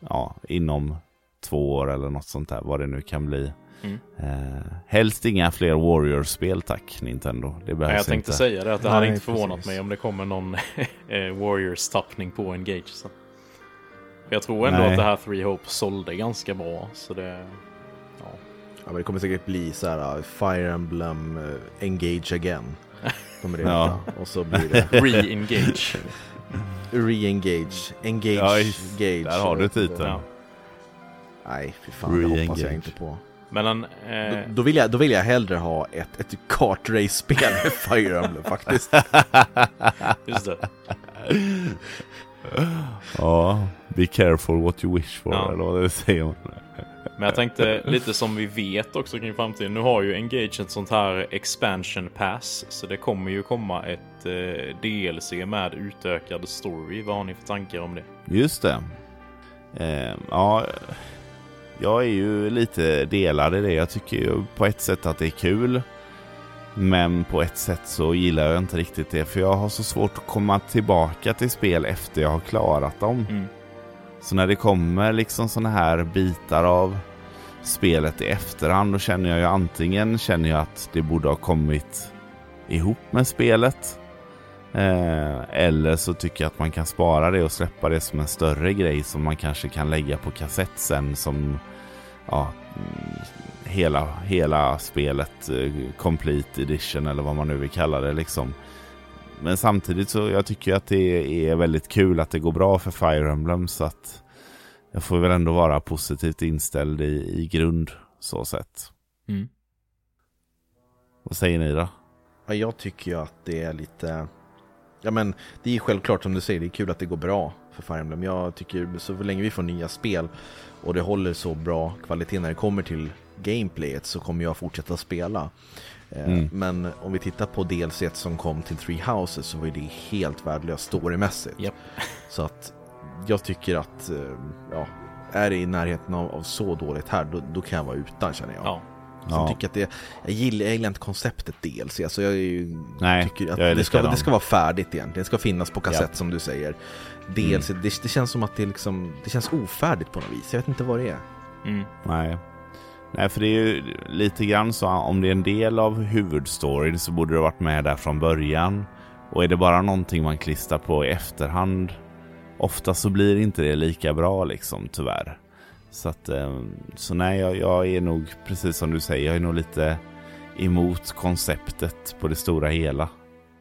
Speaker 4: ja, inom två år eller något sånt där, vad det nu kan bli.
Speaker 2: Mm.
Speaker 4: Eh, helst inga fler Warriors-spel tack Nintendo. Det behövs
Speaker 2: Ja, jag tänkte
Speaker 4: inte.
Speaker 2: säga det, att det
Speaker 3: Nej,
Speaker 2: hade inte förvånat
Speaker 3: precis.
Speaker 2: mig om det kommer någon eh, Warriors-tappning på Engage. Så. För Jag tror ändå
Speaker 4: Nej.
Speaker 2: att det här Three Hope sålde ganska bra. Så det... Ja.
Speaker 3: Ja, men det kommer säkert bli så här uh, Fire Emblem uh, Engage Again. Kommer det
Speaker 4: Ja.
Speaker 3: Och så blir det
Speaker 2: Re-engage.
Speaker 3: Re-engage. Engage.
Speaker 4: Ja, där har du titeln.
Speaker 2: ja.
Speaker 3: Nej, fy fan, det hoppas jag inte på.
Speaker 2: Men en,
Speaker 3: Då,
Speaker 2: eh,
Speaker 3: då, vill jag, då vill jag hellre ha ett, ett kartrace-spel med Fire Emblem faktiskt.
Speaker 2: just det.
Speaker 4: Ja, be careful what you wish for,
Speaker 2: Ja.
Speaker 4: eller vad det säger man.
Speaker 2: Men jag tänkte lite som vi vet också kring framtiden. Nu har ju Engage ett sånt här expansion pass. Så det kommer ju komma ett eh, DLC med utökad story. Vad har ni för tankar om det?
Speaker 4: Just det. Eh, ja, jag är ju lite delad i det. Jag tycker ju på ett sätt att det är kul. Men på ett sätt så gillar jag inte riktigt det. För jag har så svårt att komma tillbaka till spel efter jag har klarat dem.
Speaker 2: Mm.
Speaker 4: Så när det kommer liksom sådana här bitar av spelet i efterhand då känner jag ju antingen känner jag att det borde ha kommit ihop med spelet. Eh, eller så tycker jag att man kan spara det och släppa det som en större grej som man kanske kan lägga på kassett sen som ja, mm, hela, hela spelet eh, Complete Edition eller vad man nu vill kalla det liksom. Men samtidigt så jag tycker att det är väldigt kul att det går bra för Fire Emblem så att jag får väl ändå vara positivt inställd i, i grund så sett.
Speaker 2: Mm.
Speaker 4: Vad säger ni då?
Speaker 3: Ja, jag tycker ju att det är lite... Ja men det är självklart som du säger, det är kul att det går bra för Fire Emblem. Jag tycker så länge vi får nya spel och det håller så bra kvalitet när det kommer till gameplayet så kommer jag fortsätta spela. Eh,
Speaker 4: Mm.
Speaker 3: Men om vi tittar på DLC som kom till Three Houses så var det helt värdelöst storymässigt.
Speaker 2: Japp.
Speaker 3: Så att jag tycker att, eh, ja, är det i närheten av, av så dåligt här då, då kan jag vara utan känner jag.
Speaker 2: Ja.
Speaker 4: Ja.
Speaker 3: tycker jag att det, jag gillar, jag gillar inte konceptet DLC, alltså jag är ju,
Speaker 4: Nej,
Speaker 3: tycker att
Speaker 4: jag är
Speaker 3: det ska, det ska vara färdigt egentligen, det ska finnas på kassett
Speaker 4: Ja.
Speaker 3: som du säger. DLC, det, det känns som att det liksom, det känns ofärdigt på något vis, jag vet inte vad det är.
Speaker 2: Mm.
Speaker 4: Nej. Nej, för det är ju lite grann så om det är en del av huvudstoryn så borde det varit med där från början. Och är det bara någonting man klistrar på i efterhand ofta så blir inte det lika bra liksom tyvärr. Så att, eh, så nej, jag, jag är nog precis som du säger, jag är nog lite emot konceptet på det stora hela.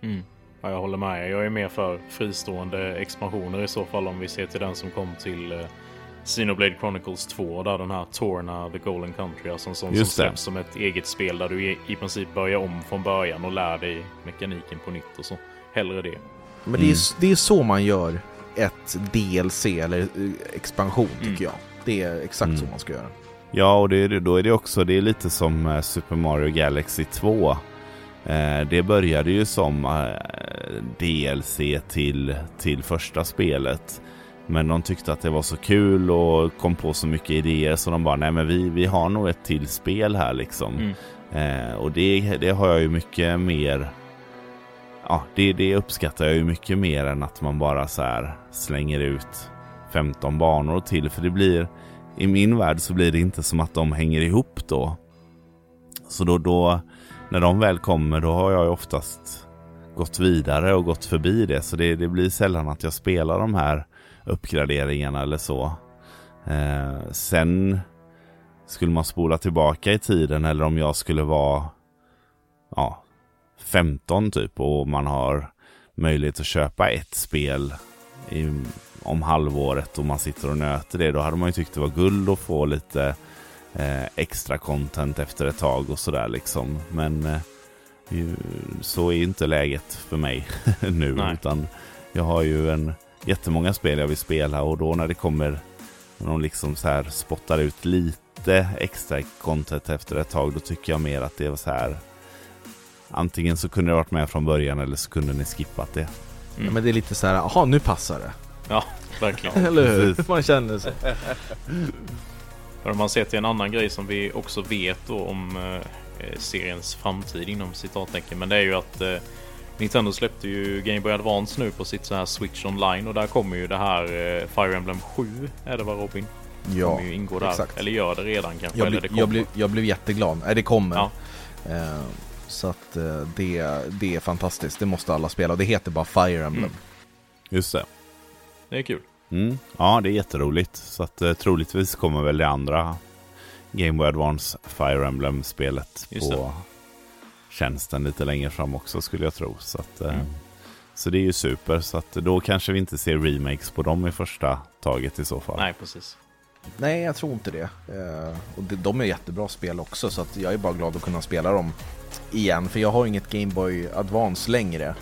Speaker 2: Mm. Ja, jag håller med. Jag är mer för fristående expansioner i så fall om vi ser till den som kom till eh, Xenoblade Chronicles 2 där den här Torna The Golden Country, alltså en sån som
Speaker 4: Just det.
Speaker 2: släpps som ett eget spel där du i, princip börjar om från början och lär dig mekaniken på nytt och så. Hellre det.
Speaker 3: Men det,
Speaker 4: Mm.
Speaker 3: är, det är så man gör ett DLC eller eh, expansion tycker
Speaker 2: Mm.
Speaker 3: jag. Det är exakt
Speaker 4: Mm.
Speaker 3: så man ska göra.
Speaker 4: Ja, och det, är- då är det också, det är lite som eh, Super Mario Galaxy 2. Eh, det började ju som eh, DLC till, till första spelet. Men de tyckte att det var så kul och kom på så mycket idéer så de bara, nej men vi, vi har nog ett till spel här liksom.
Speaker 2: Mm.
Speaker 4: Eh, och det, det har jag ju mycket mer Ja, det, det uppskattar jag ju mycket mer än att man bara så här slänger ut 15 banor till. För det blir, i min värld så blir det inte som att de hänger ihop då. Så då, då när de väl kommer då har jag ju oftast gått vidare och gått förbi det. Så det, det blir sällan att jag spelar de här uppgraderingarna eller så. Eh, sen skulle man spola tillbaka i tiden eller om jag skulle vara ja, 15 typ och man har möjlighet att köpa ett spel i, om halvåret och man sitter och nöter det. Då hade man ju tyckt det var guld att få lite eh, extra content efter ett tag och sådär liksom. Men eh, så är inte läget för mig nu.
Speaker 2: Nej.
Speaker 4: Utan jag har ju en jättemånga spel jag vill spela och då när det kommer när de liksom så här spottar ut lite extra content efter ett tag då tycker jag mer att det var så här Antingen så kunde det varit med från början eller så kunde ni skippat det.
Speaker 2: Mm.
Speaker 3: Ja, men det är lite så här, jaha nu passar det.
Speaker 2: Ja, verkligen.
Speaker 3: Eller hur?
Speaker 4: precis.
Speaker 3: Man känner så.
Speaker 2: Om man ser till en annan grej som vi också vet då om eh, seriens framtid inom citattecken. Men det är ju att eh, Nintendo släppte ju Game Boy Advance nu på sitt så här Switch Online och där kommer ju det här eh, Fire Emblem 7 är det va Robin?
Speaker 3: Ja,
Speaker 2: ju ingå där.
Speaker 3: exakt.
Speaker 2: Eller gör det redan kanske.
Speaker 3: Jag,
Speaker 2: eller
Speaker 3: bli,
Speaker 2: det
Speaker 3: jag,
Speaker 2: kommer.
Speaker 3: blev, jag blev jätteglad. Nej, det kommer.
Speaker 2: Ja.
Speaker 3: Eh, så att eh, det, det är fantastiskt. Det måste alla spela. Och det heter bara Fire Emblem.
Speaker 2: Mm.
Speaker 4: Just det.
Speaker 2: Det är kul.
Speaker 4: Mm. Ja, det är jätteroligt. Så att eh, troligtvis kommer väl det andra Game Boy Advance Fire Emblem-spelet på tjänsten lite längre fram också skulle jag tro. Så, att, eh,
Speaker 2: Mm.
Speaker 4: så det är ju super. Så att då kanske vi inte ser remakes på dem i första taget i så fall.
Speaker 2: Nej, precis.
Speaker 3: Nej, jag tror inte det. Eh, och det, de är jättebra spel också. Så att jag är bara glad att kunna spela dem igen. För jag har inget Game Boy Advance längre.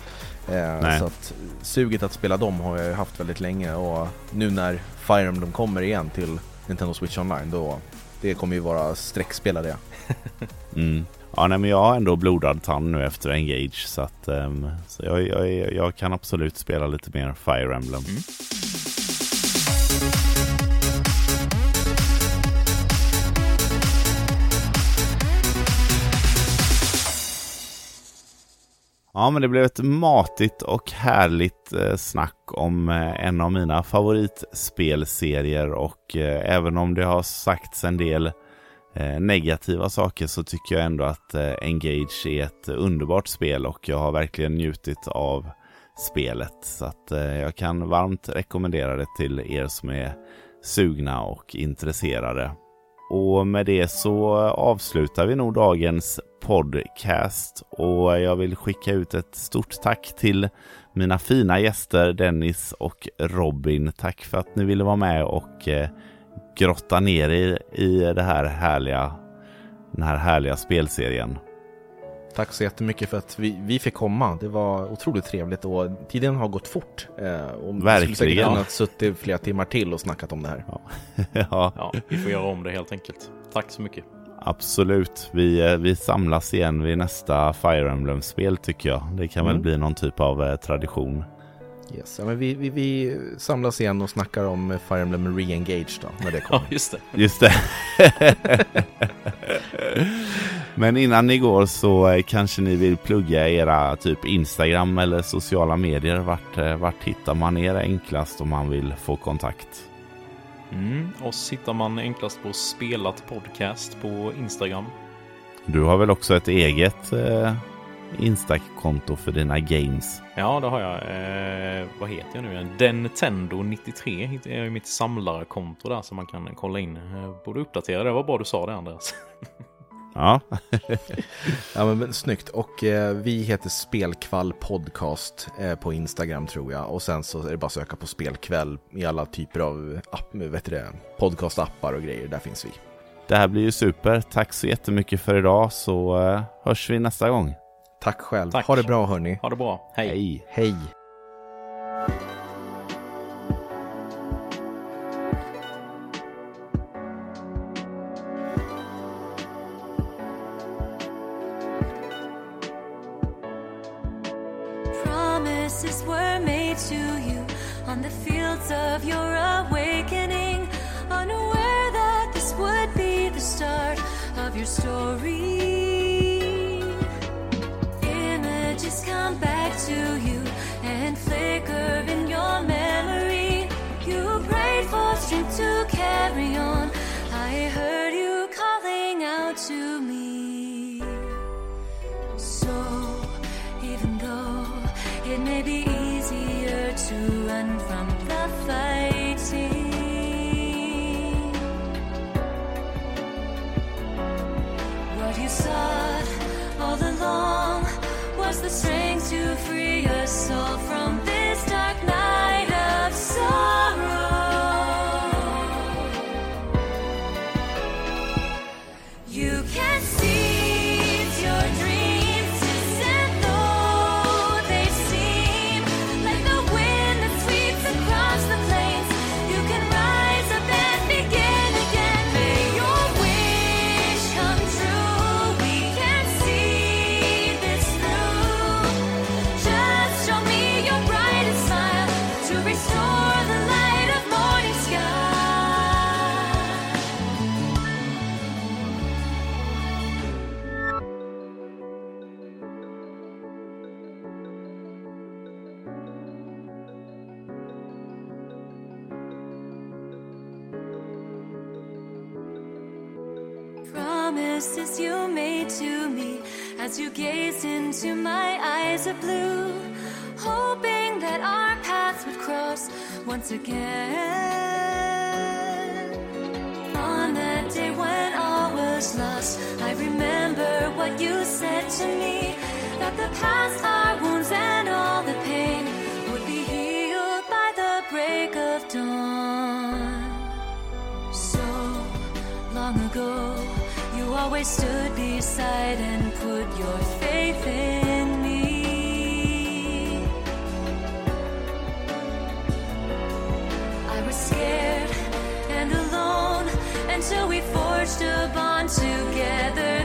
Speaker 3: Eh, så att suget att spela dem har jag ju haft väldigt länge och nu när Fire Emblem kommer igen till Nintendo Switch Online då det kommer ju vara streckspelare det.
Speaker 4: Mm. Ja, nej, men jag har ändå blodad tand nu efter Engage så att ehm, så jag, jag, jag kan absolut spela lite mer Fire Emblem.
Speaker 2: Mm.
Speaker 4: Ja, men det blev ett matigt och härligt eh, snack om eh, en av mina favoritspelserier och eh, även om det har sagts en del negativa saker så tycker jag ändå att Engage är ett underbart spel och jag har verkligen njutit av spelet. Så att jag kan varmt rekommendera det till er som är sugna och intresserade. Och med det så avslutar vi nog dagens podcast och jag vill skicka ut ett stort tack till mina fina gäster Dennis och Robin. Tack för att ni ville vara med och eh, grotta ner er i det här härliga, den här härliga spelserien.
Speaker 3: Tack så jättemycket för att vi, vi fick komma. Det var otroligt trevligt och tiden har gått fort. Eh, och vi skulle säkert
Speaker 4: Verkligen.
Speaker 3: kunnat suttit flera timmar till och snackat om det här.
Speaker 4: ja,
Speaker 2: Ja, vi får göra om det helt enkelt. Tack så mycket.
Speaker 4: absolut. Vi, eh, vi samlas igen vid nästa Fire Emblem-spel tycker jag. Det kan väl
Speaker 3: Mm.
Speaker 4: bli någon typ av eh, tradition.
Speaker 3: Yes. Ja, men vi, vi, vi samlas igen och snackar om Fire Emblem Re-Engage då, när det
Speaker 2: Ja,
Speaker 3: kommer.
Speaker 2: just det.
Speaker 4: Just det. Men innan ni går så eh, kanske ni vill plugga era typ Instagram eller sociala medier. Vart, eh, vart hittar man er enklast om man vill få kontakt?
Speaker 2: Mm. Oss hittar man enklast på Spelat Podcast på Instagram.
Speaker 4: Du har väl också ett eget eh, Insta-konto för dina games?
Speaker 2: Ja, det har jag. Eh, vad heter jag nu igen? Dentendo93 hittar jag i mitt samlarkonto där som man kan kolla in. Eh, borde uppdatera det. var bra du sa det Andreas.
Speaker 4: Ja,
Speaker 3: Ja, men, men snyggt. Och eh, vi heter Spelkvall Podcast eh, på Instagram tror jag. Och sen så är det bara att söka på Spelkväll i alla typer av app, vet du det, podcastappar och grejer. Där finns vi.
Speaker 4: det här blir ju super. Tack så jättemycket för idag så eh, hörs vi nästa gång.
Speaker 3: Tack själv.
Speaker 2: Tack.
Speaker 3: Ha det bra hörni.
Speaker 2: Ha det bra. Hej.
Speaker 4: Hej!
Speaker 3: Hej.
Speaker 5: To you on the fields of your awakening, unaware that this would be the start of your story. Images come back to you and flicker in your memory. You prayed for strength to carry on. I heard you calling out to me. So, even though it may be from the fighting, what you sought all along was the strength to free your soul from Promises you made to me as you gazed into my eyes of blue, hoping that our paths would cross once again. On that day when all was lost, I remember what you said to me that the past, our wounds, and all the pain would be healed by the break of dawn. So long ago, always stood beside and put your faith in me. I was scared and alone until we forged a bond together.